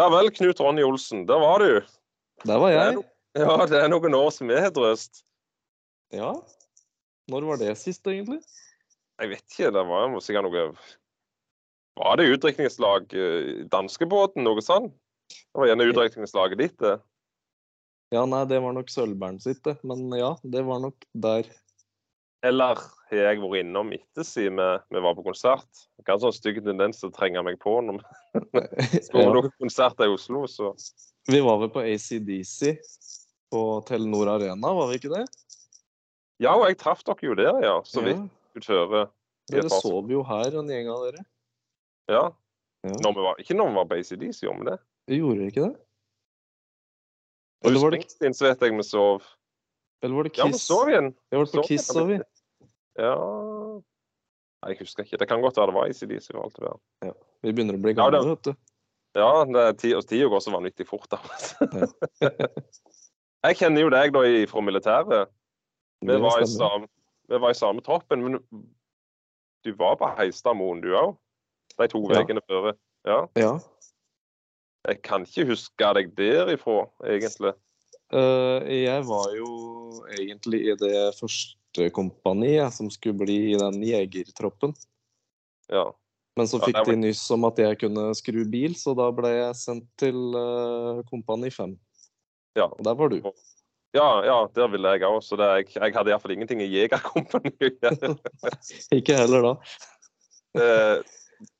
Ja vel, Knut Ronny Olsen. Der var du. Der var Det jeg. no- Ja, det er noen år som vi har drøst. Ja. Når var det sist, egentlig? Jeg vet ikke, det var sikkert noe Var det utdrikningslag eh, danskebåten, noe sånt? Det var gjerne utdrikningslaget ditt, det. Ja, nei, det var nok Sølvbæren sitt, det. Men ja, det var nok der. Eller har jeg vært innom etter siden vi, vi var på konsert? Jeg har en sånn stygg tendens til å trenge meg på når vi skal på noen konserter i Oslo. Så Vi var vel på ACDC på Telenor Arena, var vi ikke det? ja, og jeg traff dere jo der, ja. Så vidt Ja. utføre. Dere sov jo her, en gjeng av dere. Ja. Ja. Når vi var, ikke når vi var på ACDC, gjorde vi det? Gjorde dere ikke det? Bruce Springsteen så vet jeg vi sov. Eller var det Ja, vi Kiss? sov igjen. Vi var på sov Kiss, så vi. Ja Nei, Jeg husker ikke. Det kan godt være det var ACDC. og alt det der. Vi begynner å bli Ja, gamle, det- vet du. Ja, det og tida går så vanvittig fort. da. jeg kjenner jo deg da i- fra militæret. Vi var, i samme, vi var i samme troppen, men du var på Heistadmoen, du òg? De to Ja. før? Ja. Ja. Jeg kan ikke huske deg derifra, egentlig. Eh, jeg var jo egentlig i det første kompaniet som skulle bli i den jegertroppen. Ja. Men så Ja, fikk de nyss om at jeg kunne skru bil, så da ble jeg sendt til uh, Kompani 5. Ja. Og der var du. Ja, ja, der ville jeg òg. Så jeg, jeg hadde iallfall ingenting i Jegerkompaniet. Ikke heller da. det,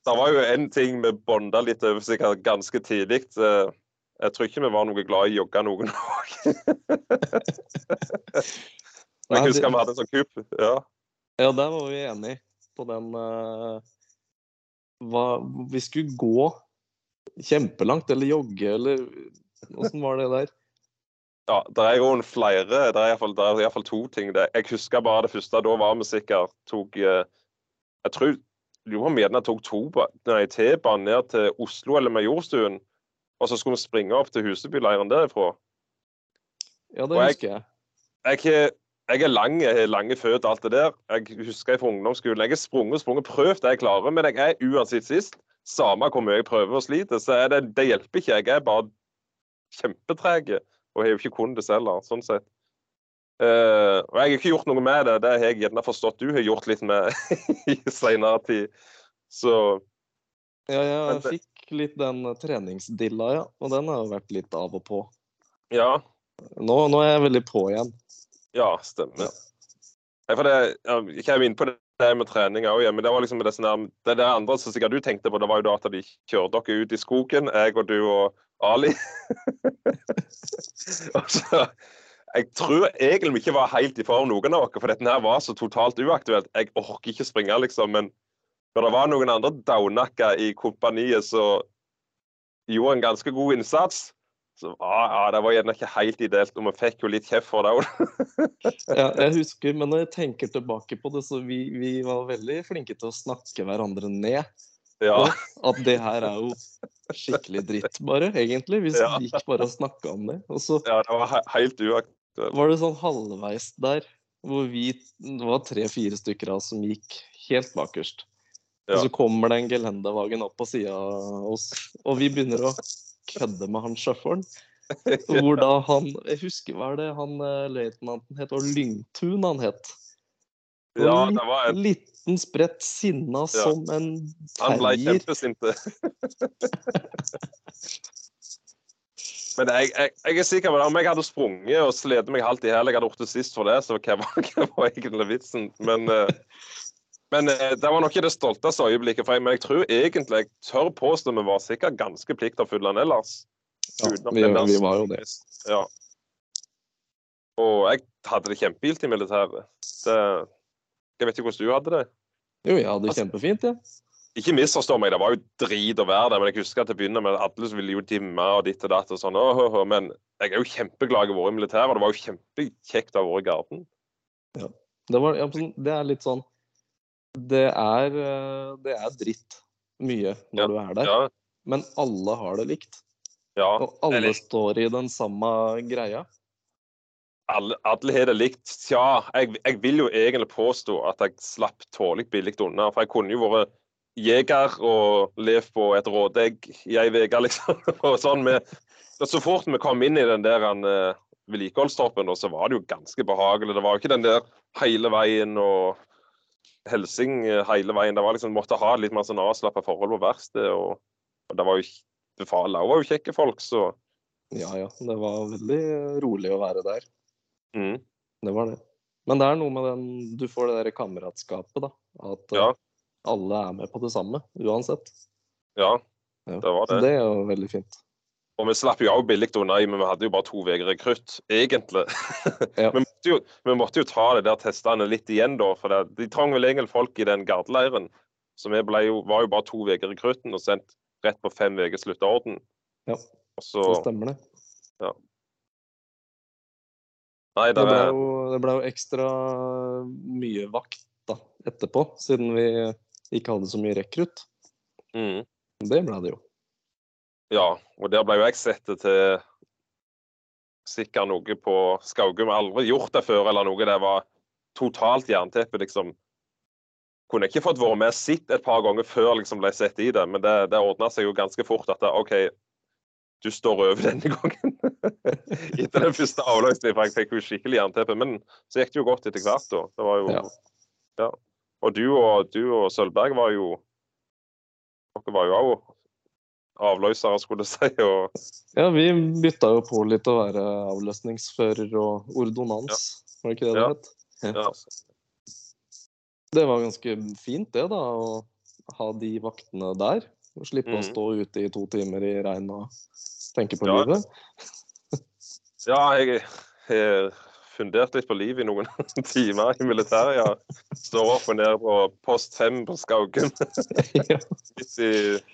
Det var jo en ting vi bonda litt over sikkert ganske tidlig. Eh, Jeg tror ikke vi var noe glad i å jogge noen òg. Jeg husker vi hadde en sånn kupp. Ja. Ja, der var vi enige på den uh, hva, Vi skulle gå kjempelangt, eller jogge, eller åssen var det der? ja, det er jo en flere Det er iallfall, to ting. Det. Jeg husker bare det første. Da var vi sikkert tok eh, Jeg tror vi gjerne tok to T-banen ned til Oslo eller Majorstuen. Og så skulle vi springe opp til Husebyleiren derifra. Ja, det jeg- husker jeg. jeg, jeg er lang, jeg har lange føtter alt det der. Jeg husker jeg fra ungdomsskolen. Jeg har sprunget og sprunget, prøvd det jeg klarer, men jeg er uansett sist. Samme hvor mye jeg prøver og sliter, så det, det hjelper ikke. Jeg er bare kjempetreg og har jo ikke kunnet det selv, sånn sett. Uh, og jeg har ikke gjort noe med det. Det har jeg gjerne forstått du har gjort litt med i senere tid. Så Ja, jeg Men det- litt den treningsdilla, ja. Og den har jo vært litt av og på. ja. Nå, nå er jeg veldig på igjen. Ja, stemmer. Ja. for det, ja, jeg kom inn på det med trening òg, men det var liksom det, sånn der- det der andre som sikkert du tenkte på, det var jo da at de kjørte dere ut i skogen, jeg og du og Ali. altså, jeg tror egentlig vi ikke var helt i form, noen av dere, for dette her var så totalt uaktuelt. Jeg orker ikke springe, liksom, men når det var noen andre daunakka i kompaniet som gjorde en ganske god innsats, så ah, ah, det var gjerne ikke helt ideelt, og vi fikk jo litt kjeft for det òg. Ja, jeg husker, men når jeg tenker tilbake på det, så vi, vi var veldig flinke til å snakke hverandre ned. Ja. At det her er jo skikkelig dritt, bare, egentlig. Vi Ja. gikk bare og snakka om det. Og så Ja, det var he helt uaktuelt. var det sånn halvveis der hvor vi Det var tre-fire stykker av oss som gikk helt bakerst. Ja. Og så kommer det en gelendevagen opp på sida av oss, og vi begynner å kødde med han sjåføren. Hvor da han Jeg husker hva er det han eh, løytnanten het? Og Lyngtun han het. Og Ja, det var en, Liten, spredt sinna Ja. som en han ble kjempesinte. kjempesint. Men jeg, jeg, jeg er sikker på det. Om jeg hadde sprunget og slitt meg halvt i hæl, jeg hadde gjort det sist for det, så hva var, hva var egentlig vitsen? Men, eh, men eh, det var nok ikke det stolteste øyeblikket for meg. Men jeg tror egentlig, jeg tør påstå vi var sikkert ganske pliktoppfyllende ellers. Ja, vi, vi var jo det. Ja. Og jeg hadde det kjempegilt i militæret. Det, jeg vet ikke hvordan du hadde det. Jo, jeg hadde det Altså- kjempefint, jeg. Ikke misforstå meg, det var jo drit å være der. Men jeg husker at til å begynne med at alle ville jo dimme og ditt og datt og sånn. Men jeg er jo kjempeglad jeg har vært i militæret. og Det var jo kjempekjekt å ha vært i garden. Det, var, ja, det er litt sånn Det er, eh, det er dritt mye når Ja, du er der, Ja. men alle har det likt. ja. Og alle Eller- står i den samme greia. Alle, alle har det likt. Tja, jeg, jeg vil jo egentlig påstå at jeg slapp tålelig billig unna. For jeg kunne jo vært jeger og levd på et rådegg i ei uke, liksom. Og sånn med, så fort vi kom inn i den der uh, vedlikeholdstroppen, så var det jo ganske behagelig. Det var jo ikke den der hele veien og helsing eh, hele veien. Det var liksom, måtte ha litt mer sånn avslappa forhold på verkstedet. Og, og, det var jo Befalet var jo kjekke folk, så Ja ja, det var veldig rolig å være der. mm. Det var det. Men det er noe med den Du får det der kameratskapet, da. At Ja. eh, alle er med på det samme, uansett. Ja. Ja. Det var Så det. det er jo veldig fint. Og vi slapp jo òg billig unna, men vi hadde jo bare to uker rekrutt, egentlig. Ja. vi, måtte jo, vi måtte jo ta det der testene litt igjen, da. For det, de trang vel egentlig folk i den gardeleiren. Så vi jo, var jo bare to uker rekrutten og sendt rett på fem ukers slutteorden. Ja. Så Det stemmer, det. Nei, Det det ble, jo, det ble jo ekstra mye vakt da, etterpå, siden vi ikke hadde så mye rekrutt. mm, Det ble det jo. Ja, og der ble jo jeg sett til sikkert noe på Skaugum. Aldri gjort det før eller noe. Det var totalt jernteppe, liksom. Kunne ikke fått være med sitt et par ganger før liksom ble sett i det, men det, det ordna seg jo ganske fort at det, OK, du står over denne gangen. Etter den første avløsningen, for jeg fikk jo skikkelig jernteppe. Men så gikk det jo godt etter hvert, da. Det var jo Ja. ja. Og du og, du og Sølvberg var jo Dere var jo òg avløsere, skulle jeg si. Og Ja, vi bytta jo på litt å være avløsningsfører og ordonans. Var det ikke det det Ja. het? ja. Det var ganske fint, det, da, å ha de vaktene der. Og slippe å Mhm. stå ute i to timer i regn og tenke på Ja. livet. Ja, jeg har fundert litt på livet i noen timer i militæret. Ja. Står opp og ned på post 5 på Skaugen. Midt Litt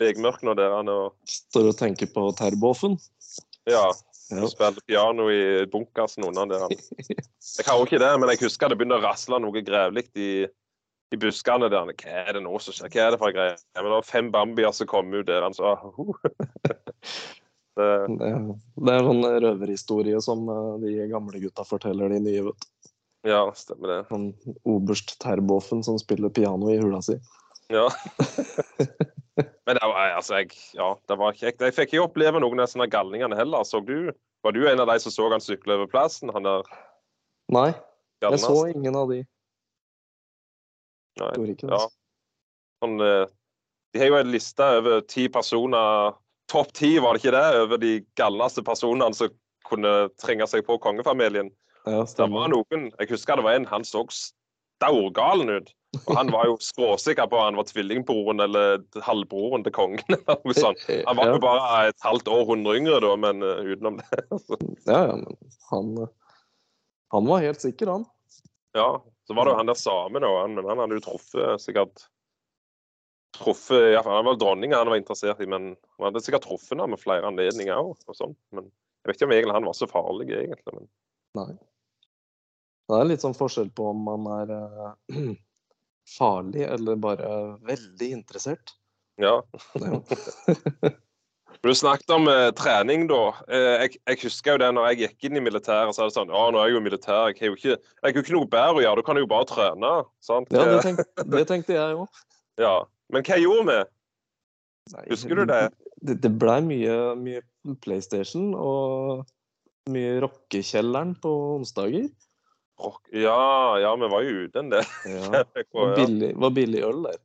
i det der han og Står og tenker på Terboven. ja, Ja. spiller piano i bunkersen under der. han. Jeg har jo ikke det, men jeg husker det begynte å rasle noe grevlig i, i buskene der. Hva er det nå som skjer? Hva er det for en greie? Men det var fem bambier som kom ut der. Han sa uh. det, Det, det er sånn røverhistorie som eh, de gamle gutta forteller de nye. vet du. Ja, stemmer det. Han oberst Terboven som spiller piano i hula si. Ja. Men det var, altså, jeg, ja, det var kjekt. Jeg fikk ikke oppleve noen av sånne galningene heller. Så du, var du en av de som så han sykle over plassen? Han der Nei, jeg så ingen av de. Nei. Ikke det. Ja. Sånn, eh, de har jo en liste over ti personer Topp ti, var det ikke det? Over de galneste personene som kunne trenge seg på kongefamilien. Ja, Det var noen, Jeg husker det var en, han så staurgalen ut. Og han var jo skråsikker på at han var tvillingbroren eller halvbroren til kongen. eller noe sånt. Han var jo bare et halvt århundre yngre da, men eh, utenom det. ja, ja, men han, eh, han var helt sikker, han. Ja, så var det jo han der samen òg, men han hadde jo truffet sikkert truffet, ja, Han var dronninga han var interessert i, men han hadde sikkert truffet henne med flere anledninger òg. Sånn. Men jeg vet ikke om egentlig han var så farlig, egentlig. Men Nei. Det er litt sånn forskjell på om man er uh, farlig eller bare veldig interessert. ja. Du snakket om eh, trening, da. Eh, jeg, jeg husker jo det når jeg gikk inn i militæret, så er det sånn Ja, nå er jeg jo militær, jeg har jo ikke, jeg har jo ikke noe bedre å gjøre, du kan jo bare trene. sant? Ja, det, Eh, tenk, det tenkte jeg òg. ja. Men hva gjorde vi? Husker du det? Det, det blei mye, mye PlayStation og mye rockekjelleren på onsdager. Rock. Ja, ja, vi var jo ute en del. Ja. Var billig, var billig øl der.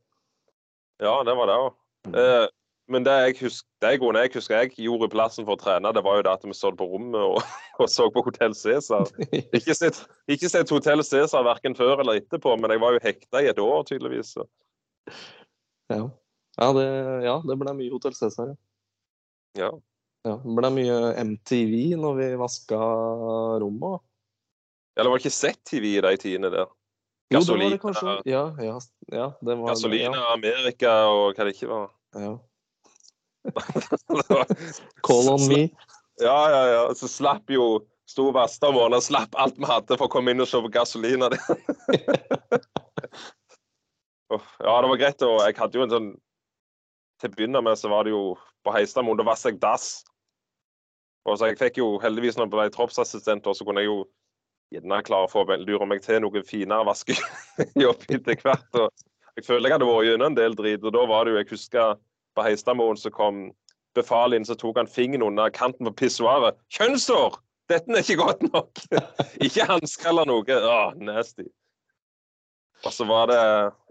ja, det var det òg. Eh, men det jeg husker, det grunnen jeg husker jeg gjorde i plassen for å trene, det var jo det at vi stod på rommet og, og så på Hotell Cæsar. Ikke sett, ikke sett Hotell Cæsar verken før eller etterpå, men jeg var jo hekta i et år, tydeligvis. Så. ja. Ja, det, ja, det ble mye Hotell Cæsar. Ja. Ja. Ja, det ble mye MTV når vi vaska rommet. Eller var det ikke sett-TV i de tidene der? Jo, det var det. Ja, ja, ja, det var Gasolina, Amerika og hva det ikke var. Ja, ja. Call on me. ja, ja, ja. Så slapp jo Sto og slapp alt vi hadde for å komme inn og se på Gasolina. Ja, det var greit. Og jeg hadde jo en sånn Til å begynne med så var det jo på Heistadmoen, da vasset jeg dass. Og så jeg fikk jo heldigvis når jeg ble troppsassistent, så kunne jeg jo gjerne klarer å lure meg til noe finere vaskejobb etter hvert. Og Jeg føler jeg hadde vært gjennom en del drit, og da var det jo Jeg husker på Heistadmoen så kom befalet inn, så tok han fingeren under kanten på pissoaret. 'Kjønnshår! Dette er ikke godt nok!' ikke hansker eller noe. Åh, nasty. Og så var det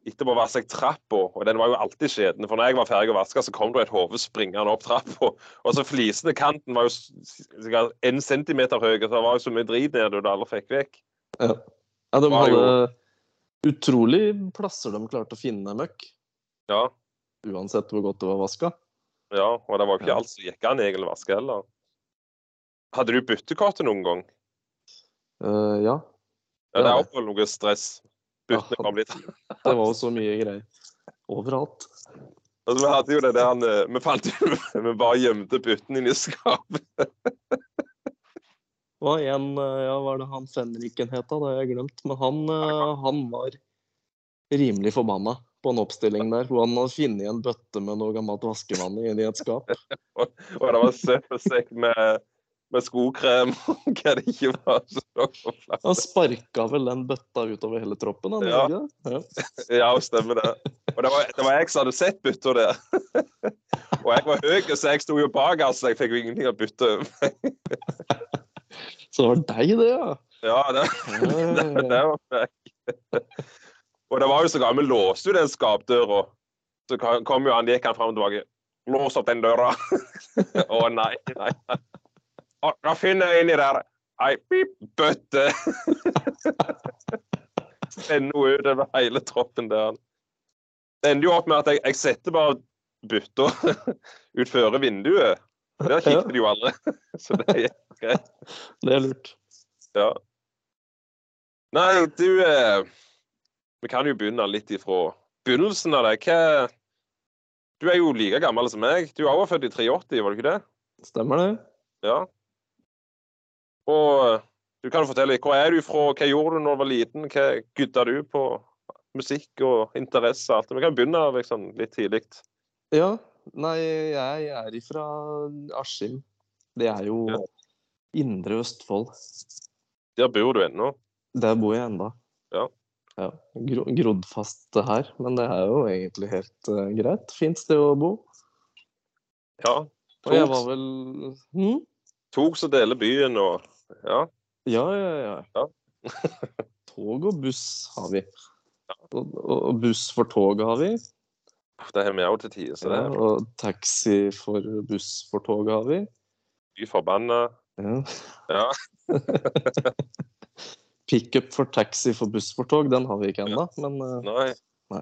etterpå vaska jeg trappa, og den var jo alltid skjeden. For når jeg var ferdig å vaske, så kom det et hode springende opp trappa. Og så flisene kanten var jo sikkert en centimeter høy, så det var jo så mye drit nede du aldri fikk vekk. Ja. ja, de jo- hadde utrolig plasser de klarte å finne møkk. Ja, Uansett hvor godt det var vaska. ja, og det var jo ikke alt som gikk an å vaske heller. Hadde du byttekortet noen gang? Uh, ja, Ja, det er iallfall noe stress. Byttene Ja. kom litt. det var jo så mye greier overalt. Altså, vi hadde jo det der han, eh, Vi fant jo Vi bare gjemte putten inni skapet. Hva var en, eh, ja, var det han Fenriken het, da? Det har jeg glemt. Men han, eh, han var rimelig forbanna på en oppstilling der, hvor han hadde funnet en bøtte med noe gammelt vaskevann inni et skap. Og det var søppelsekk med, med skokrem og hva det ikke var. Så så. Han sparka vel den bøtta utover hele troppen, han, Ja. ikke? Ja. Ja, stemmer det. Og det var, det var jeg som hadde sett bytta der. Og jeg var høy, så jeg sto jo bak, altså. Jeg fikk jo ingenting å bytte over. Så det var deg, det, ja. Ja, det, det, det var meg. Og det var jo så gammel, vi låste jo den skapdøra. Så kom jo han, gikk han fram og tilbake. Lås opp den døra. Å nei, nei. nei. Å, Da finner jeg inni der ei pip, bøtte. Sender henne ut over hele troppen der. Det ender jo opp med at jeg, jeg setter bare bytta utfor vinduet. Der kikket de jo aldri. Så det er greit. Det er lurt. Ja. Nei, du eh, Vi kan jo begynne litt ifra begynnelsen av det. Hva Du er jo like gammel som meg. Du er også født i 83, var du ikke det? Stemmer det? Ja. Og eh, du kan fortelle. Hvor er du fra? Hva gjorde du når du var liten? Hva gudda du på? Musikk og interesse og alt. Vi kan begynne liksom, litt tidlig. Ja. Nei, jeg er ifra Askim. Det er jo Ja. Indre Østfold. Der bor du ennå. Der bor jeg enda. Ja. ja. Gro grodd fast her, men det er jo egentlig helt uh, greit. Fint sted å bo. Ja. Og jeg var vel hm? Tog som deler byen og Ja. Ja, ja, ja. Ja. Tog og buss har vi. Og, og buss for toget har vi. Det har vi òg til tider, så det Ja, og taxi for buss for toget har vi. fy forbanna. Ja. Ja. Pickup for taxi for buss for tog, den har vi ikke ennå. Men nei. Nei.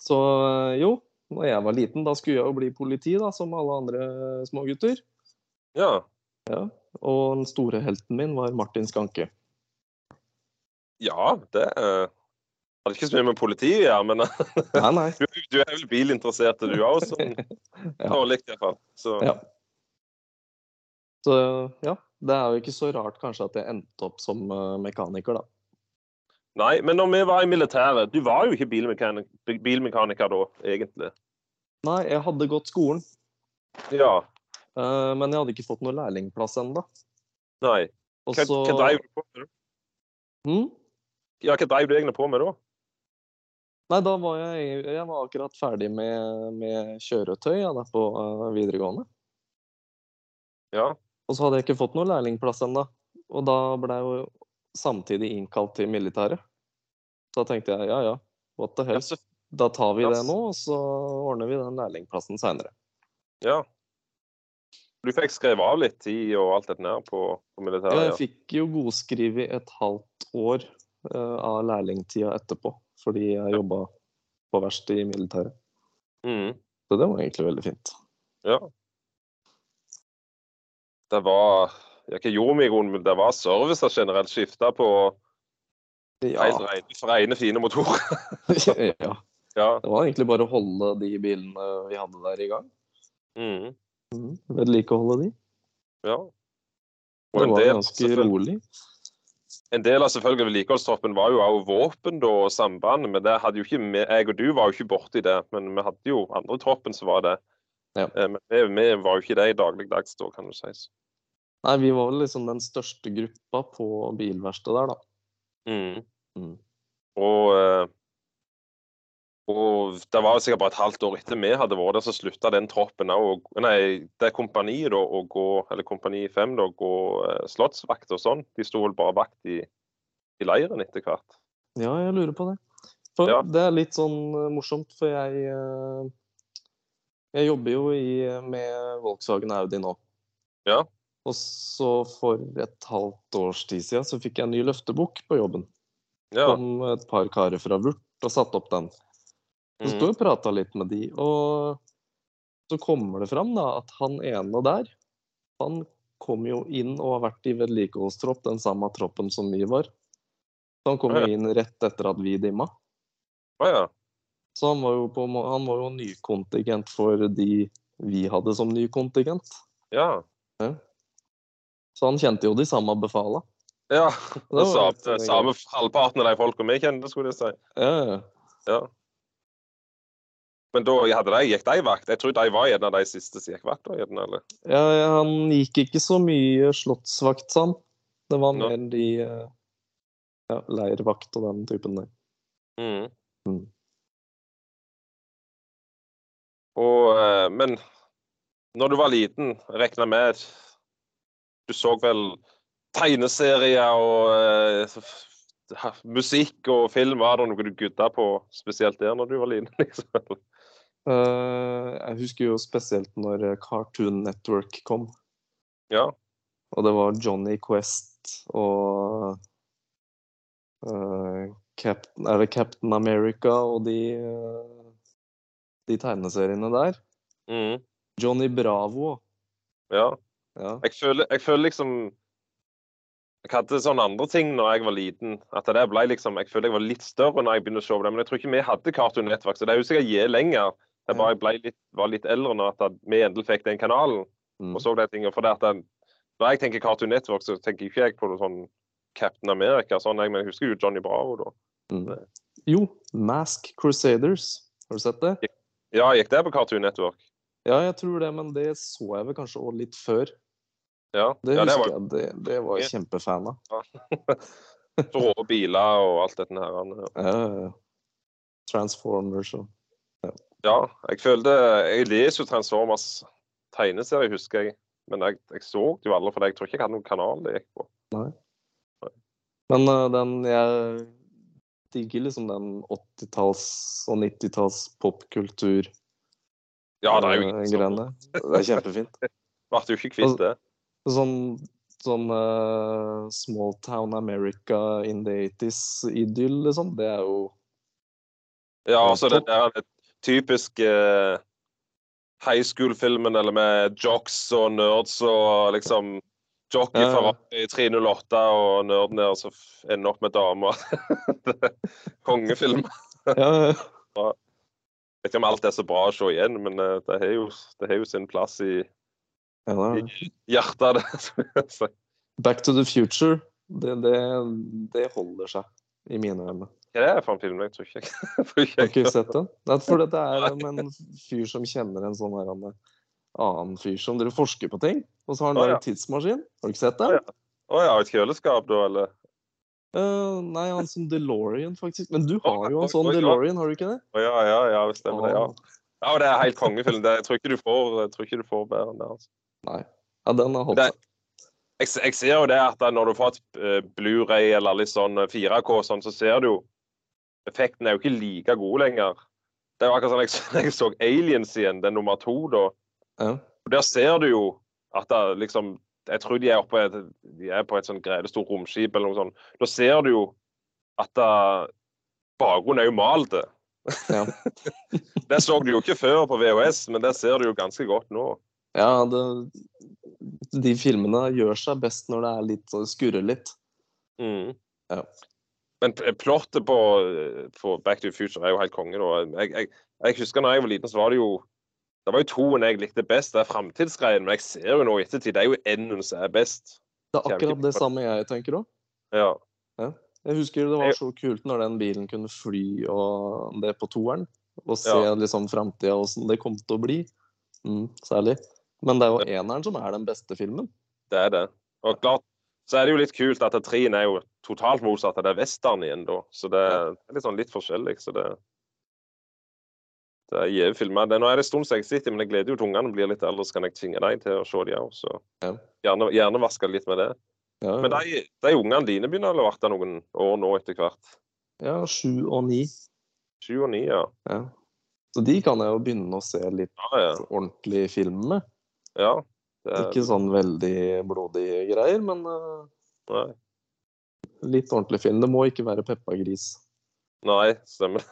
så eh, jo, når jeg var liten, da skulle jeg jo bli politi, da, som alle andre smågutter. Ja. Ja. Og den store helten min var Martin Skanke. Ja, det uh, hadde ikke så mye med politiet å gjøre, men Nei, nei. du, du er vel bilinteressert, du òg, sånn Ja. dårlig iallfall. Så Ja. Så ja, det er jo ikke så rart kanskje at jeg endte opp som eh, mekaniker, da. Nei, men når vi var i militæret Du var jo ikke bilmekaniker, bilmekaniker da, egentlig. Nei, jeg hadde gått skolen, Ja. Eh, men jeg hadde ikke fått noe lærlingplass ennå. Nei. Hva, så hva dreiv du på med? da? Hmm? Ja, hva dreiv du egentlig på med da? Nei, da var jeg, jeg var akkurat ferdig med, med kjøretøy ja, der på uh, videregående. Ja. Og så hadde jeg ikke fått noe lærlingplass ennå. Og da ble jeg jo samtidig innkalt til militæret. Så da tenkte jeg ja ja, what the hell. Da tar vi det nå, og så ordner vi den lærlingplassen seinere. ja. Du fikk skrevet av litt tid og alt dette der på, på militæret? Ja. Jeg fikk jo godskrevet et halvt år uh, av lærlingtida etterpå, fordi jeg jobba på verksted i militæret. Mm. Så det var egentlig veldig fint. ja. Det var ja, Hva gjorde vi i grunnen? Det var servicer generelt. Skifta på Ja. helt rene, rene, fine motorer. ja. ja. Det var egentlig bare å holde de bilene vi hadde der i gang. Mm. Mm. Vedlikeholde de. ja. Og Det en var del, ganske rolig. en del av selvfølgelig vedlikeholdstroppen var jo også våpen da, og samband, men det hadde jo ikke jeg og du var jo ikke borti det. Men vi hadde jo andre troppen som var det. Ja. Eh, Men vi, vi var jo ikke det i dagligdags da, kan du si. Nei, vi var vel liksom den største gruppa på bilverkstedet der, da. Mm. Mm. Og eh, Og det var jo sikkert bare et halvt år etter vi hadde vært der, så slutta den troppen òg Nei, det kompaniet da å gå, eller Kompani 5 da, å gå eh, slottsvakt og sånn. De sto vel bare vakt i, i leiren etter hvert. Ja, jeg lurer på det. For Ja. det er litt sånn eh, morsomt, for jeg eh, Jeg jobber jo i, med Volkswagen Audi nå. Ja. Og så for et halvt års tid siden så fikk jeg en ny løftebukk på jobben. Ja. Kom et par karer fra Vurt og satte opp den. Så sto Mhm. jeg og prata litt med de, og så kommer det fram da at han ene der, han kom jo inn og har vært i vedlikeholdstropp, den samme troppen som vi var. Så han kom jo inn rett etter at vi dimma. Å ja. Så han var jo, på, han var jo nykontingent for de vi hadde som nykontingent. Ja. Så han kjente jo de samme befala. ja. Det Det samme, litt samme halvparten av de folka vi kjente, skulle jeg si. Ja, ja. Men da hadde de, gikk de vakt? Jeg tror de var en av de siste som gikk vakt. da, gjerne, eller? ja, han gikk ikke så mye slottsvakt, sa han. Det var mer mer de eh, ja, leirvakt og den typen der. Mm. Mm. Og, eh, men når du var liten, regna med Du så vel tegneserier og eh, musikk og film. Var det noe du gudda på spesielt der når du var liten? liksom? Eh, jeg husker jo spesielt når eh, Cartoon Network kom. Ja. Og det var Johnny Quest og eh, Captain, Er det Captain America og de, de tegneseriene der? Mm. Johnny Bravo. ja. Ja. Jeg føler, jeg føler liksom Jeg hadde sånne andre ting når jeg var liten. At det ble liksom, Jeg føler jeg var litt større når jeg begynte å se på det. Men jeg tror ikke vi hadde Cartoon Network, så det er jo sikkert jeg lenger. Jeg bare ble litt, var litt eldre når at vi endelig fikk den kanalen Mm. og så de tingene. For det at den, når jeg tenker Cartoon Network, så tenker ikke jeg på noe sånn Captain America. Sånn, jeg, men jeg husker jo Johnny Bravo da. Mm. Jo, Mask Crusaders. Har du sett det? Ja, gikk det på Cartoon Network? Ja, jeg tror det, men det så jeg vel kanskje også litt før. Ja, Det ja det husker var jeg. Det, det var jeg Ja. kjempefan av. Ja. rå biler og alt dette her. Ja, Transformers og Ja, jeg følte Jeg leser jo Transformers tegneserie, husker jeg. Men jeg, jeg så det jo aldri, for jeg tror ikke jeg hadde noen kanal det gikk på. Men uh, den Jeg digger liksom den 80-talls- og 90-talls popkultur Ja, det er jo eh, som greiene. Det er kjempefint. ble jo ikke kvitt det. Sånn, sånn uh, Small Town America in the 80s-idyll, liksom. Det er jo Ja, Ja, altså det er der er typisk eh, high school-filmen eller med jocks og nerds og liksom Jockey Ja, ja. Ferrari 308 og nerden der som ender opp med damer. Er Kongefilm. Ja, Vet ikke om alt er så bra å se igjen, men eh, det har jo, det har jo sin plass i ja, er hjertet. jeg. Back to the Future, det, det, det holder seg i mine øyne. Hva er det for en film? Jeg tror ikke jeg, jeg, tror ikke Har ikke sett den? Det er fordi det er om en fyr som kjenner en sånn her annen fyr som dere forsker på ting, og så har han oh, ja. en tidsmaskin. Har du ikke sett Å, den? ja. Oh, ja, et kjøleskap, da, eller? Uh, nei, han som DeLorean, faktisk. Men du har jo en sånn. DeLorean, har du ikke det? Å ja, ja, ja, stemmer det. Ja. Ja, og det er helt kongefilm. Det, jeg tror ikke du får, jeg tror ikke du får bedre enn det. altså. Nei. Ja, den har holdt seg. Jeg, jeg ser jo det at når du får et uh, Blu-ray eller litt sånn eh, 4K, sånn, så ser du jo Effekten er jo ikke like god lenger. Det jo akkurat sånn jeg, jeg så Aliens igjen, den nummer to, da. Ja. Og Der ser du jo at det liksom Jeg tror de er oppe de er på et sånn gredestort romskip eller noe sånt. Da ser du jo at det- bakgrunnen er jo malt. Ja. Det så du jo ikke før på VHS, men det ser du jo ganske godt nå. ja, det De filmene gjør seg best når det er litt skurrer litt. Mm. Ja. Men plottet på, på Back to the Future er jo helt konge. Jeg, jeg, jeg husker da jeg var liten, så var det jo Det var jo toen jeg likte best. Det er framtidsgreien. Men jeg ser jo nå i ettertid, det er jo enden som er best. Det er akkurat det samme jeg tenker òg. Ja. Jeg husker det var så kult når den bilen kunne fly og det på toeren. Og se Ja. liksom framtida åssen det kom til å bli. Mm, særlig. Men det er jo eneren som er den beste filmen. Det er det. Og klart, så er det jo litt kult at trien er jo totalt motsatt. av Det er western igjen, da. Så det er litt sånn litt forskjellig. Så det Det er gjeve filmer. Nå er det en stund siden jeg sitter, men jeg gleder jo til ungene blir litt eldre, så kan jeg tvinge dem til å se dem òg. Så gjerne, gjerne vaske litt med det. Ja, Men de, de ungene dine begynner å der noen år nå etter hvert. ja, sju og ni. Sju og ni, ja. Ja. Så de kan jeg jo begynne å se litt Ja, ja. ordentlig film med. ja. Er, Ikke sånn veldig blodige greier, men eh, nei. litt ordentlig film. Det må ikke være Peppa Gris. nei, stemmer.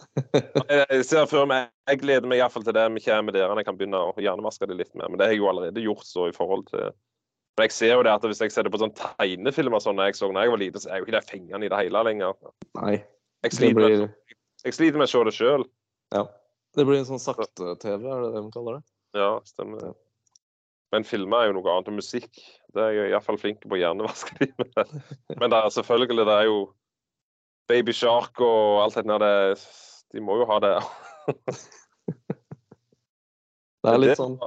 jeg, ser for meg Jeg gleder meg iallfall til det vi kommer der jeg kan begynne å hjernevaske det litt mer. Men det har jeg jo allerede gjort så i forhold til Men jeg ser jo det at hvis jeg ser det på sånn tegnefilmer sånn jeg så da jeg var liten, så er jo ikke det fengende i det hele lenger. Nei. Jeg sliter, blir, med, jeg sliter med å se det sjøl. ja. det blir en sånn sakte-TV, er det det de kaller det? Ja, stemmer det. Men filmer er jo noe annet. Og musikk det er jeg iallfall flink på å hjernevaske de med. Men det er selvfølgelig det er jo Baby Shark og alt det der. De må jo ha det. Det er litt sånn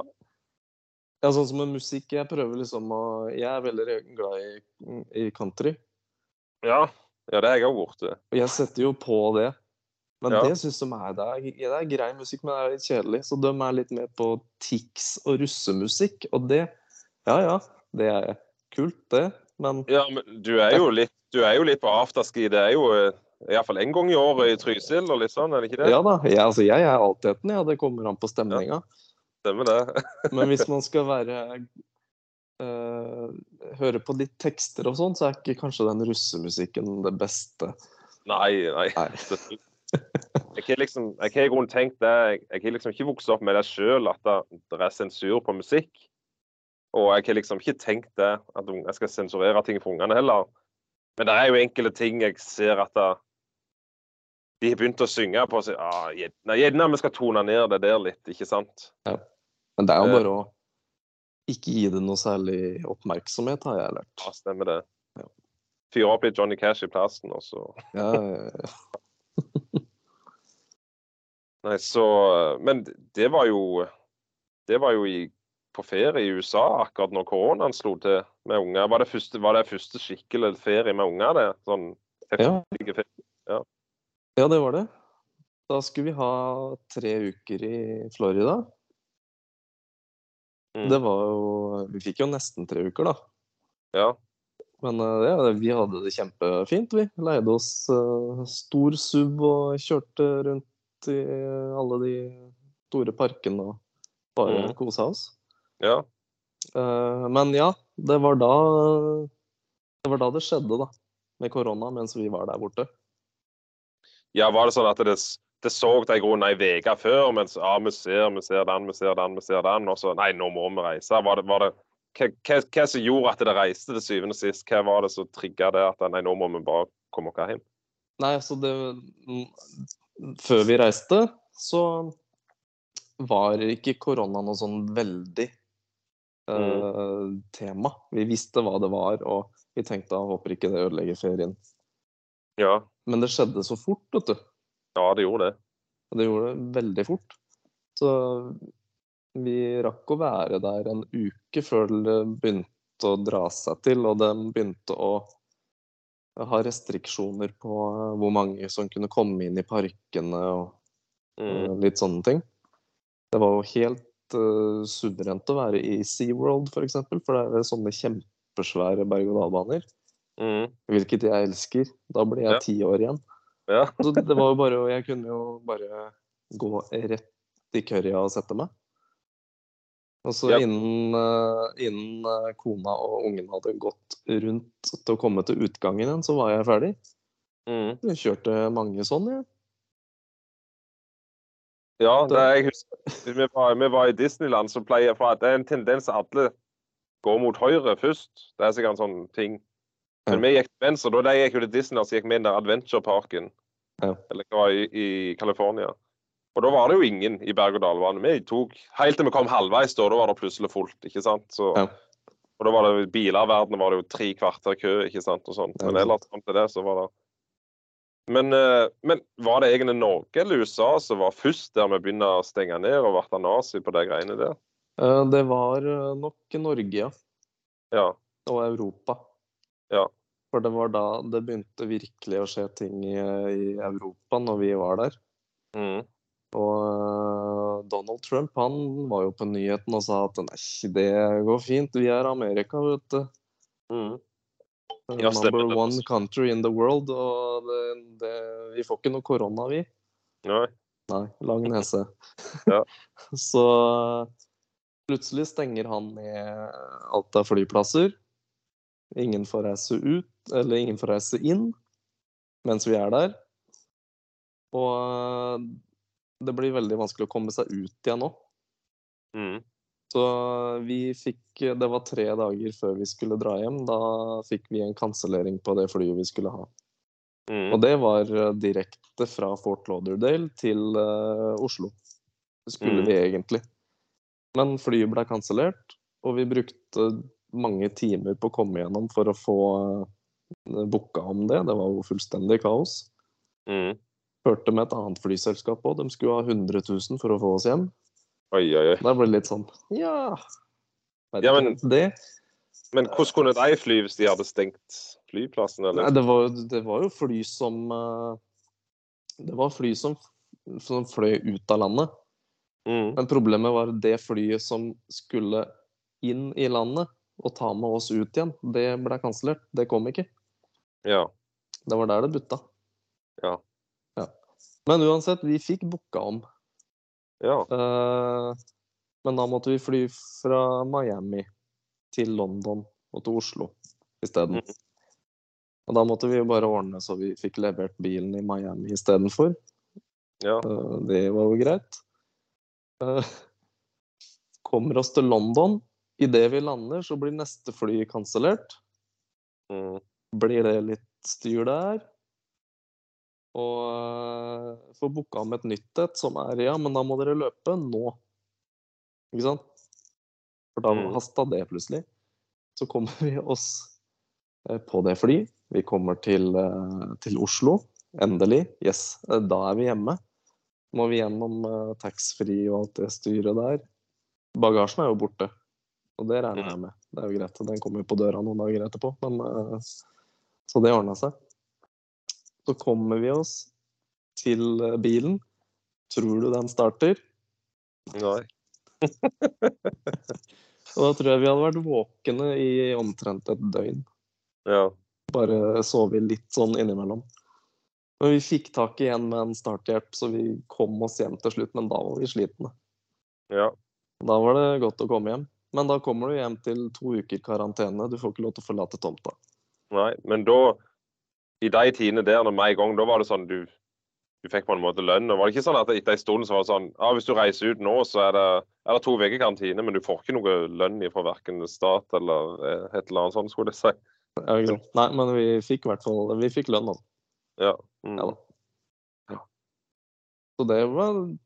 Ja, sånn som med musikk. Jeg prøver liksom å Jeg er veldig glad i, i country. Ja, ja det har jeg òg blitt. Og jeg setter jo på det. Men Ja. det syns de er det, er det er grei musikk, men det er litt kjedelig. Så de er litt med på Tix og russemusikk. Og det Ja ja, det er kult, det. Men Ja, men du er jo litt, du er jo litt på afterski. Det er jo iallfall én gang i året i Trysil og litt sånn, er det ikke det? ja da. Jeg, altså, jeg er altheten, ja. Det kommer an på stemninga. Stemmer det. Men hvis man skal være eh, Høre på litt tekster og sånn, så er ikke kanskje den russemusikken det beste. Nei, nei. Nei. Jeg har liksom, jeg har tenkt det, jeg, jeg har liksom ikke vokst opp med det sjøl, at det, er sensur på musikk. Og jeg har liksom ikke tenkt det, at unger skal sensurere ting for ungene heller. Men det er jo enkelte ting jeg ser at det, de har begynt å synge på. Så, ah, gjerne vi skal tone ned det der litt, ikke sant? Men det er jo Eh. bare å ikke gi det noe særlig oppmerksomhet, har jeg lært. Ja, stemmer det. Ja. Fyre opp litt Johnny Cash i plasten, og så Ja, ja, ja. Nei, så Men det var jo Det var jo i, på ferie i USA akkurat når koronaen slo til med unger. Var det første, var det første skikkelig ferie med unger, det? Sånn Ja. ferie? ja, det var det. Da skulle vi ha tre uker i Florida. Mm. Det var jo Vi fikk jo nesten tre uker, da. Ja. Men eh, ja, vi hadde det kjempefint, vi. Leide oss uh, stor SUV og kjørte rundt i alle de store parkene og bare mm. kosa oss. ja. Eh, men ja, det var da Det var da det skjedde, da. Med korona mens vi var der borte. Ja, var det sånn at det, det så deg i grunnen ei uke før, mens ja, vi ser, vi ser den, vi ser den, vi ser den, og så nei, nå må vi reise. Var det, var det, hva, hva, som gjorde at det reiste til syvende og sist? Hva var det som trigga det at nei, nå må vi bare komme oss hjem? Nei, altså det Før vi reiste, så var ikke korona noe sånn veldig eh, tema. Vi visste hva det var, og vi tenkte jeg håper ikke det ødelegger ferien. Ja, Men det skjedde så fort, vet du. ja det gjorde det. Det gjorde det veldig fort. Så vi rakk å være der en uke før det begynte å dra seg til, og det begynte å ha restriksjoner på hvor mange som kunne komme inn i parkene og Mm. eh, litt sånne ting. Det var jo helt uh, suverent å være i SeaWorld, for eksempel, for det er sånne kjempesvære berg-og-dal-baner. Mm. Hvilket jeg elsker. Da ble jeg Ja. ti år igjen. Ja. Så det var jo bare, jeg kunne jo bare gå rett i kørja og sette meg. Og så Ja. innen, eh, innen eh, kona og ungen hadde gått rundt til å komme til utgangen igjen, så var jeg ferdig. Mm. Jeg kjørte mange sånn, jeg. Ja, det, jeg husker vi var, vi var i Disneyland, så pleier for at det er en tendens at alle går mot høyre først. Det er sikkert en sånn ting. Men vi gikk venstre. Da de gikk jo til Disneyland, så gikk vi inn der Adventure-parken. Ja. Eller hva i, i California. Og da var det jo ingen i berg-og-dal-banen. Vi tok helt til vi kom halvveis, da, da var det plutselig fullt. ikke sant? Så, Ja. Og da var det biler i verden, var det jo tre kvarter kø, ikke sant, og sånn. Men ellers fram til det, så var det men, eh, men var det egentlig Norge eller USA som var først der vi begynner å stenge ned og ble nazi på de greiene der? Eh, Det var eh, nok Norge, ja. Ja. Og Europa. Ja. For det var da det begynte virkelig å skje ting i, i Europa når vi var der. Mm. Og eh, Donald Trump han var jo på nyheten og sa at nei, det går fint, vi er Amerika, vet du. Mm. Ja, Number one country in the world. Og det, det, vi får ikke noe korona, vi. Nei. Nei, lang nese. Ja. Så plutselig stenger han ned alt av flyplasser. Ingen får reise ut, eller ingen får reise inn mens vi er der. Og det blir veldig vanskelig å komme seg ut igjen nå. Mm. Så vi fikk Det var tre dager før vi skulle dra hjem. Da fikk vi en kansellering på det flyet vi skulle ha. Mm. Og det var eh, direkte fra Fort Lauderdale til uh, Oslo. Det skulle Mm. vi egentlig. Men flyet ble kansellert, og vi brukte mange timer på å komme gjennom for å få uh, booka om det. Det var jo fullstendig kaos. Mm. Hørte med et annet flyselskap òg. De skulle ha 100 000 for å få oss hjem. Oi, oi, oi. Da ble det litt sånn Ja. Ja, men- det. Men hvordan kunne de fly hvis de hadde stengt flyplassen? Nei, det var, det var jo fly som eh, Det var fly som, som fløy ut av landet. Mm. Men problemet var det flyet som skulle inn i landet og ta med oss ut igjen. Det ble kansellert. Det kom ikke. Ja. Det var der det butta. Ja. Men uansett, vi fikk booka om. Ja. Uh, men da måtte vi fly fra Miami til London og til Oslo isteden. Mm. Og da måtte vi jo bare ordne så vi fikk levert bilen i Miami istedenfor. Ja. Uh, det var jo greit. Uh, kommer oss til London. Idet vi lander, så blir neste fly kansellert. Mm. Blir det litt styr der. Og få får booka om et nytt et som er Ja, men da må dere løpe nå. Ikke sant? For da Mm. hasta det plutselig. Så kommer vi oss eh, på det fly. Vi kommer til, eh, til Oslo. Endelig. Yes, eh, da er vi hjemme. Må vi gjennom taxfree og alt det styret der. Bagasjen er jo borte. Og det regner jeg med. Det er jo greit. Den kommer jo på døra noen dager etterpå. Men, så det ordna seg. Så kommer vi oss til eh, bilen. Tror du den starter? Nei. Og da tror jeg vi hadde vært våkne i omtrent et døgn. Ja. Bare sove litt sånn innimellom. Men vi fikk tak i en med en starthjelp, så vi kom oss hjem til slutt. Men da var vi slitne. Ja. Da var det godt å komme hjem. Men da kommer du hjem til to uker karantene. Du får ikke lov til å forlate tomta. Nei. Men da, i de tidene der, når med en gang, da var det sånn du, du fikk på en måte lønn. Var det ikke sånn at etter en stund så var det sånn ja, hvis du reiser ut nå, så er det, er det to uker karantene, men du får ikke noe lønn fra verken stat eller eh, et eller annet sånt, skulle jeg si. Ja. Nei, men vi fikk i hvert fall vi fikk lønn, da. Ja. Mm. Ja da. Så det var en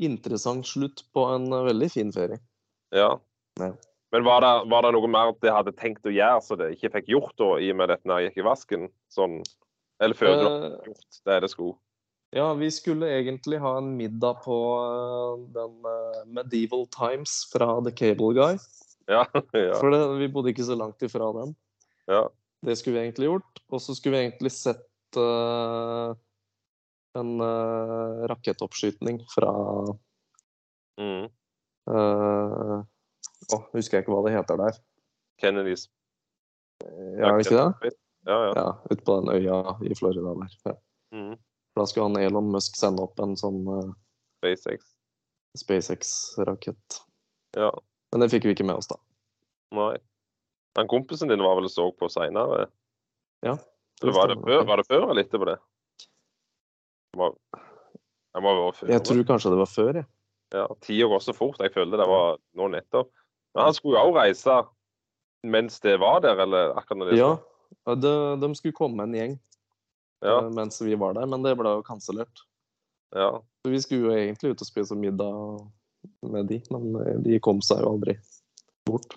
interessant slutt på en eh, veldig fin ferie. ja. Ja. Men var det, var det noe mer de hadde tenkt å gjøre, så det ikke fikk gjort da, i og med dette jeg gikk i vasken? Sånn, eller før du Eh, hadde gjort det det skulle? Ja, vi skulle egentlig ha en middag på eh, den uh, Medieval Times fra The Cable Guy. Ja. ja. For det, vi bodde ikke så langt ifra den. ja. Det skulle vi egentlig gjort. Og så skulle vi egentlig sett uh, en rakettoppskyting fra Mm. Å, husker jeg ikke hva det heter der. Kennedys. Ja, er det ikke det? Ja, ja. Ja, ute på den øya i Florida der. Ja. Mm. Da skulle han Elon Musk sende opp en sånn uh, SpaceX. SpaceX-rakett. Ja. Men det fikk vi ikke med oss, da. Nei. Den kompisen din var vel og så på seinere? Ja. Eller var det, før, var det før eller etterpå det? Jeg må, jeg må være før. Jeg tror kanskje det var før, jeg. Ja, Tida går så fort. Jeg følte det var nå nettopp. Men han skulle jo òg reise mens det var der, eller akkurat når det Ja. De, de skulle komme en gjeng Ja, eh, mens vi var der, men det ble jo kansellert. ja. Så vi skulle jo egentlig ut og spise middag med de, men eh, de kom seg jo aldri bort.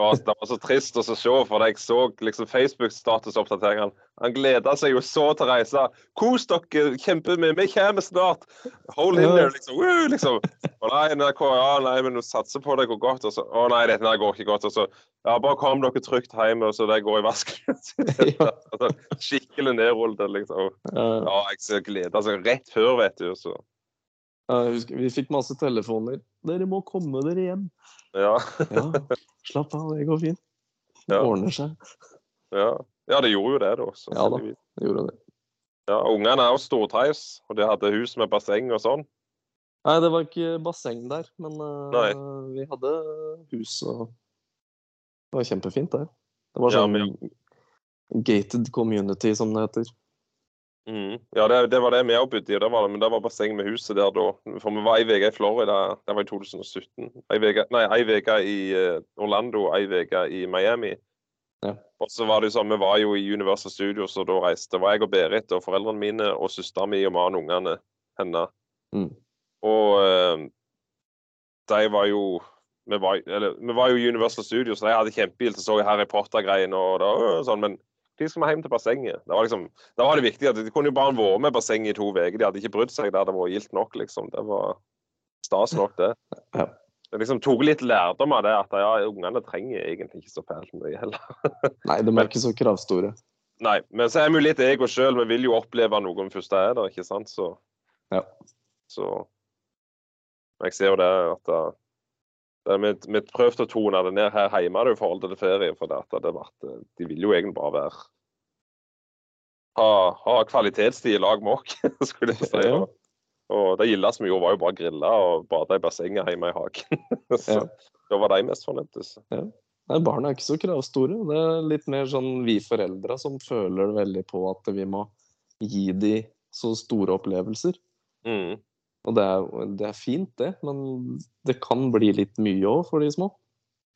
Var, det var så trist å se, for jeg så liksom Facebook-statusoppdateringene. Han gleda seg jo så til å reise. Kos dere, kjempe med, vi kommer snart! Hold in there, liksom. Woo, liksom. Å nei, NRK, ja, nei, men du satser på det går godt. Og så, å nei, dette her går ikke godt. Og så, ja, bare kom dere trygt hjem, og så det går i vasken. Altså, skikkelig nedrullet, liksom. Ja, jeg gleda seg rett før, vet du. Så. Jeg husker, vi fikk masse telefoner. 'Dere må komme dere hjem'. Ja. Ja, slapp av, det går fint. Det Ja. ordner seg. ja. ja, det gjorde jo det, da. Så, Ja da. Det gjorde det. Ja, Ungene er jo stortreis, og de hadde hus med basseng og sånn. Nei, det var ikke basseng der, men uh, vi hadde hus og Det var kjempefint, det. Det var Ja, sånn men- gated community, som det heter. Mhm. Ja, det, det var det vi òg bodde i, og det var, men det var basseng med huset der da. For vi var ei uke i Florida, det var i 2017. Ei uke i eh, Orlando, ei uke i Miami. Ja. Og så var det jo sånn, Vi var jo i Universal Studios, og da reiste det var jeg og Berit og foreldrene mine og søsteren min og mannen ungene hennes. Mm. Og eh, de var jo vi var, eller, vi var jo i Universal Studios, så de hadde kjempebil Så så jeg Harry Potter-greiene og, og sånn, men de skal vi hjem til bassenget. Det var liksom, da var det viktig at De kunne jo bare vært med bassenget i to uker. De hadde ikke brydd seg. Det hadde vært gildt nok, liksom. Det var stas nok, det. Ja. Jeg liksom tok litt lærdom av det, at ja, ungene trenger egentlig ikke så fælt mye heller. Nei, de er ikke så kravstore. Nei, men så er vi jo litt ego sjøl. Vi vil jo oppleve noe vi først er der, ikke sant. Så, Ja. så Jeg ser jo det at det er vi, vi prøvde å tone det ned her hjemme i forhold til ferie. For det at det ble, de vil jo egentlig bare være ha, ha kvalitetstid i lag med oss, skulle jeg si. Ja. Og, det gildeste vi gjorde, var jo bare grille og bade i bassenget hjemme i hagen. så Ja. da var de mest fornøyde. Ja. Nei, Barna er ikke så kravstore. Det er litt mer sånn vi foreldre som føler veldig på at vi må gi de så store opplevelser. Mm. Og det er, det er fint, det, men det kan bli litt mye òg for de små.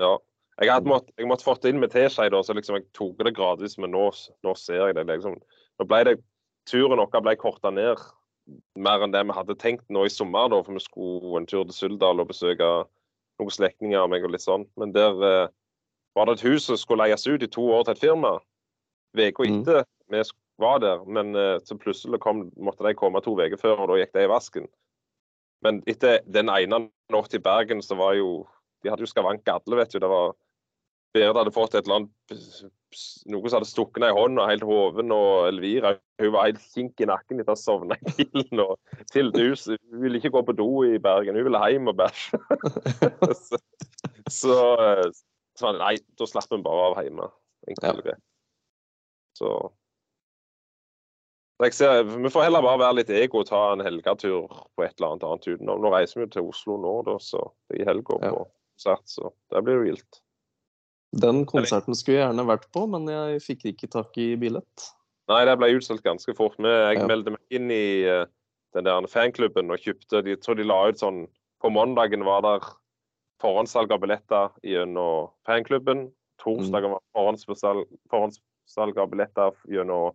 Ja. Jeg hadde mått, jeg måtte fått inn med teskje, så liksom jeg tok det gradvis, men nå, nå ser jeg det. liksom. Nå ble det, Turen vår ble korta ned mer enn det vi hadde tenkt nå i sommer, da, for vi skulle en tur til Suldal og besøke noen slektninger av meg og litt sånn. Men der eh, var det et hus som skulle leies ut i to år til et firma. Uka Mm. etter vi var der, men eh, så plutselig kom, måtte de komme to uker før, og da gikk det i vasken. Men etter den ene natta i Bergen, så var jo De hadde jo skavank alle, vet du. Det var Berit hadde fått et eller annet noe som hadde stukket ned i hånda, helt hoven, og Elvira hun var helt kink i nakken etter å ha sovna i bilen. og til dus, Hun ville ikke gå på do i Bergen, hun ville hjem og bæsje. så så, så nei, da slapp hun bare av hjemme. Enkelt og greit. Så ser, Vi får heller bare være litt ego og ta en helgetur på et eller annet annet utenom. Nå reiser vi jo til Oslo nå, da, så det er i helga Ja. på konsert, så det blir jo gildt. Den konserten skulle jeg gjerne vært på, men jeg fikk ikke tak i billett. Nei, det ble utsolgt ganske fort. Men jeg Ja. meldte meg inn i eh, den der fanklubben og kjøpte de, tror de la ut sånn På mandagen var der forhåndssalg av billetter gjennom fanklubben. Torsdagen var forhåndssalg, forhåndssalg av billetter gjennom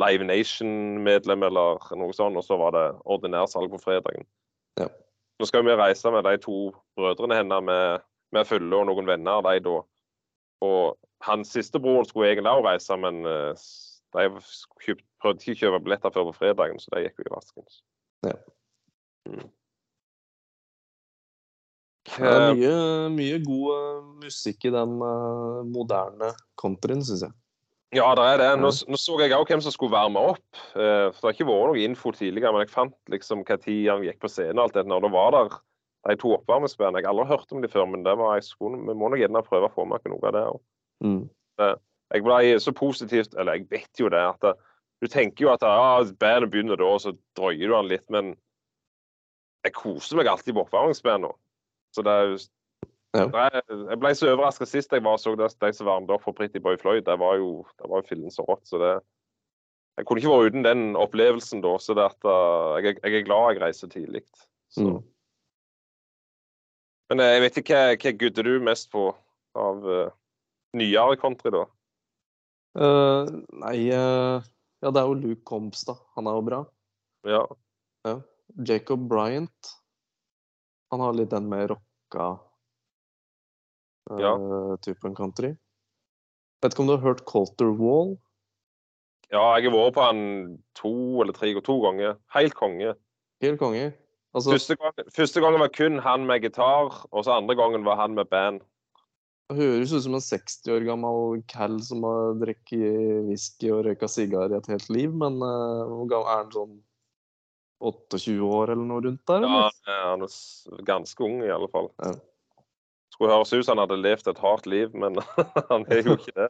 Live Nation-medlem eller noe sånt. Og så var det ordinærsalg på fredagen. Ja. Nå skal vi reise med de to brødrene hennes med, med Fylle og noen venner av de da. Og hans siste bror skulle egentlig også reise, men eh, de kjøpt, prøvde ikke å kjøpe billetter før på fredagen, så de gikk jo i vasken. Ja. Mm. Det er mye, mye god eh, musikk i den eh, moderne countryen, syns jeg. Ja, det er det. Nå, nå så jeg òg hvem som skulle varme opp. Uh, For det har ikke vært noe info tidligere, men jeg fant liksom hva tid han gikk på scenen og alt det. Når det var der de to oppvarmingsspillene. Jeg har aldri hørt om de før, men det var jeg skulle, vi må nok gjerne prøve å få med noe av det òg. Mm. Jeg ble så positivt Eller jeg vet jo det at det, du tenker jo at ja, bandet begynner da, og så drøyer du han litt, men jeg koser meg alltid på oppvarmingsbandene. Så det er jo Ja. Jeg ble så overraska sist jeg var så det, de som varmet opp for Pretty Boy Floyd. Det var jo, det var jo fillen så rått. så det Jeg kunne ikke vært uten den opplevelsen da. Så det at, uh, jeg, jeg er glad jeg reiser tidlig. Så. Mm. Men eh, jeg vet ikke hva, hva gudder du mest på av uh, nyere country, da? Uh, nei eh, Ja, det er jo Luke Combs, da. Han er jo bra. Ja. Jacob Bryant. Han har litt den mer rocka eh, Ja. typen country. Vet ikke om du har hørt Colter Wall? ja, jeg har vært på han to eller tre to ganger. Helt konge. Helt konge. Altså, Første, gang, første gangen var kun han med gitar, og så andre gangen var han med band. det høres ut som en 60 år gammel cal som har drukket whisky og røyka sigar i et helt liv, men uh, er han sånn 28 år eller noe rundt der? Ja, han er ganske ung, i alle fall. Ja. Skulle høres ut som han hadde levd et hardt liv, men han er jo ikke det.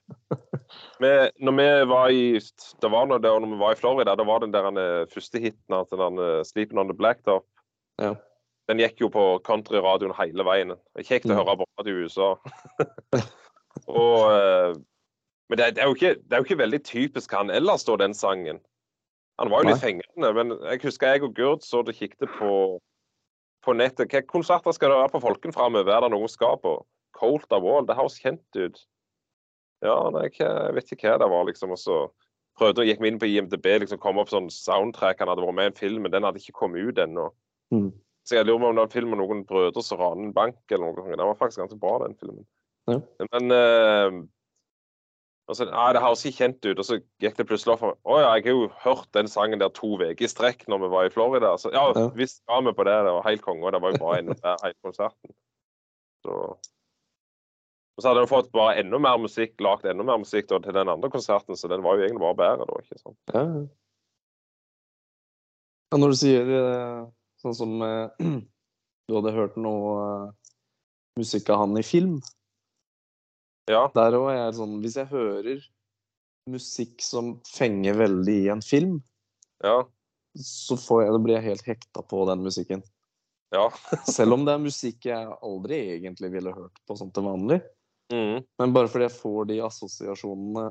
Vi, når vi var i det var når, det, når vi var i Florida, da var den der eh, første hiten av den eh, 'Sleeping on the Blacktop'. Ja. Den gikk jo på countryradioen hele veien. Kjekt å Mm. høre på radio i USA. Og, eh, men det, det, er ikke, det er jo ikke veldig typisk han ellers, da, den sangen. Han var jo litt fengende, men jeg husker jeg og Gurd så det kikket på, på nettet. Hvilke konserter skal det være på Folken framover? Er det noen skal på? Cold of Wall, det høres kjent ut. Ja, nei, jeg vet ikke hva det var, liksom. Og så prøvde jeg gikk vi inn på IMDb, liksom kom opp sånn soundtrack. Han hadde vært med i en film, men den hadde ikke kommet ut ennå. Mm. Så jeg lurer på om det var en film med noen brødre som raner en bank eller noe. Den var faktisk ganske bra, den filmen. Ja. Men eh, altså, ah, det høres ikke kjent ut. Og så gikk det plutselig opp for meg. Å ja, jeg har jo hørt den sangen der to uker i strekk når vi var i Florida. Så ja, Ja. visst var vi på det. Det var helt konge. Og det var jo bare en der hele konserten. Så og så hadde de fått bare enda mer musikk, lagd enda mer musikk da, til den andre konserten, så den var jo egentlig bare bedre da. ikke sant? Ja, ja. når du sier eh, sånn som eh, du hadde hørt noe eh, musikk av han i film, Ja. der òg er jeg sånn Hvis jeg hører musikk som fenger veldig i en film, Ja. så får jeg, blir jeg helt hekta på den musikken. Ja. Selv om det er musikk jeg aldri egentlig ville hørt på sånn til vanlig. Mm. Men bare fordi jeg får de assosiasjonene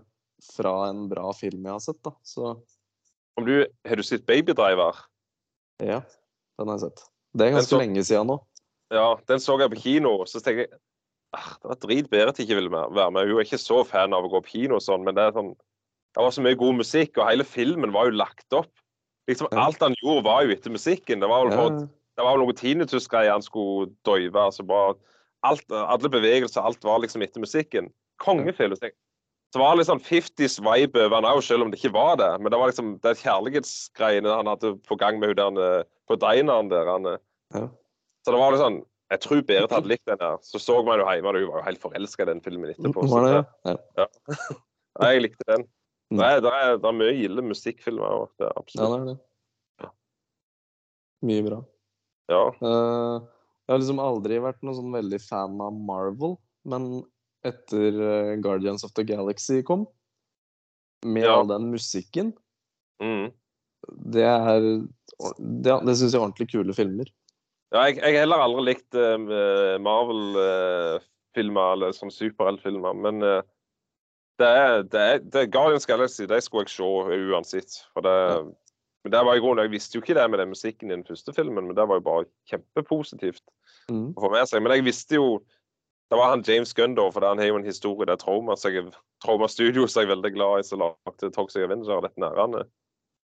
fra en bra film jeg har sett, da. Så Om du, har du sett Baby Driver? ja, den har jeg sett. Det er ganske så- lenge siden nå. Ja, den så jeg på kino. Så tenker jeg det var drit Berit ikke ville være med. Hun er ikke så fan av å gå på kino og sånn, men det er sånn Det var så mye god musikk, og hele filmen var jo lagt opp. Liksom Alt han gjorde, var jo etter musikken. Det var vel for, det var vel noe tinnitus-greier han skulle døyve. altså bare alt, Alle bevegelser, alt var liksom etter musikken. Kongefilm. Så jeg- var det litt sånn 50s vibe over han òg, selv om det ikke var det. Men det var liksom det kjærlighetsgreiene han hadde på gang med hun der eh, på dineren der. Han, eh. Ja. Så det var litt sånn Jeg tror Berit hadde likt den her. Så så man jo hjemme, og hun var jo helt forelska i den filmen etterpå. Var det, ja? ja, jeg likte den. Nei, Det er, det er, det er mye gilde musikkfilmer òg. Ja, Absolutt. det. Mye bra. Ja. Eh, jeg har liksom aldri vært noe sånn veldig fan av Marvel, men etter eh, Guardians of the Galaxy kom, med Ja. all den musikken, Mm. det er Det, det syns jeg er ordentlig kule filmer. Ja jeg, har heller aldri likt uh, Marvel-filmer eller sånn superheltfilmer, men uh, det er, det er, det er Guardians Galaxy det skulle jeg se uansett. For det, Ja. Men det var i grunnen, Jeg visste jo ikke det med den musikken i den første filmen, men det var jo bare kjempepositivt. Mm. å få med seg. Men jeg visste jo Det var han James Gunn, da, for han har jo en historie der Trauma så jeg, Trauma Studio er jeg veldig glad i, som lagde Toxic Avenger dette nærende.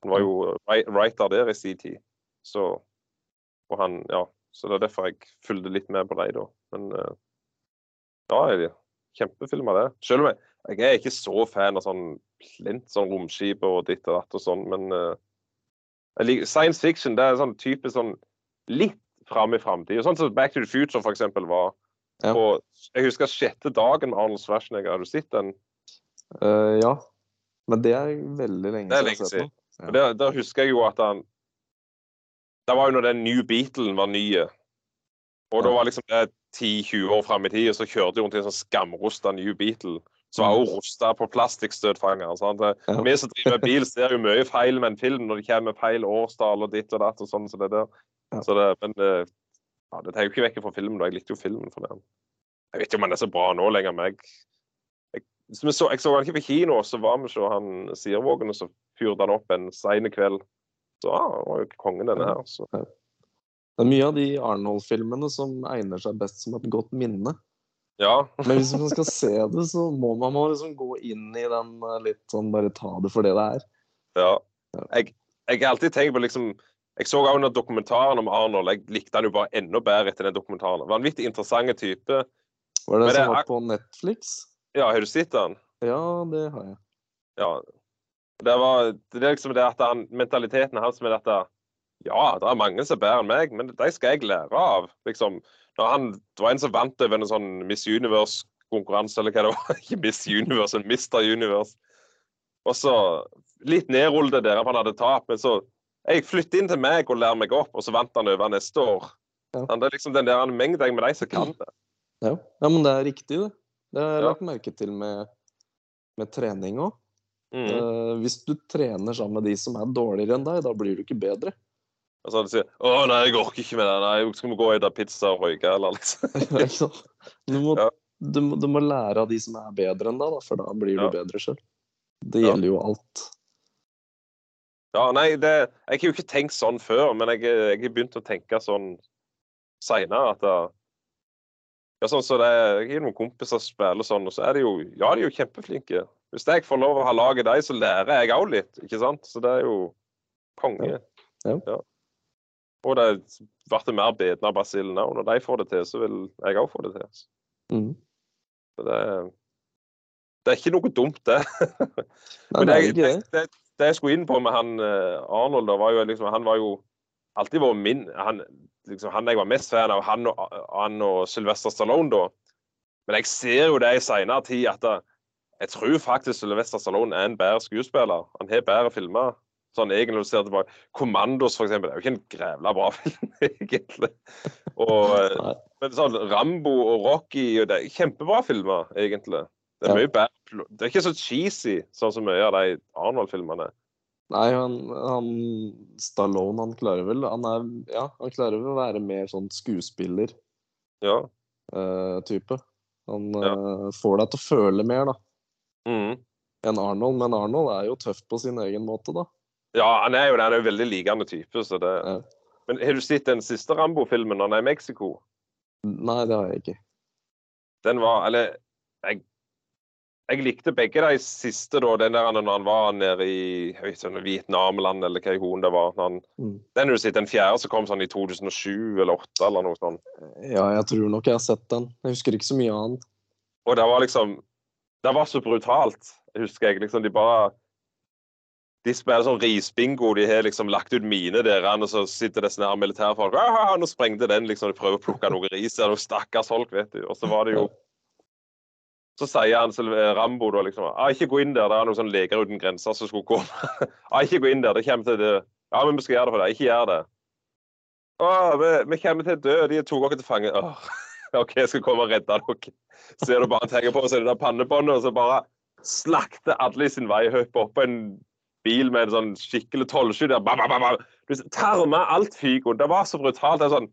Han var jo writer der i sin tid. Så og han, ja, så det er derfor jeg fulgte litt med på dem, da. Men eh, ja, jeg, kjempefilm av det. Selv om jeg, jeg er ikke så fan av sånn plint sånn romskip og ditt og datt og sånn, men eh, jeg liker, science fiction det er sånn type sånn litt fram i framtida. Sånn som Back to the Future for eksempel var. Ja. Og jeg husker sjette dagen med Arnold Schwarzenegger. Har du sett den? Uh, ja. Men det er veldig lenge Det er lenge har siden. Ja. Der husker jeg jo at han Det var jo når den New Beatlen var nye. Og da var liksom det 10-20 år fram i tid, og så kjørte de rundt i en sånn skamrusta New Beatle. Som var også rusta på plastikkstøtfanger. Ja. Vi som driver med bil, ser jo mye feil med en film når det kommer feil årstall og ditt og datt og sånn. Så det der. Så det, men eh, ja, det tar jo ikke vekk fra filmen. da. Jeg likte jo filmen for det. Jeg vet ikke om han er så bra nå lenger, men jeg, jeg, så, jeg så han ikke på kino, så var vi hos han Sirvågen, og så fyrte han opp en sein kveld. Så ja, han var jo ikke kongen, denne her. Så. Det er mye av de Arnold-filmene som egner seg best som et godt minne. Ja. Men hvis man skal se det, så må man må liksom gå inn i den eh, litt sånn Bare ta det for det det er. ja. Jeg, har alltid tenkt på liksom Jeg så også under dokumentaren om Arnold. Jeg likte han jo bare enda bedre etter den dokumentaren. Vanvittig interessante type. Var det den det som var på Netflix? Ja, har du sett den? Ja, det har jeg. Ja. Det, var, det er liksom det at han, mentaliteten hans med dette Ja, det er mange som er bedre enn meg, men de skal jeg lære av. Liksom, når han, det var en som vant over en sånn Miss Universe-konkurranse, eller hva det var. Ikke Miss Universe, men Mr. Universe. Og så litt nedrullet der, han hadde tap, men så Jeg flytter inn til meg og lærer meg opp, og så vant han over neste år. Ja. Det er liksom den der mengden med de som kan det. Ja. ja, men det er riktig, det. Det har jeg lagt merke til med, med trening òg. Mm. hvis du trener sammen med de som er dårligere enn deg, da blir du ikke bedre. Og så sier Å nei, jeg orker ikke med det. Nei, skal vi gå og spise pizza og røyke, eller liksom? Du, må, Ja. du, må, du må lære av de som er bedre enn deg, da, for da blir Ja. du bedre sjøl. Det Ja. gjelder jo alt. Ja, nei, det, jeg har jo ikke tenkt sånn før, men jeg, jeg har begynt å tenke sånn seinere at det, ja, sånn så det, Jeg har noen kompiser som spiller sånn, og så er de jo Ja, de er jo kjempeflinke. Hvis jeg får lov å ha lag i dem, så lærer jeg òg litt, ikke sant? Så det er jo konge. Ja. Og det blir mer bedre av basillen òg. Når de får det til, så vil jeg òg få det til. Mm. Det, det er ikke noe dumt, det. Men det det, det, det. jeg skulle inn på med han eh, Arnold, da, var jo liksom, han var jo alltid vært min han, liksom, han jeg var mest fan av, han og, han og Sylvester Stallone, da. Men jeg ser jo det i seinere tid at jeg tror faktisk Sylvester Stallone er en bedre skuespiller. Han har bedre filmer. Sånn egentlig ser tilbake. 'Kommandos', for eksempel, er jo ikke en grævla bra film, egentlig. Og, men sånn Rambo og Rocky og det er kjempebra filmer, egentlig. Det er Ja. Det er ikke så cheesy sånn som mye av de Arnold-filmene. Nei, han, han Stallone, han klarer vel Han er Ja, han klarer vel å være mer sånn skuespiller-type. Ja. han Ja. uh, får deg til å føle mer, da, Mhm. enn Arnold. Men Arnold er jo tøff på sin egen måte, da. ja, han er jo det. Han er jo veldig likende type. Så det... Ja. Men har du sett den siste Rambo-filmen når han er i Mexico? Nei, det har jeg ikke. Den var Eller jeg, jeg likte begge de siste, da. Den der når han var nede i sånn Vietnamland, eller hva hun det var. Han, Mm. den har du sett, den fjerde som kom sånn i 2007 eller 2008 eller noe sånt. Ja, jeg tror nok jeg har sett den. Jeg husker ikke så mye den. Og det var liksom Det var så brutalt, husker jeg. liksom De bare De spiller sånn risbingo. De har liksom lagt ut mine der, og så sitter det sånne her militærfolk «Ah, Nå sprengte den, liksom. De prøver å plukke noe ris der. Noen stakkars folk, vet du. Og så var det jo Så sier han Sylve- Rambo da liksom ah, Ikke gå inn der. Det er noen sånne leger uten grenser som skulle komme. ah, ikke gå inn der. Det kommer til det. Ja, men vi skal gjøre det for deg. Ikke gjør det. Å, vi, vi kommer til å dø. De tok dere til fange. Åh. OK, jeg skal komme og redde dere. er det bare å tenke på seg det der pannebåndet, og så bare slakter alle i sin vei. Hopper opp på en bil med en sånn skikkelig tollsky der. Ba, ba, ba, ba. Du Tarma alt fyker. Det var så brutalt. Det er sånn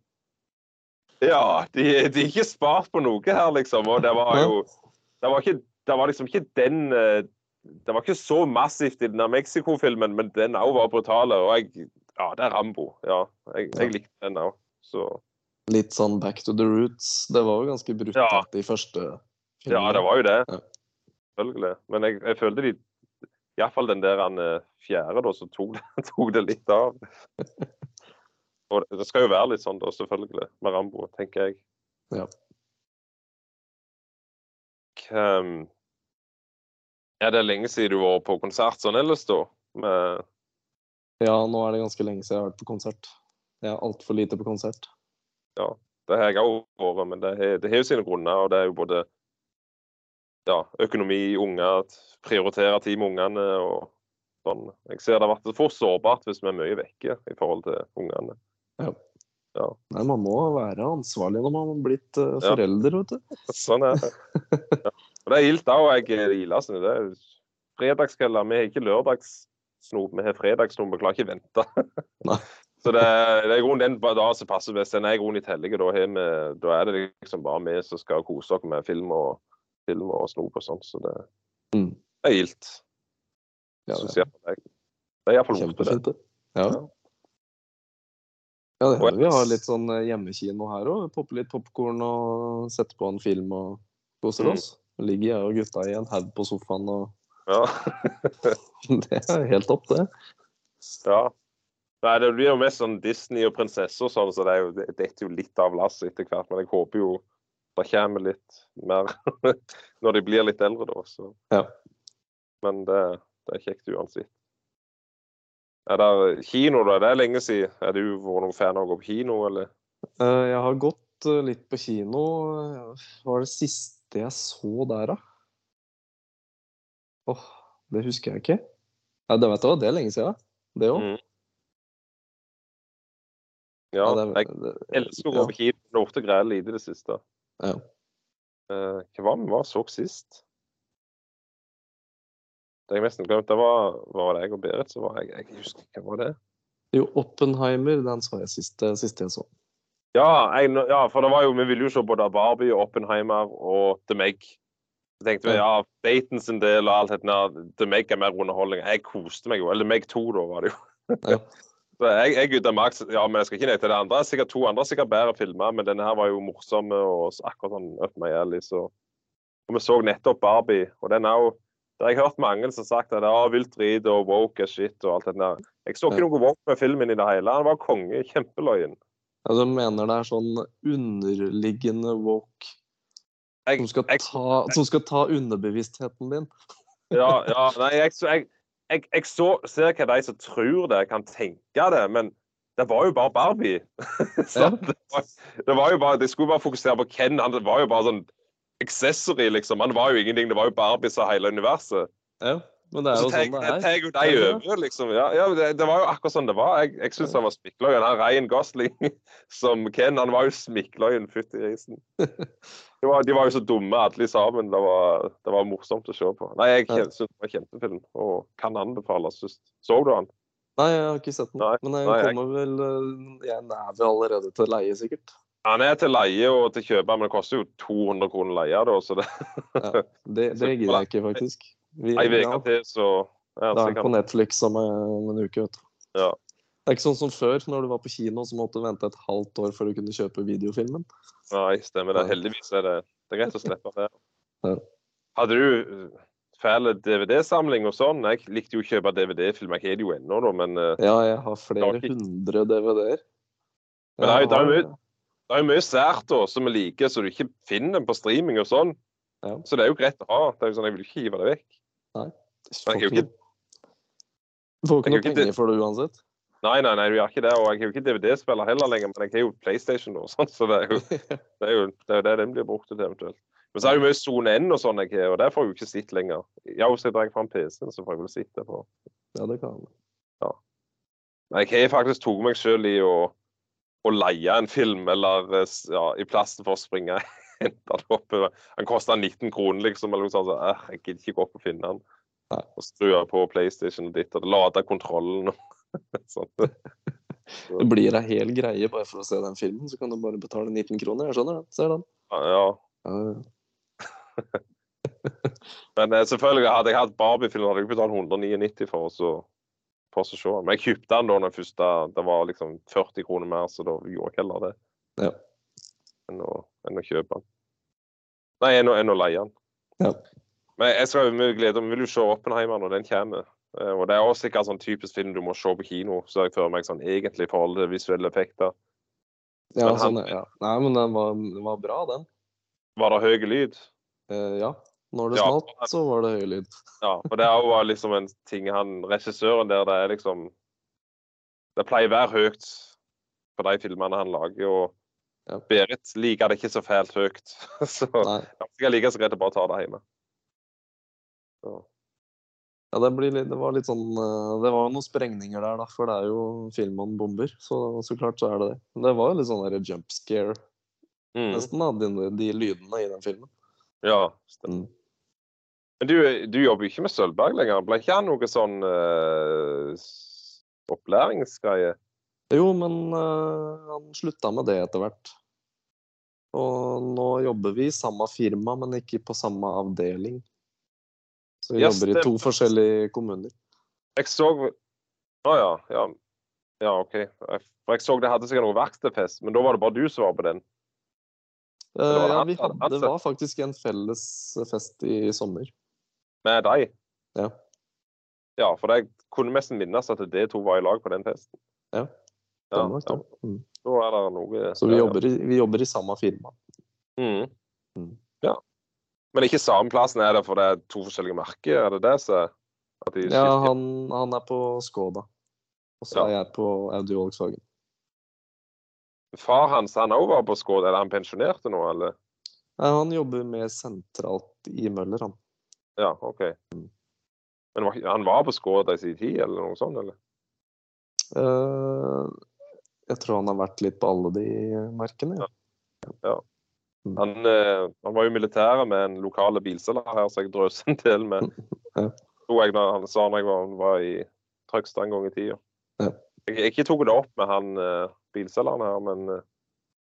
Ja, de, de er ikke spart på noe her, liksom. Og det var jo Det var, ikke, det var liksom ikke den eh, Det var ikke så massivt i den Mexico-filmen, men den òg var brutal. Og jeg Ja, det er Rambo. Ja, jeg, jeg likte den òg. Så Litt sånn back to the roots. Det var jo ganske brutalt de første Ja, det var jo det. Ja. Selvfølgelig. Men jeg, jeg følte de Iallfall den der han eh, fjerde, da, så tok det, tok det litt av. Og det, skal jo være litt sånn, da, selvfølgelig, med Rambo, tenker jeg. Ja. Um, Er det lenge siden du var på konsert sånn ellers, da? Med, Ja, nå er det ganske lenge siden jeg har vært på konsert. Jeg er altfor lite på konsert. Det har jeg òg vært, men det har, jo sine grunner. Og det er jo både ja, økonomi, unger, prioritere tid med ungene og sånn. Jeg ser det har vært for sårbart hvis vi er mye vekke i forhold til ungene. Nei, man må være ansvarlig når man har blitt Ja. forelder, vet du. Sånn er det. Ja. Og det er gildt òg. Jeg er ilende. Det er fredagskvelder. Vi har ikke lørdagssnop, vi har fredagssnop. Vi klarer ikke vente. Nei. Så det det er i grunnen den dagen som passer best. Den er i grunnen litt hellig. Da, da er det liksom bare vi som skal kose oss med film og, film og snop og sånt. Så det, Mm. det er gildt. Ja, det jeg. Det er iallfall vondt. det. Ja. Ja. Det hender vi har litt sånn eh, hjemmekino her òg. Popper litt popkorn og setter på en film og koser Mm. oss. Ligger jeg og gutta i en haug på sofaen og Ja. Det er helt topp, det. ja. Nei, det blir jo mest sånn Disney og prinsesser og sånn, så det er jo, det detter jo litt av lasset etter hvert. Men jeg håper jo det kommer litt mer når de blir litt eldre, da. Så. Ja. Men det, det er kjekt uansett. Er det kino, da? Det er lenge siden. Er du vært noen fan av å gå på kino, eller? Eh, Jeg har gått eh, litt på kino. Hva var det siste jeg så der, da? Åh, det husker jeg ikke. Ja, det vet du det er lenge siden. Det òg. Mm. Ja, det, jeg det, elsker å gå på kino. Er ofte greier lite i det siste. Ja. Uh, hva var vi var så sist? Det har jeg nesten glemt. Det var, var det jeg og Berit som var jeg, jeg husker ikke hva det Jo, Oppenheimer, den så jeg sist, siste jeg så. ja, jeg, ja, for det var jo, vi ville jo se både Barbie og Oppenheimer og The Meg. Så tenkte vi ja, Batons sin del og alt dette der, The Meg er mer underholdning. Jeg koste meg jo. Eller The Meg 2, da, var det jo. Ja. Jeg, jeg gutta Max, ja, men jeg skal ikke nekte det andre. er Sikkert to andre er sikkert bedre filmer, men denne her var jo morsom og akkurat sånn up my alley, så Og vi så nettopp Barbie, og den er jo har jeg hørt mange som har sagt at det er vilt drit og woke as shit og alt det der. Jeg så ikke noe woke med filmen i det hele. Han var konge. Kjempeløyen. Altså, jeg mener det er sånn underliggende woke som skal ta, som skal ta underbevisstheten din. ja, ja, nei, jeg, så- jeg, jeg, jeg så, ser hva de som tror det, kan tenke det, men det var jo bare Barbie. Ja. det, var, det var jo bare, De skulle bare fokusere på Ken. Han, det var jo bare sånn accessory, liksom. Han var jo ingenting. Det var jo Barbie som hele universet. Ja, men det er jo sånn det er. de Er det? over, liksom. Ja, ja det, det var jo akkurat sånn det var. Jeg, jeg syns han var smikkløyen. Han rein Gosling som Ken, han var jo smikkløyen. Fytti grisen. De var, de var jo så dumme alle sammen. Det var, det var morsomt å se på. Nei, jeg syns det var kjempefilm og kan anbefales. Synes- Så du han? Nei, jeg har ikke sett den. Nei, Men jeg nei, jeg- kommer vel øh, Jeg er vel allerede til leie, sikkert. Han er til leie og til kjøper, men det koster jo 200 kroner leie, da, så det Ja, det, det gidder jeg ikke, faktisk. Vi, ei uke til, så ja, det er på Netflix om en en uke, vet du. Ja. Det er ikke sånn som før, når du var på kino så måtte du vente et halvt år før du kunne kjøpe videofilmen. Nei, stemmer det. Heldigvis er det, det er greit å slippe det. Ja. Hadde du fæle fæl DVD-samling og sånn? Jeg likte jo å kjøpe DVD-filmer. Jeg har det jo ennå, da, men uh, Ja, jeg har flere ikke- hundre DVD-er. Men det er det er mye- det er jo mye sært da, som vi liker, så du ikke finner dem på streaming og sånn. Ja. Så det er jo greit å ha. Det er jo sånn, Jeg vil ikke hive det vekk. Jeg får ikke ikke- Får ikke noe ikke penger for det uansett. Nei, nei, nei, du gjør ikke det. Og jeg har jo ikke DVD-spiller heller lenger, men jeg har jo PlayStation nå, sånn, så det er jo det er jo det, er jo det den blir brukt til eventuelt. Men så er det jo mye Sone N og sånn jeg har, og der får jeg jo ikke sett lenger. Ja, hvis jeg drar fram PC-en, så får jeg vel sitte det på. Ja, det kan Men jeg har faktisk tatt meg sjøl i å, å leie en film, eller eh, ja, i plassen for å springe og det opp. Han koster 19 kroner, liksom, eller noe sånt. Så, eh, jeg gidder ikke gå opp og finne den. Nei. Og skru på PlayStation og ditt, og lade kontrollen sånn. sånn. Det blir ei hel greie bare for å se den filmen, så kan du bare betale 19 kroner. Jeg skjønner det. Ser den. Ja, Ja, Men eh, selvfølgelig, hadde jeg hatt Barbie-film, hadde jeg betalt 199 for oss å for oss å se. Men jeg kjøpte den da den første Det var liksom 40 kroner mer, så da gjorde jeg heller det. Ja. Men å, enn å kjøpe den. Nei, enn å, enn å leie den. Ja. Men jeg skal jo glede Vi vil jo se Oppenheimer når den kommer. Eh, Og det er også sikkert sånn typisk film du må se på kino, så jeg føler meg sånn egentlig i forhold til visuelle effekter. ja, Men han- sånn, ja. Nei, men den var, var bra, den. Var det høy lyd? Eh, ja. Når det Ja. smalt, så var det høy lyd. Ja, og det er jo liksom en ting han Regissøren der, det er liksom Det pleier å være høyt på de filmene han lager, og Ja. Berit liker det ikke så fælt høyt. Så Nei. jeg liker så greit å bare ta det hjemme. Så. Ja, det, blir litt, det var litt sånn eh, Det var noen sprengninger der, da, for det er jo film om bomber. Så, så klart så er det det. Men det var jo litt sånn der jump scare, Mm. nesten, da, de, de lydene i den filmen. Ja, stemmer. Mm. Men du, du jobber jo ikke med Sølvberg lenger. Ble ikke han noe sånn uh, opplæringsgreie? Jo, men uh, han slutta med det etter hvert. Og nå jobber vi i samme firma, men ikke på samme avdeling. Så vi yes, jobber i to det... forskjellige kommuner. Jeg så Å ja, ja. Ja, OK. Jeg, for jeg så det hadde sikkert noe verkstedfest, men da var det bare du som var på den. Eh, var det ja, vi hadde, det var faktisk en felles fest i sommer. Med deg. Ja. Ja, for jeg kunne nesten minnes at det to var i lag på den festen. Ja, Nok ja. det. Mm. Da er det noe Så vi jobber, i, vi jobber i samme firma. Mm. Mm. Ja. Men ikke samme plassen er det for det er to forskjellige merker? Er det det som de Ja, han, han er på Skoda. Og så Ja. er jeg på Audi Volkswagen. Far hans han òg var på Skoda, Er han pensjonerte nå, eller? Nei, han jobber mer sentralt i Møller, han. Ja, OK. Mm. Men han var på Skoda i sin tid, eller noe sånt? eller? Eh, Jeg tror han har vært litt på alle de merkene. Ja. Han, eh, han var jo i militæret med en lokale bilselger her, så jeg drøste en del med. Ja. Tror jeg da han sa når jeg var, var i Trøgstad en gang i tida. Ja. Jeg jeg ikke tok det opp med han eh, bilselgeren her, men eh,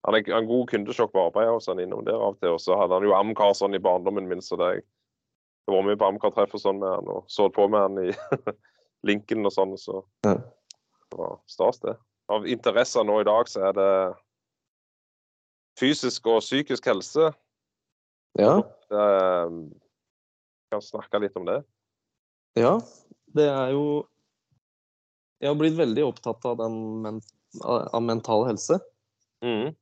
han er en god kundesjokk på arbeidet hos han innom der av og til. Og så hadde han jo Amcar sånn i barndommen min, så det jeg jeg var mye på Amcar-treff og sånn med han, og så på med han i Lincoln og sånn, så Ja. det var stas, det. Av interesser nå i dag så er det fysisk og psykisk helse. Ja, Eh, kan snakke litt om det. ja. Det er jo Jeg har blitt veldig opptatt av den men av mental helse. Mm.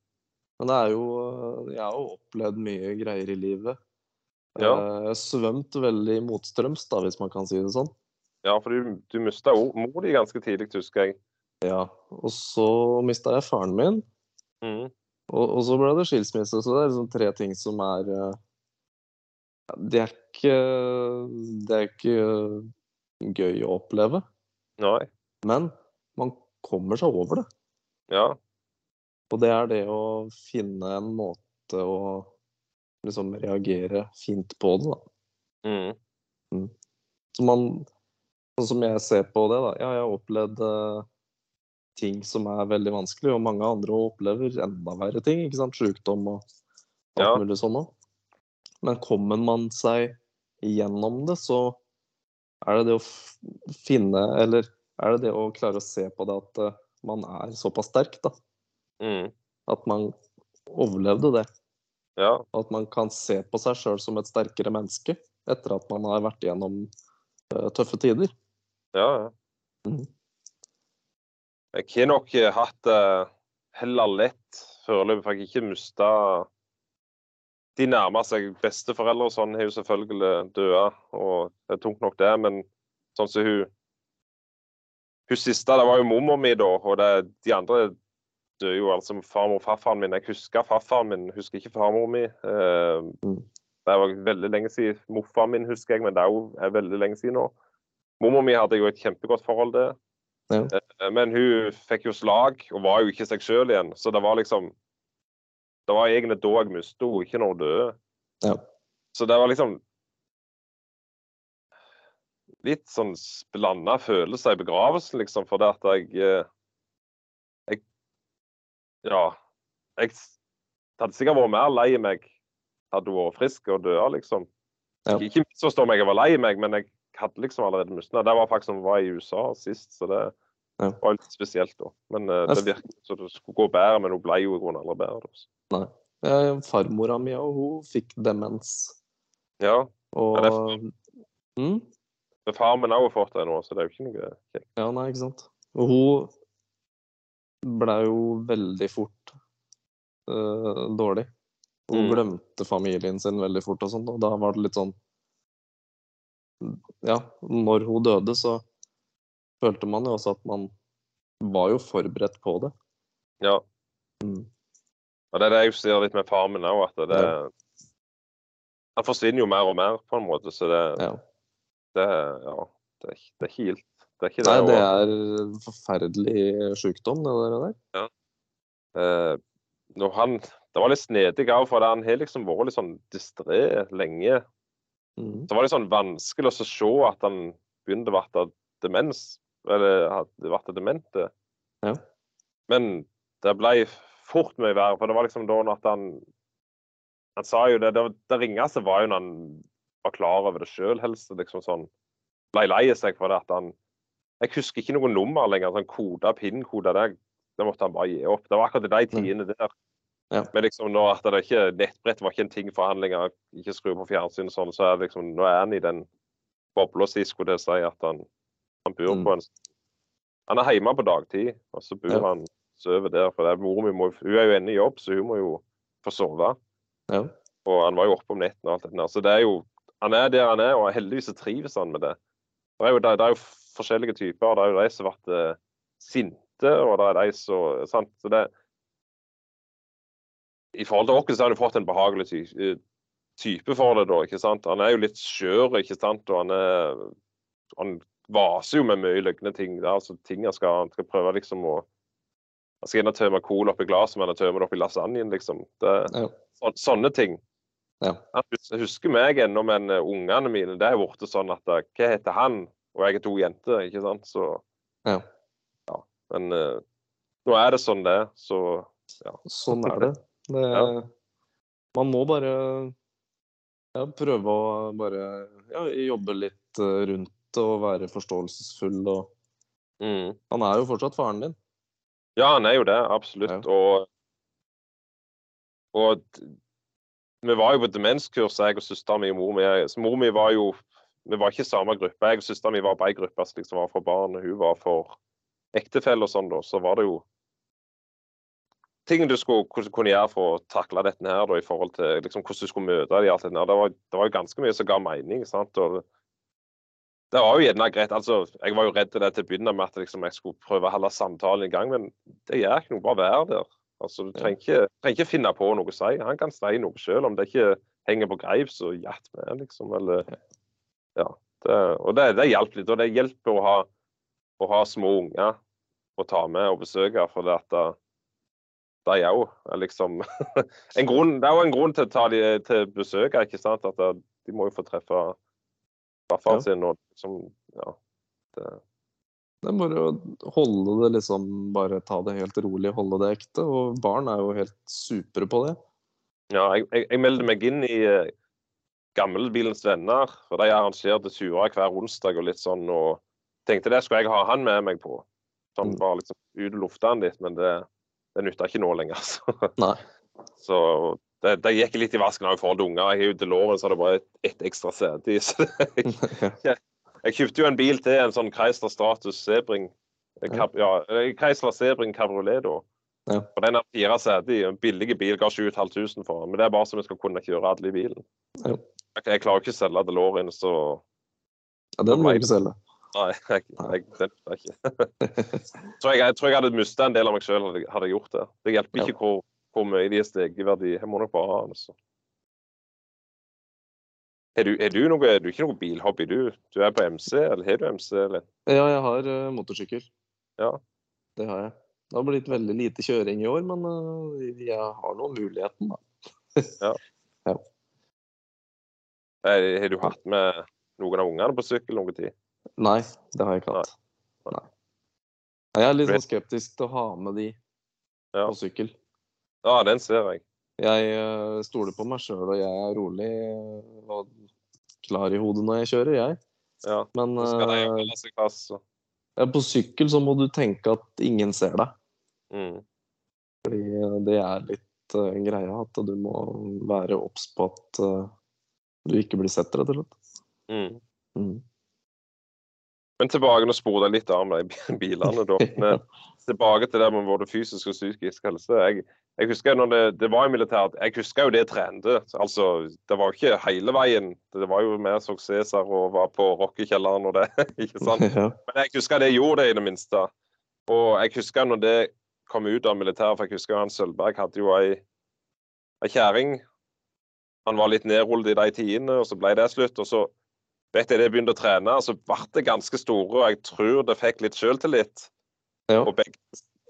Men det er jo Jeg har jo opplevd mye greier i livet. Ja. Eh, Jeg har svømt veldig motstrøms, da, hvis man kan si det sånn. Ja, for du, du mista mor di ganske tidlig, husker jeg. Ja. Og så mista jeg faren min. Mm. Og, og så ble det skilsmisse, så det er liksom tre ting som er eh, Det er ikke Det er ikke gøy å oppleve, Nei. men man kommer seg over det. Ja. Og det er det å finne en måte å liksom reagere fint på det, da. Mhm. Så man Sånn som jeg ser på det, da. Ja, jeg har opplevd eh, ting som er veldig vanskelig, og mange andre opplever enda verre ting. ikke sant? Sykdom og alt Ja. mulig sånn òg. Men kommer man seg gjennom det, så er det det å finne Eller er det det å klare å se på det at eh, man er såpass sterk, da. Mm. At man overlevde det. Ja. At man kan se på seg sjøl som et sterkere menneske etter at man har vært gjennom eh, tøffe tider. Ja, ja. Mhm. Jeg har nok eh, hatt det heller lett foreløpig, for jeg har ikke mista De nærmer seg besteforeldre og sånn, har jo selvfølgelig døde, og det er tungt nok det, men sånn som hun Hun siste, det var jo mormor mi da, og det, de andre døde jo altså farmor og farfaren min. Jeg husker farfaren min, husker ikke farmor mi. Eh, Mm. Det var veldig lenge siden. Morfaren min husker jeg, men det er jo veldig lenge siden nå. Mormor mi hadde jo et kjempegodt forhold til. Ja. Eh, Men hun fikk jo slag og var jo ikke seg sjøl igjen. Så det var liksom Det var egentlig da jeg mistet henne, ikke når hun døde. Ja. Så det var liksom Litt sånn blanda følelser i begravelsen, liksom, fordi at jeg eh, Jeg Ja. Jeg hadde sikkert vært mer lei meg hadde hun vært frisk og døde, liksom. Ja. Ikke misforstå meg, jeg var lei meg, men jeg hadde liksom allerede mistet henne. Det var faktisk som var i USA sist, så det Ja. var litt spesielt da. Men uh, det virket som det skulle gå bedre, men hun ble jo i grunnen aldri bedre. Da. Nei. Eh, farmora mi og hun fikk demens. Ja, Og Ja, det mm? men far min har jo fått det nå, så det er jo ikke noe kjekt. Ja, nei, ikke sant. Og hun ble jo veldig fort uh, dårlig. Hun Mm. glemte familien sin veldig fort og sånn, og da var det litt sånn Ja, når hun døde, så følte man jo også at man var jo forberedt på det. Ja. Mm. Og det er det jeg sier litt med far min òg, at det Ja. Han forsvinner jo mer og mer, på en måte, så det, Ja. det Ja. Det er, det er ikke. Det er. Nei, det er en forferdelig sjukdom, det der. eh, når han, Det var litt snedig òg, for han har liksom vært litt sånn distré lenge. Mm. Så var det sånn vanskelig å se at han begynte å bli demens. Eller hadde vært demente. Ja. Men det ble fort mye verre, for det var liksom da at han Han sa jo det Det, det ringeste var jo når han var klar over det sjøl, helst. Liksom sånn Ble lei seg for det at han Jeg husker ikke noe nummer lenger. sånn Koda, PIN-koda, det, det måtte han bare gi opp. Det var akkurat i de tidene der. Ja. Men liksom nå at det ikke, nettbrett var ikke en ting for han lenger, ikke skru på fjernsyn og sånn, så er liksom, nå er han i den bobla si, skulle det si, at han, han bor Mm. på en Han er hjemme på dagtid, og så bor Ja. han sover der. For det, mor mi må, hun er jo ennå i jobb, så hun må jo få sove. Ja. Og han var jo oppe om netten og alt det der. Så det er jo Han er der han er, og heldigvis så trives han med det. Det er jo, det, det er jo forskjellige typer. Det er jo de som har vært eh, sinte, og det er de som sant? Så det I forhold til oss så har han jo fått en behagelig ty eh, type for det, da. ikke sant? Han er jo litt skjør, ikke sant? Og han er Han vaser jo med mye løgne ting. Det er altså ting jeg skal, skal prøve liksom å Jeg skal og tømme cola oppi glasset, men jeg tømmer det oppi lasagnen, liksom. Det, Ja. så, sånne ting. Ja. Jeg husker meg ennå, men eh, ungene mine det er blitt sånn at eh, Hva heter han? Og jeg er to jenter, ikke sant? Så Ja. ja. Men uh, nå er det sånn det er, så Sånn er det. det Ja. Man må bare ja, prøve å bare ja, jobbe litt rundt og være forståelsesfull. Og mm. han er jo fortsatt faren din. Ja, han er jo det, absolutt. Ja. Og, og vi var jo på demenskurs, jeg og søstera mi og mor mi. Mor mi var jo Vi var ikke i samme gruppe. Jeg og søstera mi var på ei gruppe som liksom var for barn, og hun var for ektefelle og sånn, da. Så var det jo ting du skulle kunne gjøre for å takle dette her, da, i forhold til liksom, hvordan du skulle møte dem. alt. Det var, det var jo ganske mye som ga mening. sant? Og det var jo gjerne greit. altså, Jeg var jo redd til det til å begynne med, at liksom, jeg skulle prøve å holde samtalen i gang. Men det gjør ikke noe. Bare være der. Altså, Du trenger ikke, trenger ikke finne på noe å si. Han kan si noe sjøl. Om det ikke henger på greip, så jatt med, liksom. Eller Ja. Det, og det, det hjelper litt. Og det hjelper å ha, å ha små unger å ta med og besøke. For det at de òg er liksom en grunn, Det er jo en grunn til å ta de til besøk, ikke sant? At de må jo få treffe farfaren Ja. siden nå liksom Ja. Det, Det er bare å holde det liksom Bare ta det helt rolig, holde det ekte. Og barn er jo helt supre på det. ja jeg, jeg, jeg meldte meg inn i eh, Gammelbilens venner, for de arrangerte turer hver onsdag og litt sånn. og tenkte det skulle jeg ha han med meg på. Sånn Mm. bare liksom ut og lufte han litt, men det, det nytta ikke nå lenger. Altså. Nei. så det, det gikk litt i vasken av forhold til unger. Jeg er jo DeLorean, så det det bare ett et ekstra sete i. Jeg kjøpte jo en bil til, en sånn Chrysler Status Sebring. En Ja. eh, Chrysler Sebring Cabriolet, da. Ja. Og den har fire seter. En billig bil ga 7500 for den. Men det er bare så vi skal kunne kjøre alle i bilen. Ja. Jeg, jeg klarer ikke å selge DeLorean, så Ja, den må du ikke selge. Nei, jeg, jeg, den jeg ikke. så jeg, jeg tror jeg hadde mista en del av meg sjøl hadde, jeg gjort det. Det hjelper ikke hvor, hvor mye de er steget i verdi. Jeg må nok bare ha altså. Så. Er du, er du, noe, er du ikke noe bilhobby, du? Du er på MC, eller har du MC? eller? Ja, jeg har uh, motorsykkel. Ja. Det har jeg. Det har blitt veldig lite kjøring i år, men uh, jeg har nå muligheten, da. Er, har du hatt med noen av ungene på sykkel noen tid? Nei, det har jeg ikke hatt. Nei. Nei. Jeg er litt sånn skeptisk til å ha med de Ja. på sykkel. Ja, den ser jeg. Jeg eh, stoler på meg sjøl, og jeg er rolig eh, og klar i hodet når jeg kjører, jeg. Ja. Men skal jeg eh, holde seg. Så. ja, på sykkel så må du tenke at ingen ser deg. Mm. Fordi det er litt uh, greia at du må være obs på at uh, du ikke blir sett, rett og slett. Mm. Mm. Men tilbake, nå spor jeg litt av med de bilene, da. Men tilbake til det med både fysisk og psykisk helse. Jeg, jeg husker når det, det var i militæret, jeg husker jo det trente. Altså, det var jo ikke hele veien. Det var jo mer så Cæsar og var på rockekjelleren og det. ikke sant? ja. Men jeg husker det gjorde det, i det minste. Og jeg husker når det kom ut av militæret, for jeg husker Hans Sølvberg hadde jo ei, ei kjerring. Han var litt nedrullet i de tidene, og så ble det slutt. Og så vet jeg det begynte å trene, så ble det ganske store, og jeg tror det fikk litt sjøltillit. Ja. Og begge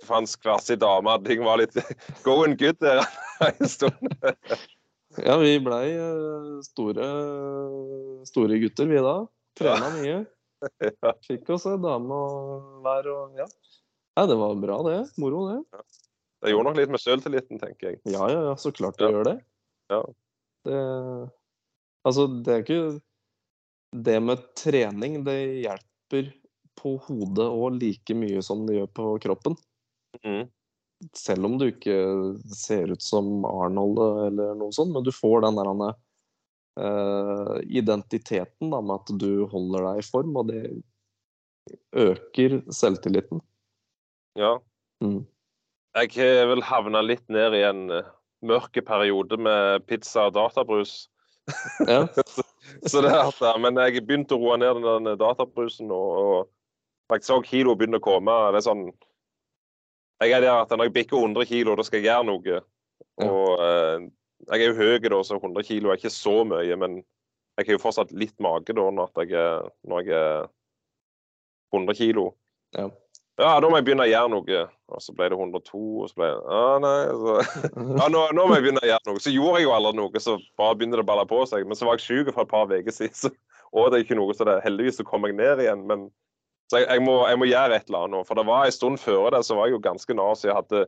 fantes hver sin dame. Ting var litt going good der en stund. ja, vi blei eh, store, store gutter, vi da. Trena mye. Fikk oss ei dame og hver og ja. Nei, det var bra, det. Moro, det. Det gjorde nok litt med sjøltilliten, tenker jeg. Ja, ja, ja, så klart det Ja. gjør det. Ja. Det Altså, det er ikke Det med trening, det hjelper på hodet òg like mye som det gjør på kroppen. Mm. Selv om du ikke ser ut som Arnold eller noe sånt, men du får den der uh, identiteten da, med at du holder deg i form, og det øker selvtilliten. Ja. Mm. Jeg har vel havna litt ned i en mørke mørk periode med pizza og databrus. Ja. Så det at, men jeg begynte å roe ned den databrusen, og, og faktisk òg kilo begynner å komme. Det er sånn Jeg er der at når jeg bikker 100 kilo, da skal jeg gjøre noe. Og eh, jeg er jo høy, da, så 100 kilo er ikke så mye. Men jeg har jo fortsatt litt mage da når, jeg, når jeg er 100 kilo. Ja. Ja, da må jeg begynne å gjøre noe. Og så ble det 102, og så ble det ah, nei, så... Ja, nå, nå, må jeg begynne å gjøre noe. Så gjorde jeg jo aldri noe, så bare begynte det å balle på seg. Men så var jeg syk for et par uker siden, så og det er ikke noe, så det, heldigvis så kom jeg ned igjen. Men så jeg, jeg, må, jeg må gjøre et eller annet nå. For det var en stund før det, så var jeg jo ganske nas. Jeg hadde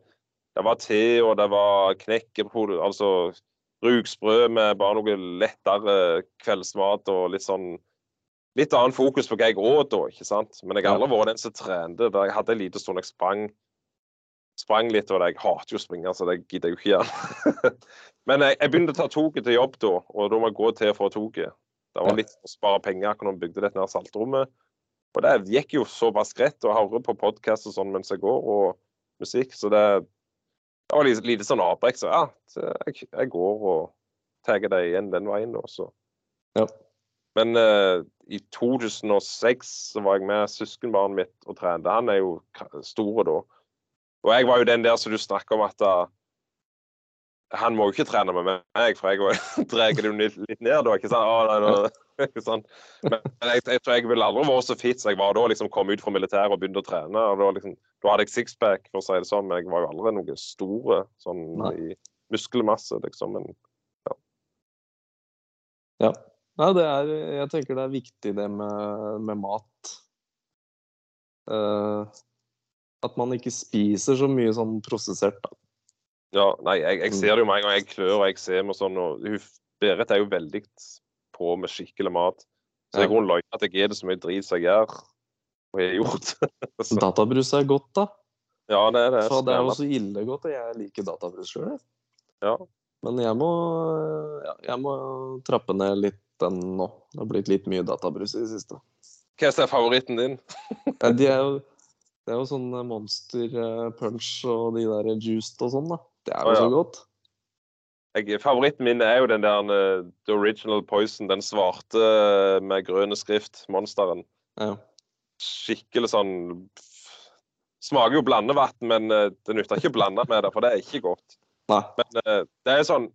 Det var te, og det var knekkebrød, altså rugsprø med bare noe lettere kveldsmat og litt sånn litt annet fokus på hva jeg åt da, ikke sant. Men jeg har aldri vært den som trente. Jeg hadde en liten stund jeg sprang sprang litt, og jeg hater jo å springe, så det gidder jeg jo ikke gjøre. Men jeg, jeg, begynte å ta toget til jobb da, og da må jeg gå til for toget. Det var litt å spare penger når vi bygde dette saltrommet. Og det gikk jo såpass greit å høre på podkast og sånn mens jeg går, og musikk. Så det, det var lite, lite sånn avbrekk. Så ja, jeg, jeg går og tar det igjen den veien, da. Så. Ja. Men uh, i 2006 så var jeg med søskenbarnet mitt og trente. Han er jo stor da. Og jeg var jo den der som du snakker om at uh, han må jo ikke trene med meg, for jeg drar det litt, litt ned da. ikke sant? Å, nei, nei, sant? Men jeg, jeg, tror jeg ville aldri vært så fit som jeg var da. liksom Kom ut fra militæret og begynte å trene. og Da, liksom, da hadde jeg sixpack, for å si det sånn, men jeg var jo aldri noe store sånn i muskelmasse, liksom. Men, ja. ja. Nei, det er, jeg tenker det er viktig det med, med mat. Uh, at man ikke spiser så mye sånn prosessert, da. Ja, nei, jeg, jeg ser det jo med en gang jeg klør og jeg ser meg sånn, og Berit er jo veldig på med skikkelig mat. Så det er grunnen til at jeg er det så mye drit som jeg gjør og jeg har gjort. Databrus er godt, da. Ja, det er det. For det er jo så ille godt, og jeg liker databrus sjøl, Ja. Men jeg må, ja, jeg må trappe ned litt den nå. Det har blitt litt mye databrus i det siste. Hva er favoritten din? ja, de er jo, det er jo sånn Monster eh, Punch og de der juiced og sånn, da. Det er jo ah, ja. så godt. Jeg, favoritten min er jo den der uh, The Original Poison. Den svarte uh, med grønne skrift. Monsteren. Ja. Skikkelig sånn Smaker jo blandevann, men uh, det nytter ikke å blande med det, for det er ikke godt. Nei. Men det er sånn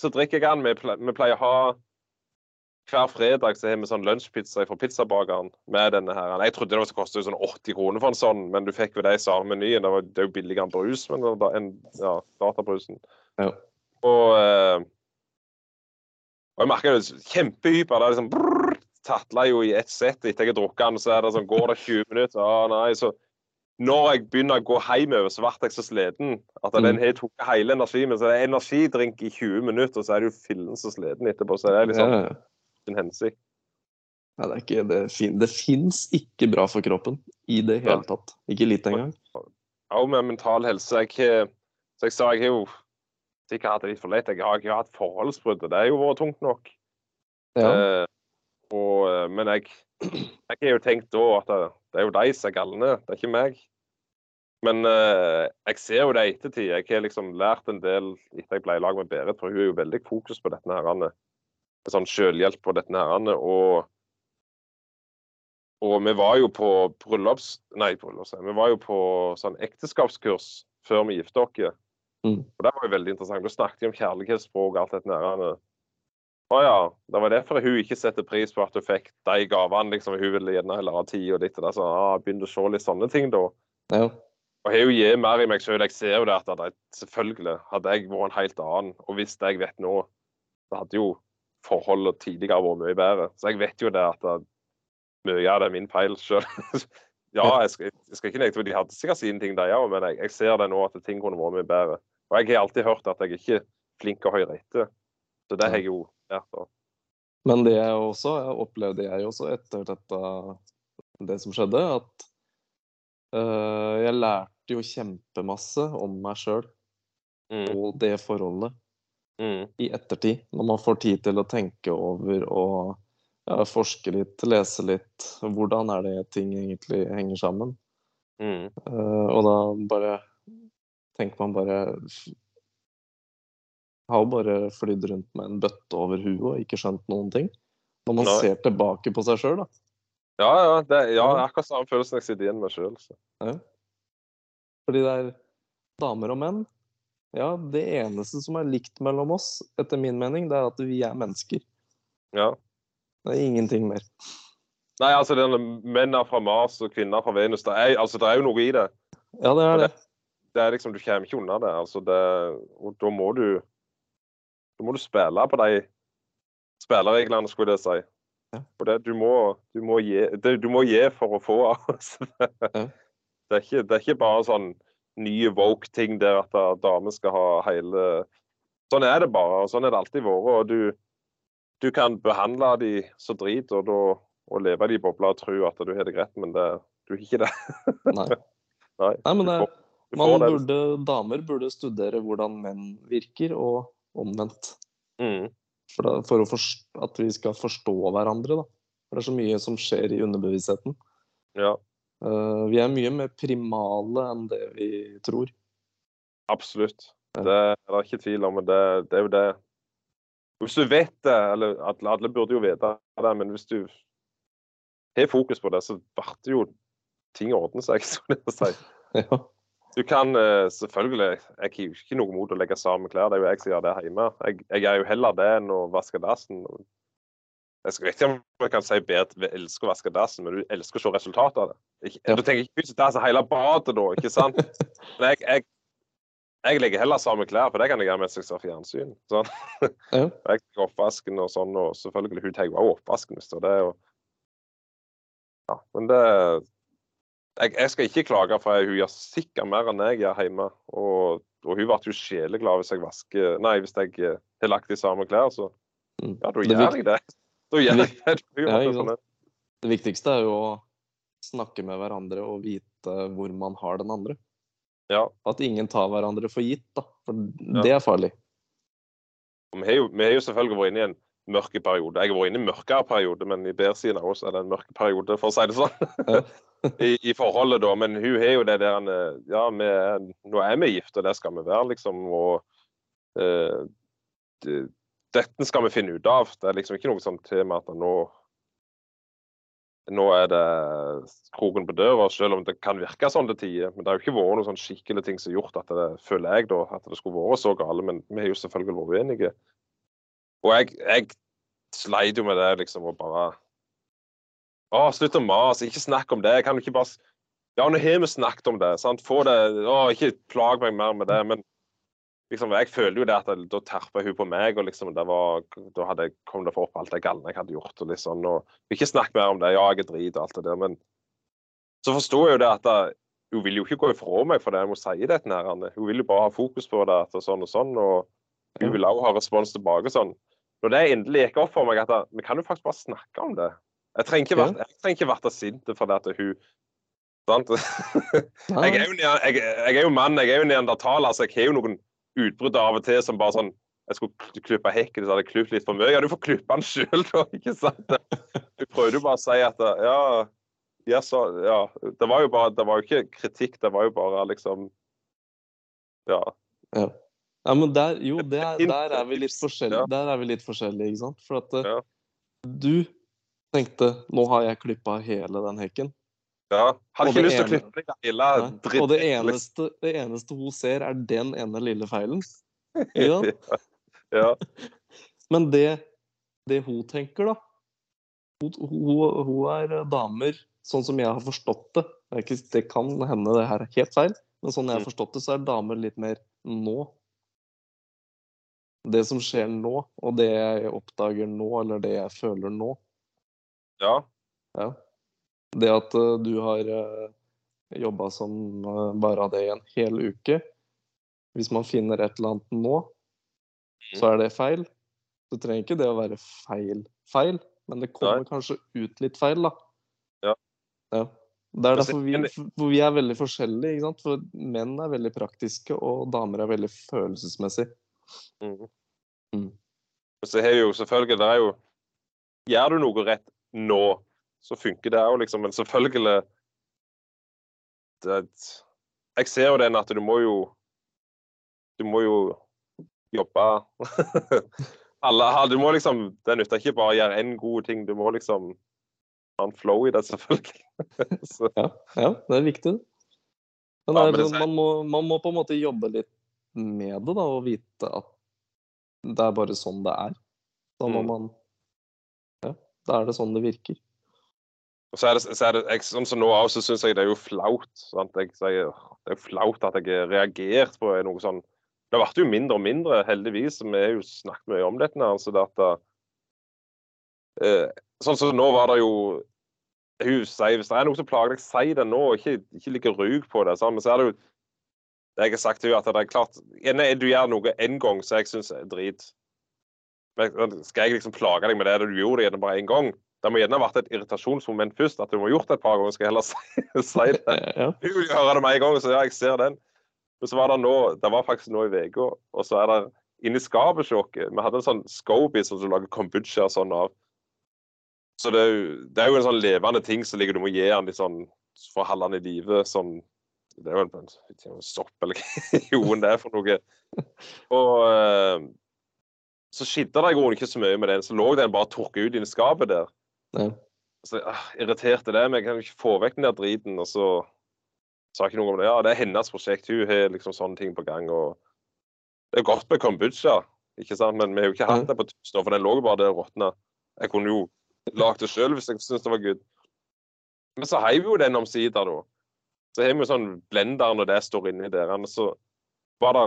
Så drikker jeg den. Vi, vi pleier å ha hver fredag så har vi sånn lunsjpizza fra pizzabakeren med denne her. Jeg trodde det skulle koste sånn 80 kroner for en sånn, men du fikk jo det i samme menyen. Det, var, det er jo billigere enn brus, men enn ja, databrusen. Ja. Og, eh, og jeg merker det kjempehyper. Det er liksom brrr, tatla jo i ett sett etter jeg har drukket den, så er det sånn, går det 20 minutter. Ah, nei, så når jeg begynner å gå hjemover, så ble jeg så sliten at den mm. har tatt hele energien min. Så det er energidrink i 20 minutter, og så er du fillen så sliten etterpå. Så det er liksom ja sin hensikt. Ja, det, er ikke, det, fin, det fins ikke bra for kroppen i det hele tatt. Ikke litt engang. Ja, med mental helse jeg, Så jeg sa jeg har jo sikkert hatt det litt for lett. Jeg har ikke hatt forholdsbrudd, og det har jo vært tungt nok. Ja. Uh, og, eh, men jeg, jeg har jo tenkt da at det, det er jo de som er galne, det er ikke meg. Men uh, jeg ser jo det i ettertid. Jeg har liksom lært en del etter jeg ble i lag med Berit, for hun er jo veldig fokus på dette. her, sånn selvhjelp på dette her. Og, og vi var jo på bryllups... Nei, bryllups, vi var jo på sånn ekteskapskurs før vi gifta oss. Mm. Og det var jo veldig interessant. Da snakket jo om kjærlighetsspråk og alt dette nærende. Å ja. Det var derfor hun ikke setter pris på at hun fikk de gavene. liksom, Hun ville gjerne heller ha tid og ditt og det. Så ah, begynte å se litt sånne ting da. Ja. Og jeg gir mer i meg sjøl. Jeg ser jo det at det, selvfølgelig hadde jeg vært en helt annen. Og hvis jeg vet nå, så hadde jo forholdet tidligere vært mye bedre. Så jeg vet jo det at mye av det er min feil sjøl. ja, jeg skal, jeg skal, ikke nekte for de hadde sikkert sine ting, de òg, men jeg, jeg, ser det nå at ting kunne vært mye bedre. Og jeg har alltid hørt at jeg ikke er flink til å høre etter. Så det har jeg jo lært av. Men det jeg også jeg opplevde jeg også etter dette, det som skjedde, at uh, jeg lærte jo kjempemasse om meg sjøl mm. og det forholdet mm. i ettertid. Når man får tid til å tenke over og ja, forske litt, lese litt. Hvordan er det ting egentlig henger sammen? Mm. Uh, og da bare tenker man bare Har jo bare flydd rundt med en bøtte over huet og ikke skjønt noen ting. Når man Nei. ser tilbake på seg sjøl, da. Ja, ja. Det, ja, akkurat samme følelsen jeg sitter igjen med sjøl. Ja. Fordi det er damer og menn ja, det eneste som er likt mellom oss, etter min mening, det er at vi er mennesker. Ja. Det er ingenting mer. Nei, altså denne menn er fra Mars og kvinner fra Venus. Det er, altså, det er jo noe i det. Ja, det er det. det er liksom, Du kommer ikke unna det. altså det, og Da må du da må du spille på de spillereglene, skulle jeg si. Ja. For det, du, må, du, må gi, det, du må gi for å få. Altså. Ja. Det, er ikke, det er ikke bare sånn nye woke-ting der at da- damer skal ha hele Sånn er det bare. og Sånn er det alltid vært. og du, du kan behandle de så drit og, da, og leve i de bobler og tro at du har det greit, men det, du har ikke det. Nei. Nei, Nei, men det, burde, damer burde studere hvordan menn virker, og omvendt. Mm, For, da, for forst- at vi skal forstå hverandre, da. For det er så mye som skjer i underbevisstheten. ja, Uh, vi er mye mer primale enn det vi tror. absolutt. Det er det ikke tvil om. men Det, det er jo det. Hvis du vet det, eller alle, burde jo vite det, men hvis du har fokus på det, så blir jo ting ordne seg, som jeg si. Ja. Du kan eh, selvfølgelig Jeg har jo ikke noe mot å legge sammen klær, det er jo jeg som gjør det hjemme. Jeg, jeg er jo heller det enn å vaske dassen. Jeg skal ikke om jeg kan si bedre elsker å vaske dassen, men du elsker å se resultatet av det. Jeg, Du tenker ikke pusse dassen hele badet da, ikke sant? Men jeg, jeg, jeg legger heller samme klær, for det kan jeg gjøre mens jeg ser fjernsyn. Sånn. Ja. Jeg tar oppvasken og sånn, og selvfølgelig hun tar også oppvasken. Så det er jo Ja, men det jeg, jeg skal ikke klage, for hun gjør sikkert mer enn jeg gjør hjemme. Og, og hun ble jo sjeleglad hvis jeg vasker Nei, hvis jeg eh, har lagt de samme klær, så Mm. ja, da gjør jeg det. Da gjør jeg det. Ja, sånn, Det viktigste er jo å snakke med hverandre og vite hvor man har den andre. Ja. At ingen tar hverandre for gitt, da. For det er farlig. Vi har, jo, vi har jo selvfølgelig vært inne i en mørke periode. Jeg har vært inne i en mørkere periode, men i bedre-siden av oss er det en mørk periode, for å si det sånn. I, I forholdet, da. Men hun har jo det der eh, Ja, vi nå er vi gift, og det skal vi være, liksom. Og uh, det, dette skal vi finne ut av. Det er liksom ikke noe sånt tema at nå nå er det kroken på døra, selv om det kan virke sånn til tider. Men det har jo ikke vært noen sånn skikkelig ting som har gjort at det, føler jeg da, at det skulle vært så gale. Men vi har jo selvfølgelig vært uenige. Og jeg, jeg sleit jo med det, liksom, og bare Å, slutt å mase, ikke snakk om det. Jeg kan ikke bare Ja, nå har vi snakket om det. sant? Få det Å, ikke plag meg mer med det. Men liksom, jeg føler jo det at da terpa hun på meg, og liksom, det var, da hadde kom det for opp alt det galne jeg hadde gjort. og sånn, og Ikke snakk mer om det. Ja, jeg er drit og alt det der. Men så forsto jeg jo det at det, hun vil jo ikke gå ifra meg for det jeg må si det til henne. Hun vil jo bare ha fokus på det og sånn og sånn. Og hun vil også ha respons tilbake sånn. Når det endelig gikk opp for meg at vi kan jo faktisk bare snakke om det. Jeg trenger ikke være, jeg trenger ikke sint for det at hun Sant? Jeg er, jo, jeg, jeg er jo mann, jeg er jo neandertaler, så jeg har jo noen utbrudd av og til som bare sånn Jeg skulle klippe hekken, så hadde jeg klippet litt for mye. Ja, du får klippe den sjøl, da, ikke sant? Du prøvde jo bare å si at ja, ja, så, ja. Det var jo bare Det var jo ikke kritikk, det var jo bare liksom Ja. Ja, men der, jo, er, der er vi litt forskjellige, der er vi litt forskjellige, ikke sant? For at eh, Ja. du tenkte nå har jeg klippa hele den hekken. Ja. Hadde ikke lyst til å klippe deg hele dritt. Og det eneste, det eneste hun ser, er den ene lille feilen. Ja. Ja. Men det, det hun tenker, da hun, hun, hun er damer, sånn som jeg har forstått det Det, ikke, det kan hende det her er helt feil, men sånn jeg har Mm. forstått det, så er damer litt mer nå. Det som skjer nå, og det jeg oppdager nå, eller det jeg føler nå. ja. Ja. Det at eh, du har uh, jobba som bare det i en hel uke Hvis man finner et eller annet nå, så er det feil. Så trenger ikke det å være feil feil, men det kommer kanskje ut litt feil, da. Ja. ja. Det er derfor vi, vi er veldig forskjellige, ikke sant. For menn er veldig praktiske, og damer er veldig følelsesmessige. Mm. Mm. Så har jo selvfølgelig Det er jo Gjør du noe rett nå, så funker det òg, liksom. Men selvfølgelig det, Jeg ser jo den at du må jo Du må jo jobbe Alle, du må liksom Det nytter ikke bare å gjøre én god ting. Du må liksom ha en flow i det, selvfølgelig. så, Ja, ja det er viktig. Men Ja, det er man, må, man må på en måte jobbe litt med det, da, og vite at det er bare sånn det er. Da må Mm. man Ja, da er det sånn det virker. Og så er det, så er det jeg, som som nå så syns jeg det er jo flaut. Sant? Jeg jeg, det er jo flaut at jeg har reagert på noe sånn Det ble jo mindre og mindre, heldigvis. Vi har jo snakket mye om dette. her, så det at uh, Sånn som nå var det jo hun sier, Hvis det er noe som plager deg, si det nå. Ikke, ikke ligge rug på det. Sant? Men så er det jo det jeg har sagt til henne, at det er klart nei, du gjør noe én gang som jeg syns er drit. Men skal jeg liksom plage deg med det du gjorde det bare én gang? Det må gjerne ha vært et irritasjonsmoment først, at du må ha gjort det et par ganger. skal jeg heller si, si det. Ja. Hun vil høre det med en gang, så ja, jeg ser den. Men så var det nå, det var faktisk nå i uka, og så er det inni skapet hos oss Vi hadde en sånn Scoby som du lager kombucha og sånn av. Så det er, jo, det er jo en sånn levende ting som ligger du må gi den litt sånn for å holde den i live. Sånn Det er jo en, en sopp eller hva joen det er for noe. Og eh, så skjedde det i grunnen ikke så mye med den. Så lå den bare tørka ut inni skapet der. Ja. Så ah, irriterte det meg. Jeg kan ikke få vekk den der driten. Og så sa ikke noe om det. Ja, det er hennes prosjekt. Hun har liksom sånne ting på gang. og Det er godt med kombucha, ikke sant? men vi har jo ikke hatt det på tusen år, for den lå jo bare der og råtna. Jeg kunne jo lagd det sjøl hvis jeg syntes det var good. Men så heiv vi jo den omsider, da. Så har vi jo sånn blender når det står inni der. Så var det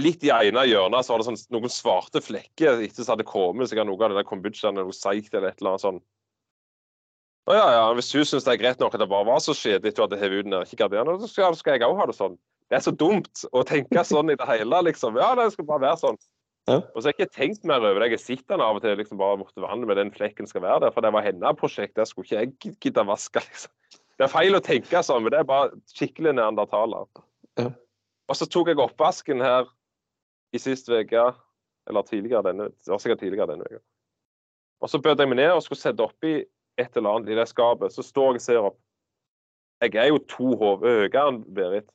litt i ene hjørnet så var det sånn, noen svarte flekker etter som hadde kommet sikkert noe av det der kombuchaen eller noe seigt eller et eller annet sånn. Å ja, ja, hvis hun syns det er greit nok at det bare var så skjedelig at du hadde hevet ut den kikkerdinen, så skal, skal jeg òg ha det sånn. Det er så dumt å tenke sånn i det hele, liksom. Ja, det skal bare være sånn. Ja. Og så har jeg ikke tenkt mer over det. Jeg sitter der av og til liksom bare borti vannet med den flekken skal være der, for det var hennes prosjekt. Det skulle ikke jeg gidde vaske, liksom. Det er feil å tenke sånn, men det er bare skikkelig neandertaler. Ja. Og så tok jeg oppvasken her i sist uke, eller tidligere denne, det var sikkert tidligere denne uka. Og så bød jeg meg ned og skulle sette oppi et eller annet i det skapet. Så står jeg og ser opp. Jeg er jo to hoder høyere enn Berit.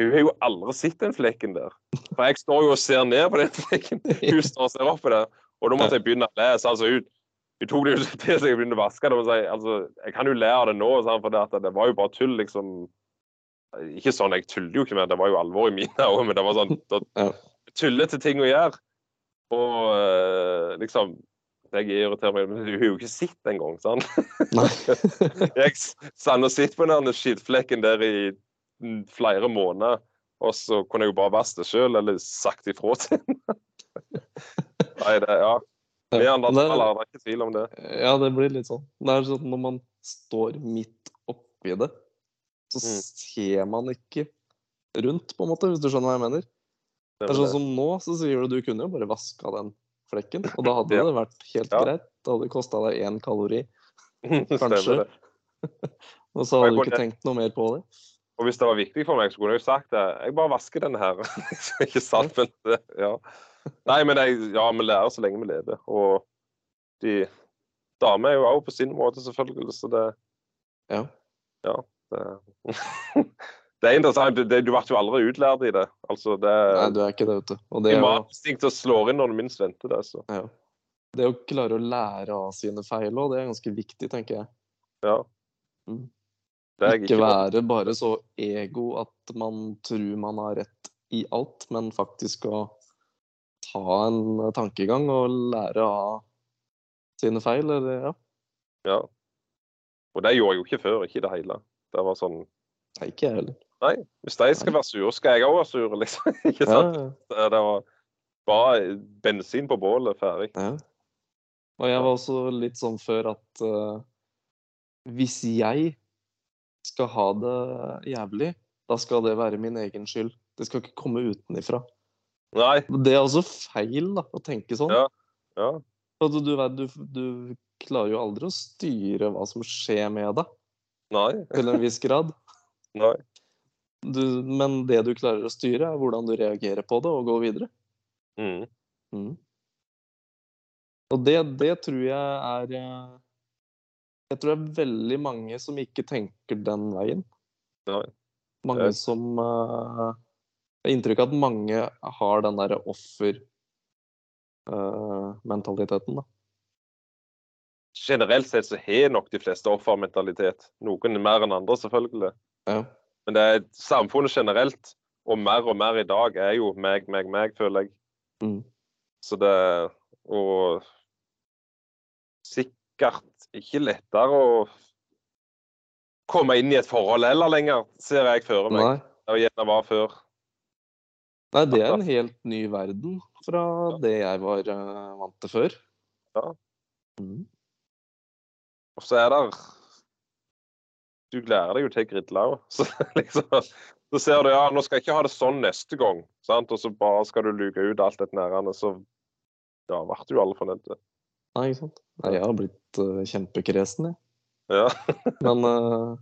Hun har jo aldri sett den flekken der. For jeg står jo og ser ned på den flekken. Hun står og ser opp på det. Og da måtte jeg begynne å lese. Altså, hun, hun tok det jo til seg og begynte å vaske det. Si, altså, jeg kan jo le av det nå, for det, at det var jo bare tull, liksom. Ikke sånn, jeg tuller jo ikke med det, var jo alvor i mine øyne, men det var sånn tullete ting å gjøre. Og eh, liksom Jeg irriterer meg, men hun har jo ikke sett engang, sant? Nei. Jeg sann og sitter på den skittflekken der i flere måneder, og så kunne jeg jo bare vasket det sjøl, eller sagt ifra til henne. Nei, det Ja. Vi andre Det- taler, det er ikke tvil om det. Ja, det blir litt sånn. Det er sånn når man står midt oppi det, så Mm. ser man ikke rundt, på en måte, hvis du skjønner hva jeg mener. Det er sånn som nå, så sier du du kunne jo bare vaska den flekken, og da hadde Ja. det vært helt Ja. greit. Det hadde kosta deg én kalori, kanskje. det. og så hadde du ikke tenkt noe mer på det. Og hvis det var viktig for meg, så kunne jeg jo sagt det. Jeg bare vasker denne her. ikke sant? Men ja. Nei, men jeg, ja, vi lærer så lenge vi lever. Og de damer er jo òg på sin måte, selvfølgelig, så det Ja. Ja. Det, det er interessant. Det, du ble jo aldri utlært i det. Altså, det Nei, du er ikke det, vet du. Og det å, Imaninstinkt slår inn når du minst venter det. Så. ja. det å klare å lære av sine feil òg, det er ganske viktig, tenker jeg. Ja. Mm. Det jeg Ikke være bare så ego at man tror man har rett i alt, men faktisk å ta en tankegang og lære av sine feil, eller ja. Ja. Og det gjorde jeg jo ikke før. Ikke i det hele. Det var sånn Nei, ikke jeg heller. Nei, hvis de skal være sure, skal jeg òg være sur, liksom. Ikke sant? ja, Det det var bare bensin på bålet, ferdig. ja. Og jeg var også litt sånn før at uh, hvis jeg skal ha det jævlig, da skal det være min egen skyld. Det skal ikke komme utenifra. Nei. Det er også feil, da, å tenke sånn. Ja. Ja. Du, du, du, du klarer jo aldri å styre hva som skjer med deg, Nei. til en viss grad. Nei. Du, men det du klarer å styre, er hvordan du reagerer på det og går videre. Mm. Mm. Og det, det tror jeg er eh, Jeg tror det er veldig mange som ikke tenker den veien. Ja. Mange som eh, Jeg har inntrykk av at mange har den derre offermentaliteten, da. Generelt sett så har nok de fleste offermentalitet. Noen mer enn andre, selvfølgelig. Ja. Men det er samfunnet generelt, og mer og mer i dag, er jo meg, meg, meg, føler jeg. Mm. Så det Og sikkert ikke lettere å komme inn i et forhold heller lenger, ser jeg for meg. Nei. Det gjerne var før. Nei, det er en helt ny verden fra det jeg var eh, vant til før. Ja. Mm. Og så er det Du lærer deg jo til grilla òg. Så liksom så ser du ja, nå skal jeg ikke ha det sånn neste gang. Sant? Og så bare skal du luke ut alt dette nærende, så ja, ble du alle fornøyde. Nei, ikke sant. Nei, jeg har blitt uh, kjempekresen, jeg. Ja. Men uh,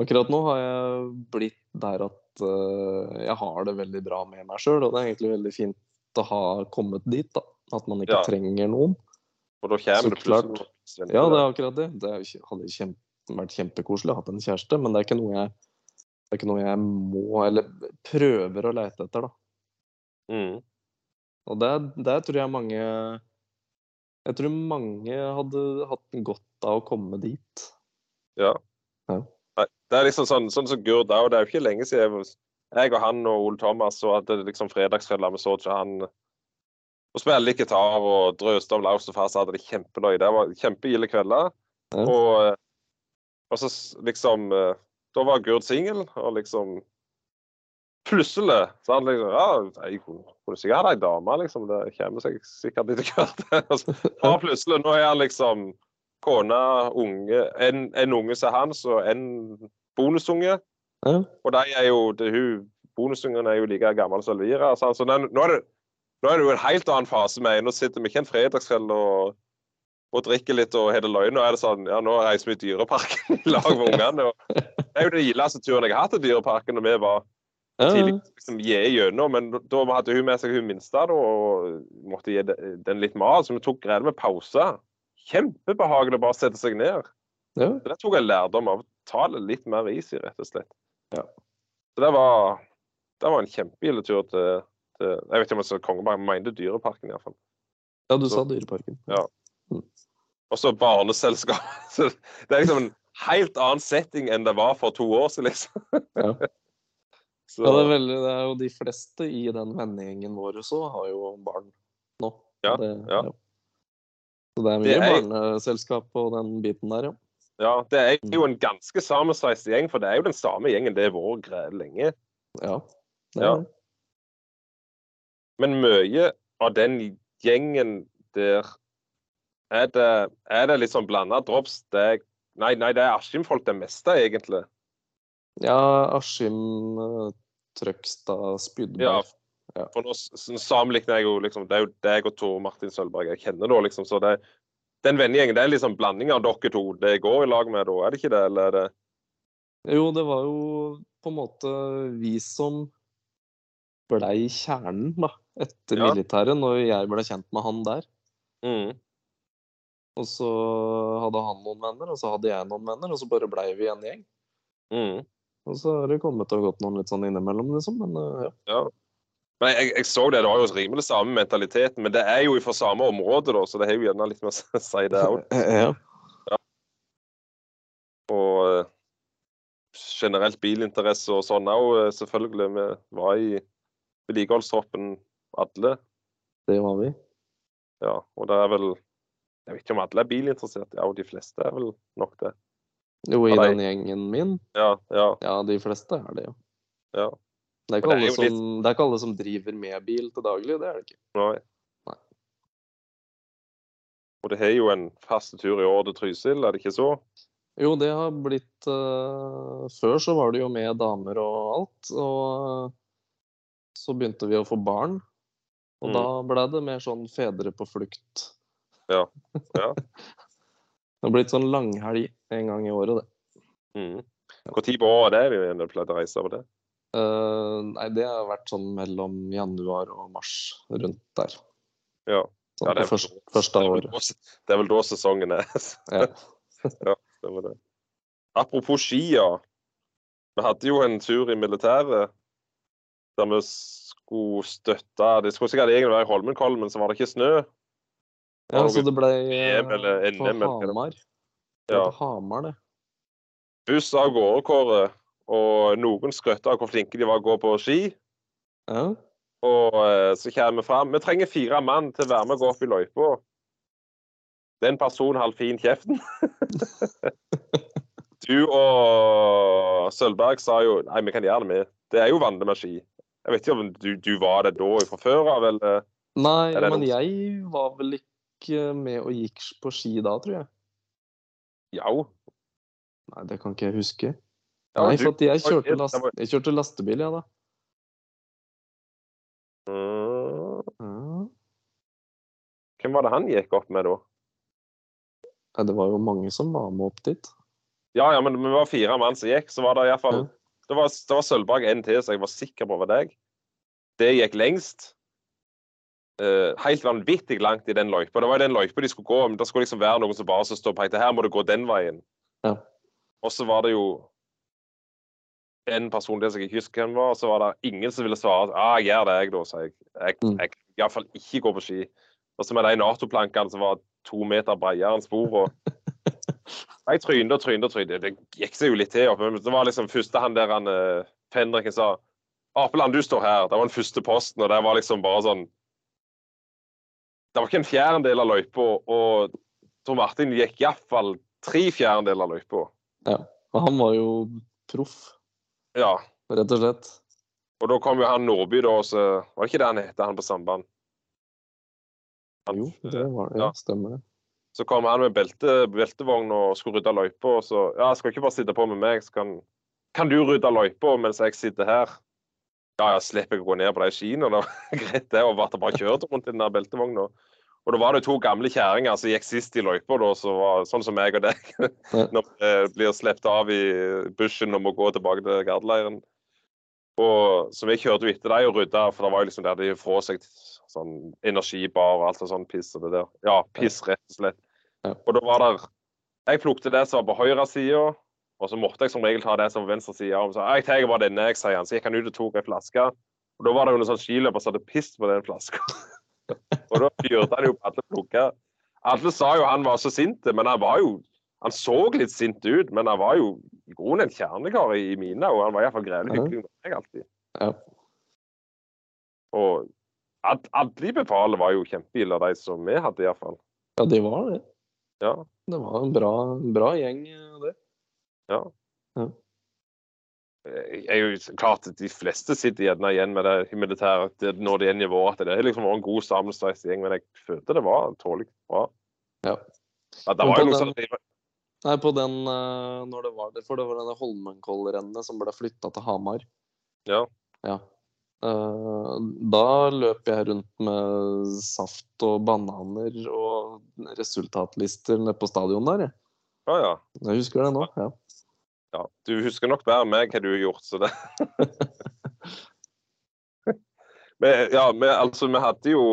akkurat nå har jeg blitt der at uh, jeg har det veldig bra med meg sjøl, og det er egentlig veldig fint å ha kommet dit, da. At man ikke Ja. trenger noen. Og da kommer det plutselig Ja, det er akkurat det. Det hadde jeg kjempe, vært kjempekoselig å ha en kjæreste, men det er jeg det er ikke noe jeg må, eller prøver å leite etter, da. Mm. Og der, der tror jeg mange Jeg tror mange hadde hatt godt av å komme dit. Ja. Ja. Det er liksom sånn, sånn som Gurd òg. Det er jo ikke lenge siden jeg, jeg og han og Ole Thomas og hadde liksom vi så ikke han og spilte gitar og drøste om Laus og far, så hadde det kjempeløye. Det var kjempegilde kvelder. Ja. Og, og så liksom eh, Da var Gurd singel, og liksom Plutselig så han liksom Ja, jeg kunne kunne sikkert hatt ei dame, liksom. Det kommer seg sikkert etter hvert. Og plutselig. Nå er han liksom kone, unge En, en unge som hans, og en bonusunge. Ja. Og de er jo det, hun, Bonusungen er jo like gammel som Elvira. Så, altså, nå, er det, nå er det jo en helt annen fase med Nå sitter vi ikke en fredagskveld og, og drikker litt og har det løgn. Og er det sånn Ja, nå reiser vi i Dyreparken i lag med ungene. Og det er jo den gildeste turen jeg har hatt til Dyreparken når vi var tidlig liksom, gjennom, men da hadde hun med seg hun minste da, og måtte gi den litt mat, så vi tok greia med pause. Kjempebehagelig å bare sette seg ned. ja. Det tok jeg lærdom av. Ta det litt mer is i, rett og slett. Ja. Så det var, det var en kjempegild tur til, til Jeg vet ikke om jeg sa Kongeberg, men jeg mente Dyreparken iallfall. ja, du Så- sa Dyreparken. Ja. Og så barneselskap. Så det er liksom en helt annen setting enn det var for to år siden, liksom. Ja. Så, Ja, det, er veldig, det er jo de fleste i den vennegjengen vår også har jo barn nå. Ja, det, ja. Så det er mye Det er- barneselskap på den biten der, ja. Ja, det er jo en ganske sammensveist gjeng, for det er jo den samme gjengen det har vært lenge. Ja. Det er ja. Men mye av den gjengen der er det, er det litt sånn blanda drops. Det er, nei, nei, det er Askim-folk det meste, egentlig. ja, Askim, eh, Trøgstad, Spydberg. Ja. For nå sammenligner jeg jo liksom Det er jo deg og Tor Martin Sølvberg jeg kjenner da, liksom. Så det, den vennegjengen det er liksom blanding av dere to det går i lag med, da? Er det ikke det, eller er det Jo, det var jo på en måte vi som blei kjernen, da, etter Ja. militæret, når jeg ble kjent med han der. mm. Og så hadde han noen venner, og så hadde jeg noen venner, og så bare blei vi en gjeng. Mm. Og så har det kommet og gått noen litt sånn innimellom, liksom. Men eh, ja. Ja. Men jeg, jeg så det, det var jo rimelig samme mentaliteten, men det er jo fra samme område, da, så det har jo gjerne litt med å si det òg. ja. Og eh, generelt bilinteresse og sånn òg, selvfølgelig. Vi var i vedlikeholdstroppen alle. Det var vi. Ja, og det er vel Jeg vet ikke om alle er bilinteressert. Ja, og de fleste er vel nok det. Jo, i den gjengen min. Ja, ja, Ja, de fleste er det, jo. ja. Det er, det er som, litt- det er ikke alle som driver med bil til daglig, det er det ikke. Nei. Nei. Og det har jo en fast tur i år til Trysil, er det ikke så? Jo, det har blitt uh, Før så var det jo med damer og alt, og uh, så begynte vi å få barn. Og Mm. da ble det mer sånn fedre på flukt. Ja. Ja. Det har blitt sånn langhelg en gang i året, det. Mm. Når på året er det vi pleier å reise over det? Uh, nei, det har vært sånn mellom januar og mars, rundt der. Ja. Sånn Ja, det er vel- første det er da- Det er vel da sesongen er. Ja. Det var det. Apropos ski, ja. Vi hadde jo en tur i militæret der vi skulle støtte Det skulle sikkert egentlig være i Holmenkollen, men så var det ikke snø. Ja, så det det ble EM eller NM på Hamar. Det Ja. på Hamar, det. Buss av gårde, Kåre. Og noen skrøt av hvor flinke de var å gå på ski. Ja. Og eh, så kommer vi fram. Vi trenger fire mann til å være med og gå opp i løypa. Den personen har fin kjeften. Du og Sølvberg sa jo Nei, vi kan gjøre det med. Det er jo vanlig med ski. Jeg vet ikke om du, du var det da fra før av, eller Nei, men jeg var vel ikke med og gikk på ski da, tror jeg. Jau. Nei, det kan ikke jeg huske. Ja, Nei, for jeg kjørte, last, jeg kjørte lastebil, jeg, da. Ja. Hvem var det han gikk opp med da? Nei, det var jo mange som var med opp dit. Ja, ja, men vi var fire mann som gikk, så var det iallfall Ja. Det var, det var Sølvberg en til, så jeg var sikker på var deg. Det gikk lengst. Eh, helt vanvittig langt i den løypa. Det var jo den løypa de skulle gå, men det skulle liksom være noen som bare stod og pekte her må du gå den veien. Ja. Og så var det jo en person der som jeg ikke husker hvem var, og så var det ingen som ville svare. Ah, jeg gjør det, jeg, da, sa jeg. Jeg, Mm. jeg iallfall ikke gå på ski. Og så med de Nato-plankene som var to meter bredere enn sporet. Jeg trynte og trynte og trynte. Det gikk seg jo litt til. Men det var liksom første han der han uh, Fenriken sa Apeland, du står her. Det var den første posten, og det var liksom bare sånn Det var ikke en fjerdedel av løypa, og Tor Martin gikk iallfall tre fjerdedeler av løypa. Og han var jo proff, Ja. rett og slett. Og da kom jo han Nordby, da, og så Var det ikke det han het, han på samband? Han- Jo, det var det. Ja. Ja, stemmer det. Så kom han med belte, beltevogn og skulle rydde løypa, og så Ja, skal ikke bare sitte på med meg, så kan, kan du rydde løypa mens jeg sitter her? Ja, ja, slipper jeg å gå ned på de skiene. Det var greit, det. Og ble bare kjørt rundt i den der beltevogna. Og da var det to gamle kjerringer som gikk sist i løypa, så var sånn som meg og deg. Når vi blir sluppet av i bushen og må gå tilbake til gardeleiren. Og så vi kjørte jo etter dem og rydda, for det var jo liksom der de fra seg sånn energibar og alt sånn piss og det der. Ja, piss, rett og slett. Og da var der Jeg plukket det som var på høyre side, og så måtte jeg som regel ta det som venstre side. Og så jeg tar bare denne, jeg, sier han. Så gikk han ut og tok ei flaske. Og da var det jo noen sånn skiløper som hadde pist på den flaska. og da fyrte han jo på alle plugger. Alle sa jo han var så sint, men han var jo Han så litt sint ut, men han var jo i grunnen en kjernekar i, i mine øyne. Han var iallfall grevlig hyggelig med meg alltid. Ja. Og alle befalene var jo kjempeille, de som vi hadde iallfall. ja, de var det. Ja. Det var en bra, bra gjeng, det. Ja. Ja. Jeg er jo klart at De fleste sitter gjerne igjen med det militære det, når det er nivået. At det er liksom en god sammenstreist gjeng, men jeg følte det var tålelig bra. Ja. Ja, det var jo noe den- sånn Nei, på den eh, når det var det, for det var denne Holmenkollrennet som ble flytta til Hamar. Ja. Ja. Eh, da løp jeg rundt med saft og bananer og resultatlister nede på stadion der. Jeg, Ja, ja. jeg husker det nå. Ja. Ja. Du husker nok bedre enn meg hva du har gjort, så det Men, ja, men, altså, vi hadde jo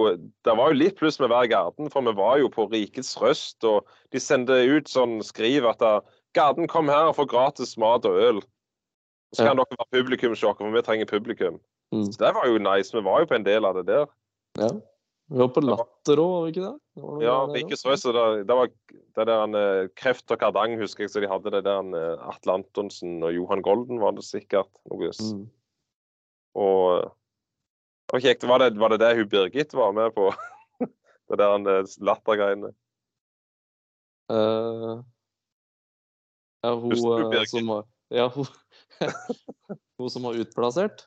Det var jo litt pluss med hver garden, for vi var jo på Rikets Røst, og de sendte ut sånn skriv at da, Garden, kom her og få gratis mat og øl. Så kan dere være publikumsjokker, for vi trenger publikum. Mm. Så det var jo nice. Vi var jo på en del av det der. ja. Vi var på Latter òg, var vi ikke det? det? Ja, der, Rikets Røst, det, det var det der eh, Kreft og Kardang, husker jeg, så de hadde det der eh, Atle Antonsen og Johan Golden var det sikkert. Noe. Mm. Og det var kjekt. Var det, var det det hun Birgit var med på? det der eh, lattergreiene. Uh, ja, hun Husker du Birgit? som Ja, hun, hun som var utplassert.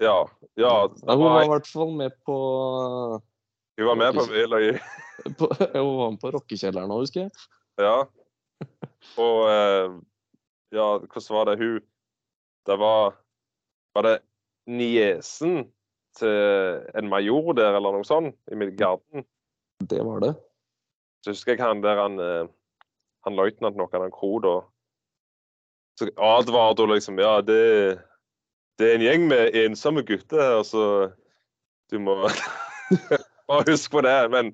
Ja. ja Ja, hun var var, i hvert fall med på, hun var med på Veløy. på Hun var med på rockekjelleren òg, husker jeg. Ja. Og eh, ja, hvordan var det hun Det var Var det niesen til en major der, eller noe sånt, i Midgarden? Det var det. Så husker jeg han der han eh, Han løytnant noe, han Kro, da. Så advarte hun liksom Ja, det, det er en gjeng med ensomme gutter her, så du må Bare husk på det. Men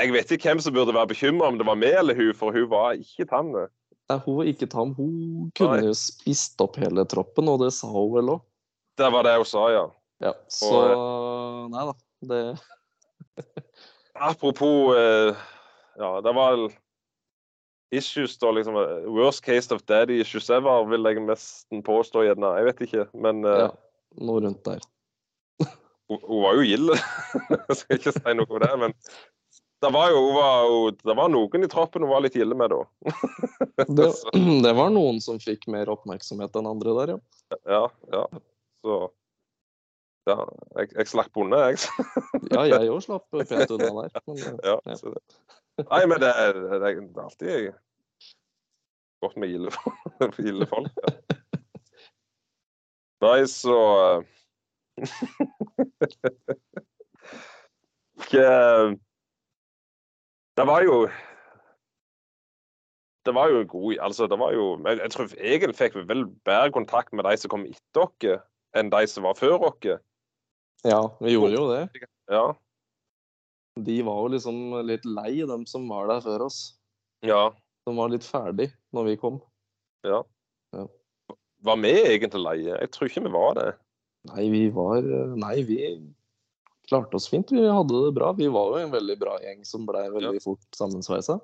jeg vet ikke hvem som burde være bekymra, om det var meg eller hun, for hun var ikke tam. Nei, hun var ikke tam. Hun kunne jo spist opp hele troppen, og det sa hun vel òg. Det var det hun sa, ja. Ja, så Nei da. Det Apropos eh, Ja, det var issues, da, liksom. eh, Worst case of daddy issues ever, vil jeg nesten påstå, gjerne. Jeg vet ikke, men eh, Ja, noe rundt der. Hun, var jo gild. jeg skal ikke si noe om det, men Det var jo, var det var noen i troppen hun var litt ille med, da. Det, det var noen som fikk mer oppmerksomhet enn andre der, ja. Ja, ja. Så ja, jeg, jeg slapp unna, jeg. Ja, jeg òg slapp pent unna der. Men, eh, Ja, Ja. så det. Nei, men det, er- det, er- alltid godt med gilde, gilde folk. Ja. Nei, så Ikke Det var jo Det var jo en god Altså, det var jo Jeg, tror egentlig fikk vi vel bedre kontakt med de som kom etter oss, enn de som var før oss. ja, vi gjorde jo det. Ja. De var jo liksom litt lei, dem som var der før oss. ja. De var litt ferdig når vi kom. Ja. Ja. Var vi egentlig leie? Jeg tror ikke vi var det. Nei, vi var Nei, vi klarte oss fint. Vi hadde det bra. Vi var jo en veldig bra gjeng som blei veldig fort sammensveisa.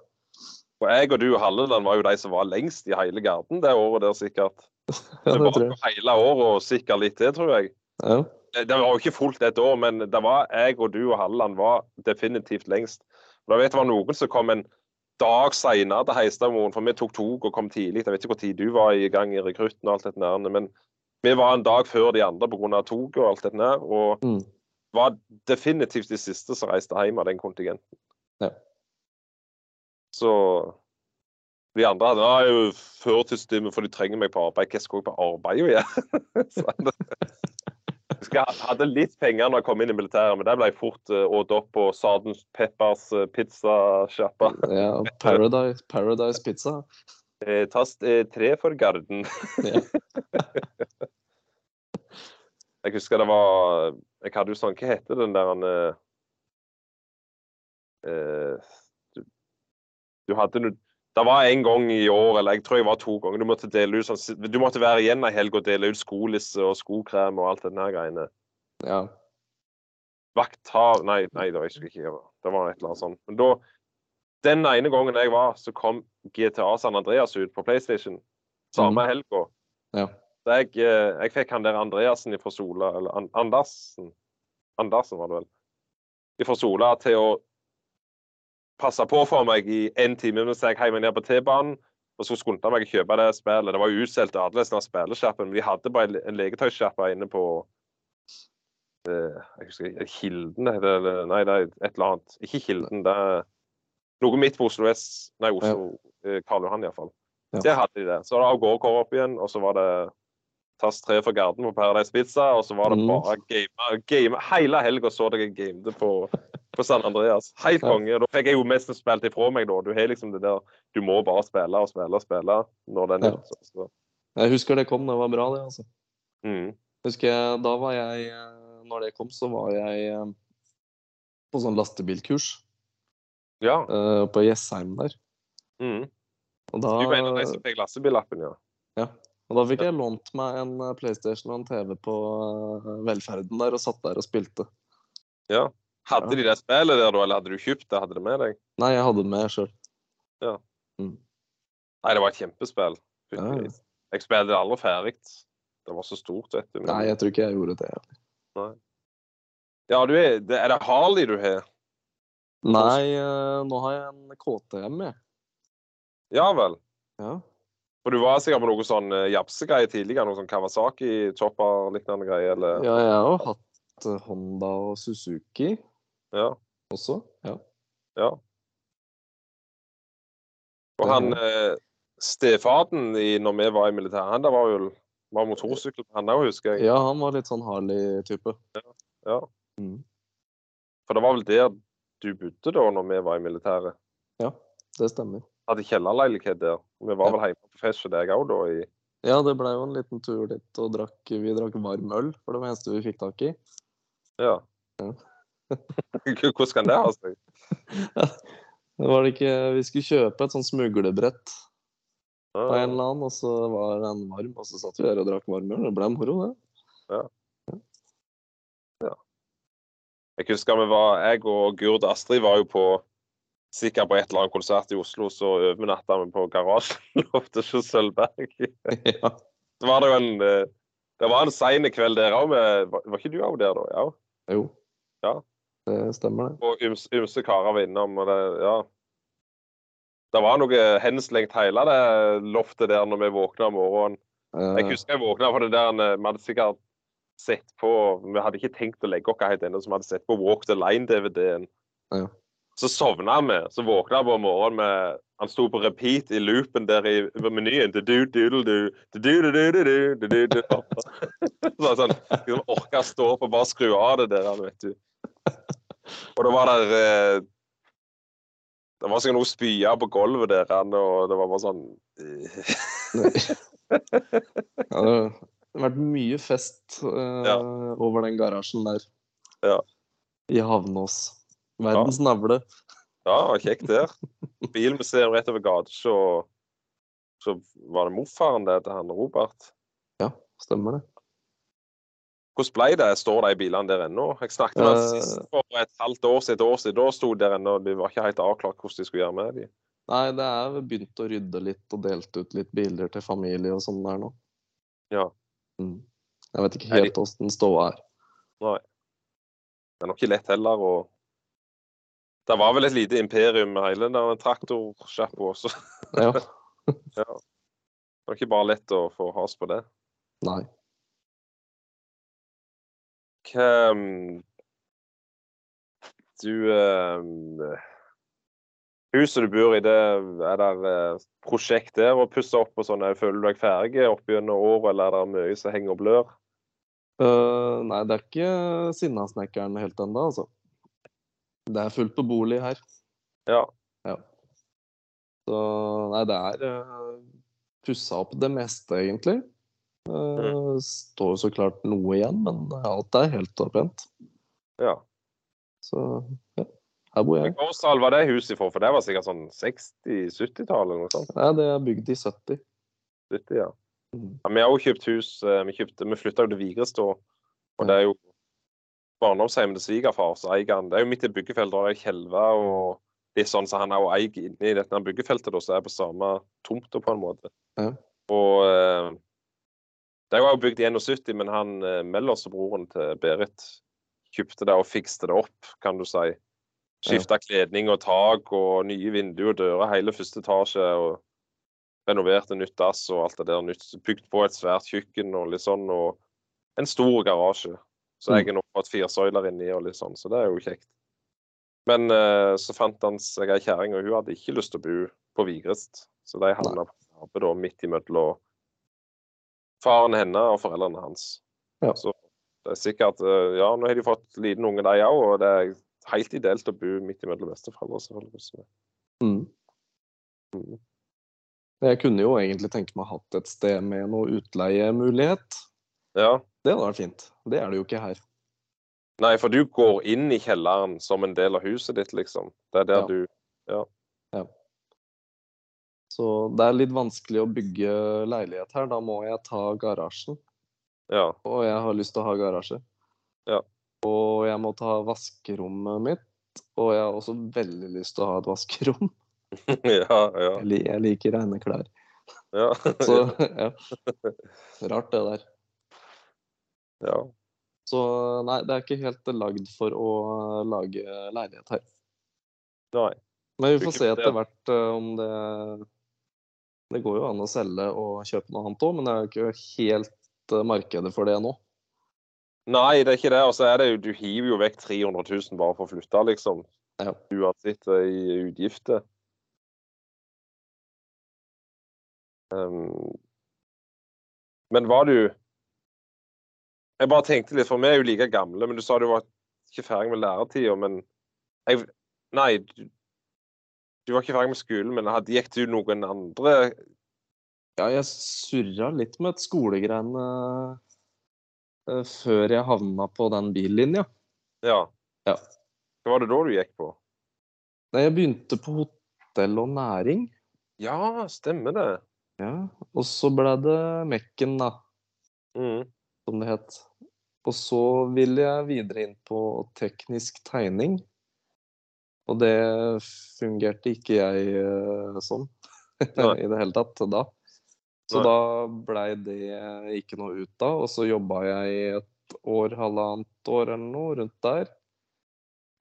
Og jeg og du og Halleland var jo de som var lengst i hele garden det året der, sikkert. Det det var jo hele året og sikkert litt til, tror jeg. Ja. Det det var jo ikke fullt et år, men det var jeg og du og Halleland var definitivt lengst. Og da vet jeg det var noen som kom en dag seinere til Heistadmoen, for vi tok tog og kom tidlig. Jeg vet ikke hvor tid du var i gang i rekrutten og alt dette der, men vi var en dag før de andre pga. toget og alt dette der. Og Mm. var definitivt de siste som reiste hjem av den kontingenten. Ja. Så de andre hadde «Nei, jo førtidsstime, for de trenger meg på arbeid. Hva skal jeg på arbeid å gjøre? Jeg hadde litt penger når jeg kom inn i militæret, men der ble jeg fort uh, åt opp på Sarden Peppers uh, pizzasjappa. ja Paradise, Paradise Pizza. Eh, tast eh, tre for Garden. Jeg husker det var Jeg hadde jo sånn Hva heter den der han eh, eh, du, du hadde noe Det var en gang i år, eller jeg tror jeg var to ganger, du måtte dele ut sånn Du måtte være igjen ei helg og dele ut skolisse og skokrem og alt det der greiene. ja. Vakthav Nei, nei, det var jeg ikke. Det var et eller annet sånt. Men da Den ene gangen jeg var, så kom GTA San Andreas ut på PlayStation. Samme mm. helga. Ja. Jeg, eh, jeg fikk han der Andreassen fra Sola, eller An Andersen Andersen var det vel. Fra Sola til å passe på for meg i en time mens jeg heiv meg ned på T-banen. Og så skundte jeg meg å kjøpe det spillet. Det var jo utsolgt til alle disse spillesjappene, men de hadde bare en- en inne på eh, jeg husker Kilden heter Nei, det er et eller annet. Ikke Kilden, det er noe midt på Oslo S. Nei, Oslo ja. Karl Johan iallfall. Ja. Der hadde de det. Så var det av gårde opp igjen, og så var det Tass tre for Garden på Paradise Pizza, og så var det Mm. bare game, game. Hele helga så jeg gamede på, på San Andreas. Helt konge. Da fikk jeg jo mest spilt ifra meg, da. Du har liksom det der Du må bare spille og spille og spille når den er. Så. Jeg husker det kom, det var bra, det. altså. Mm. Husker jeg, Da var jeg eh, Når det kom, så var jeg eh, på sånn lastebilkurs Ja. eh, på Jessheim der. Mm. Og da, Du var en av de som fikk lastebillappen, ja. Og da fikk jeg lånt meg en eh, PlayStation og en TV på eh, Velferden der, og satt der og spilte. ja. Hadde Ja. de det spillet der, eller hadde du kjøpt det? Hadde det med deg? Nei, jeg hadde det med sjøl. Nei, det var et kjempespill. Ja, ja. Jeg spilte det aldri ferdig. Det var så stort, vet du. men- Nei, jeg tror ikke jeg gjorde det. Ja, du er, det, er det Harley du har? Nei, eh, nå har jeg en KTM, jeg. Ja vel. Ja. For du var sikkert på noe sånn uh, japsegreie tidligere? Noe sånn Kawasaki, chopper-lignende greie? Eller? ja, jeg har jo hatt eh, Honda og Suzuki Ja. også. Ja. ja. Og han eh, stefaden i når vi var i militæret, han der var jo var motorsykkel han òg, husker jeg. ja, han var litt sånn Harley-type. Ja. Mm. For det var vel der du bodde da når vi var i militæret? Ja, det stemmer. Hadde kjellerleilighet der. Vi var Ja. vel hjemme på fest hos deg òg da? i Ja, det blei jo en liten tur dit, og drakk, vi drakk varm øl, for det var det eneste vi fikk tak i. Ja. Ja. Hvordan kan det ha seg? Det var det ikke, Vi skulle kjøpe et sånt smuglebrett av en eller annen, og så var den varm, og så satt vi der og drakk varm øl. Det ble moro, det. Jeg husker vi var, jeg og Gurd Astrid var jo på sikkert på et eller annet konsert i Oslo, så overnatta vi på garasjeloftet hos Sølvberg. ja. Det var det jo en eh, Det var en sein kveld der òg. Var ikke du òg der da? Ja. Jo. Det stemmer, det. Og ymse, ymse karer var innom, og det Ja. Det var noe henslengt hele det loftet der når vi våkna om morgenen. Jeg Eh, husker jeg våkna for det der eh, Vi hadde sikkert sett på Vi hadde ikke tenkt å legge oss helt ennå, så vi hadde sett på Walk the Line-DVD-en. Ja. Så sovna vi. Så våkna vi om morgenen med Han sto på repeat i loopen der i over menyen. Så sånn liksom, Orka å stå opp og bare skru av det der, vet du. Og da var der eh, Det var sikkert noe spya på gulvet der, og det var bare sånn eh, ja, det har vært mye fest eh, Ja. over den garasjen der. Ja. I Havnås. Verdens navle. Ja, det var kjekt der. Bilmuseum rett over gata, så, så var det morfaren det til han Robert. Ja, stemmer det. Hvordan ble det? Står de bilene der ennå? Jeg snakket med uh, sist for et halvt år siden, et år siden. Da sto de der ennå. De var ikke helt avklart hvordan de skulle gjøre med dem. Nei, det er begynt å rydde litt og delt ut litt biler til familie og sånn der nå. Ja. Mm. Jeg vet ikke helt åssen ståa er. Nei. Det er nok ikke lett heller å Det var vel et lite imperium med hele den traktorsjappa også. Ja. Ja. Det var ikke bare lett å få has på det. Nei. Hva um, Du um, Huset du bor i, det er der eh, prosjekt der å pusse opp og sånn? Føler du deg ferdig opp gjennom året, eller er det mye som henger og blør? Uh, nei, det er ikke Sinnasnekkeren helt ennå, altså. Det er fullt på bolig her. Ja. Så nei, det er uh, pussa opp det meste, egentlig. Uh, står jo så klart noe igjen, men alt er helt opprent. ja. Så ja, her bor jeg. Årstall var det huset for? For det var sikkert sånn 60-70-tallet eller noe sånt? Nei, det er bygd i 70. 70, ja. Mm. ja. Vi har jo kjøpt hus. eh, Vi, kjøpte, vi flytta jo til Vigrestå, Og det er jo barndomshjemmet til svigerfar så eier han Det er jo midt i byggefeltet, og det er kjelver og litt sånn så han er jo eier inne i dette byggefeltet, da, så er på samme tomta på en måte. Ja. Og eh, det var jo bygd i 71, men han eh, Mellers broren til Berit kjøpte det og fikste det opp, kan du si. Skifta kledning og tak og nye vinduer og dører, hele første etasje. og Renoverte nytt dass og alt det der. nytt, Bygd på et svært kjøkken og litt sånn, og en stor garasje. Så jeg har nå fått fire søyler inni og litt sånn, så det er jo kjekt. Men eh, så fant han seg ei kjerring, og hun hadde ikke lyst til å bo på Vigrest. Så de havna på da midt imellom faren hennes og foreldrene hans. Ja. Så det er sikkert eh, Ja, nå har de fått liten unge, de òg, og det er helt ideelt å bo midt imellom besteforeldre. selvfølgelig. Mm. Mm. Jeg kunne jo egentlig tenke meg hatt et sted med noe utleiemulighet. Ja. Det hadde vært fint. Det er det jo ikke her. Nei, for du går inn i kjelleren som en del av huset ditt, liksom. Det er der Ja. du Så det er litt vanskelig å bygge leilighet her. Da må jeg ta garasjen. Ja. Og jeg har lyst til å ha garasje. Ja. Og jeg må ta vaskerommet mitt. Og jeg har også veldig lyst til å ha et vaskerom. ja, ja. Jeg, jeg liker rene klær. ja. Så ja. Rart det der. ja. Så nei, det er ikke helt lagd for å lage leilighet her. Nei. Men vi får se etter hvert eh, om det Det går jo an å selge og kjøpe noe annet òg, men det er jo ikke helt eh, markedet for det nå. Nei, det er ikke det. Og så er det jo Du hiver jo vekk 300 000 bare for å flytte, liksom. Ja. Uansett eh, i utgifter. Um, men var du Jeg bare tenkte litt, for vi er jo like gamle, men du sa du var ikke ferdig med læretida, men jeg, Nei, du, du var ikke ferdig med skolen, men hadde, gikk du noen andre Ja, jeg surra litt med et skolegreiene uh, før jeg havna på den billinja. Ja. Ja. Hva var det da du gikk på? Nei, jeg begynte på hotell og næring. Ja, stemmer det. Ja, og så ble det Mekken, da, Mm. Som det het. Og så ville jeg videre inn på teknisk tegning. Og det fungerte ikke jeg eh, sånn i det hele tatt da. Så Nei. da blei det ikke noe ut av. Og så jobba jeg i et år, halvannet år eller noe rundt der.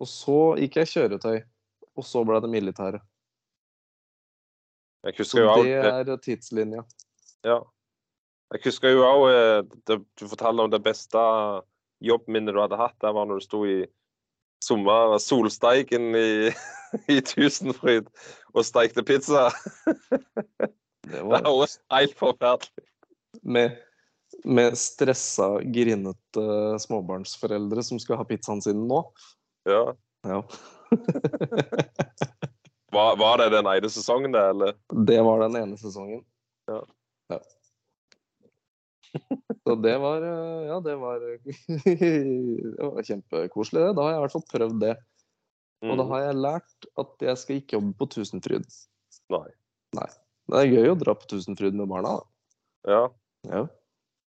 Og så gikk jeg kjøretøy. Og så ble det militæret. Så det er tidslinja. ja. Jeg husker jo òg Du fortalte om det beste jobbminnet du hadde hatt. Det var når du sto i sommer solsteiken i, i Tusenfryd og steikte pizza. Det var høres helt forferdelig med, med stressa, grinete småbarnsforeldre som skal ha pizzaen sin nå. Ja. Ja. Var, var det den ene sesongen, det, eller? Det var den ene sesongen. Ja. Ja. Så det var eh, Ja, det var Det var kjempekoselig, det. Da har jeg i hvert fall prøvd det. Og da Mm. har jeg lært at jeg skal ikke jobbe på Tusenfryd. Nei. Det er gøy å dra på Tusenfryd med barna, da. Ja. Ja.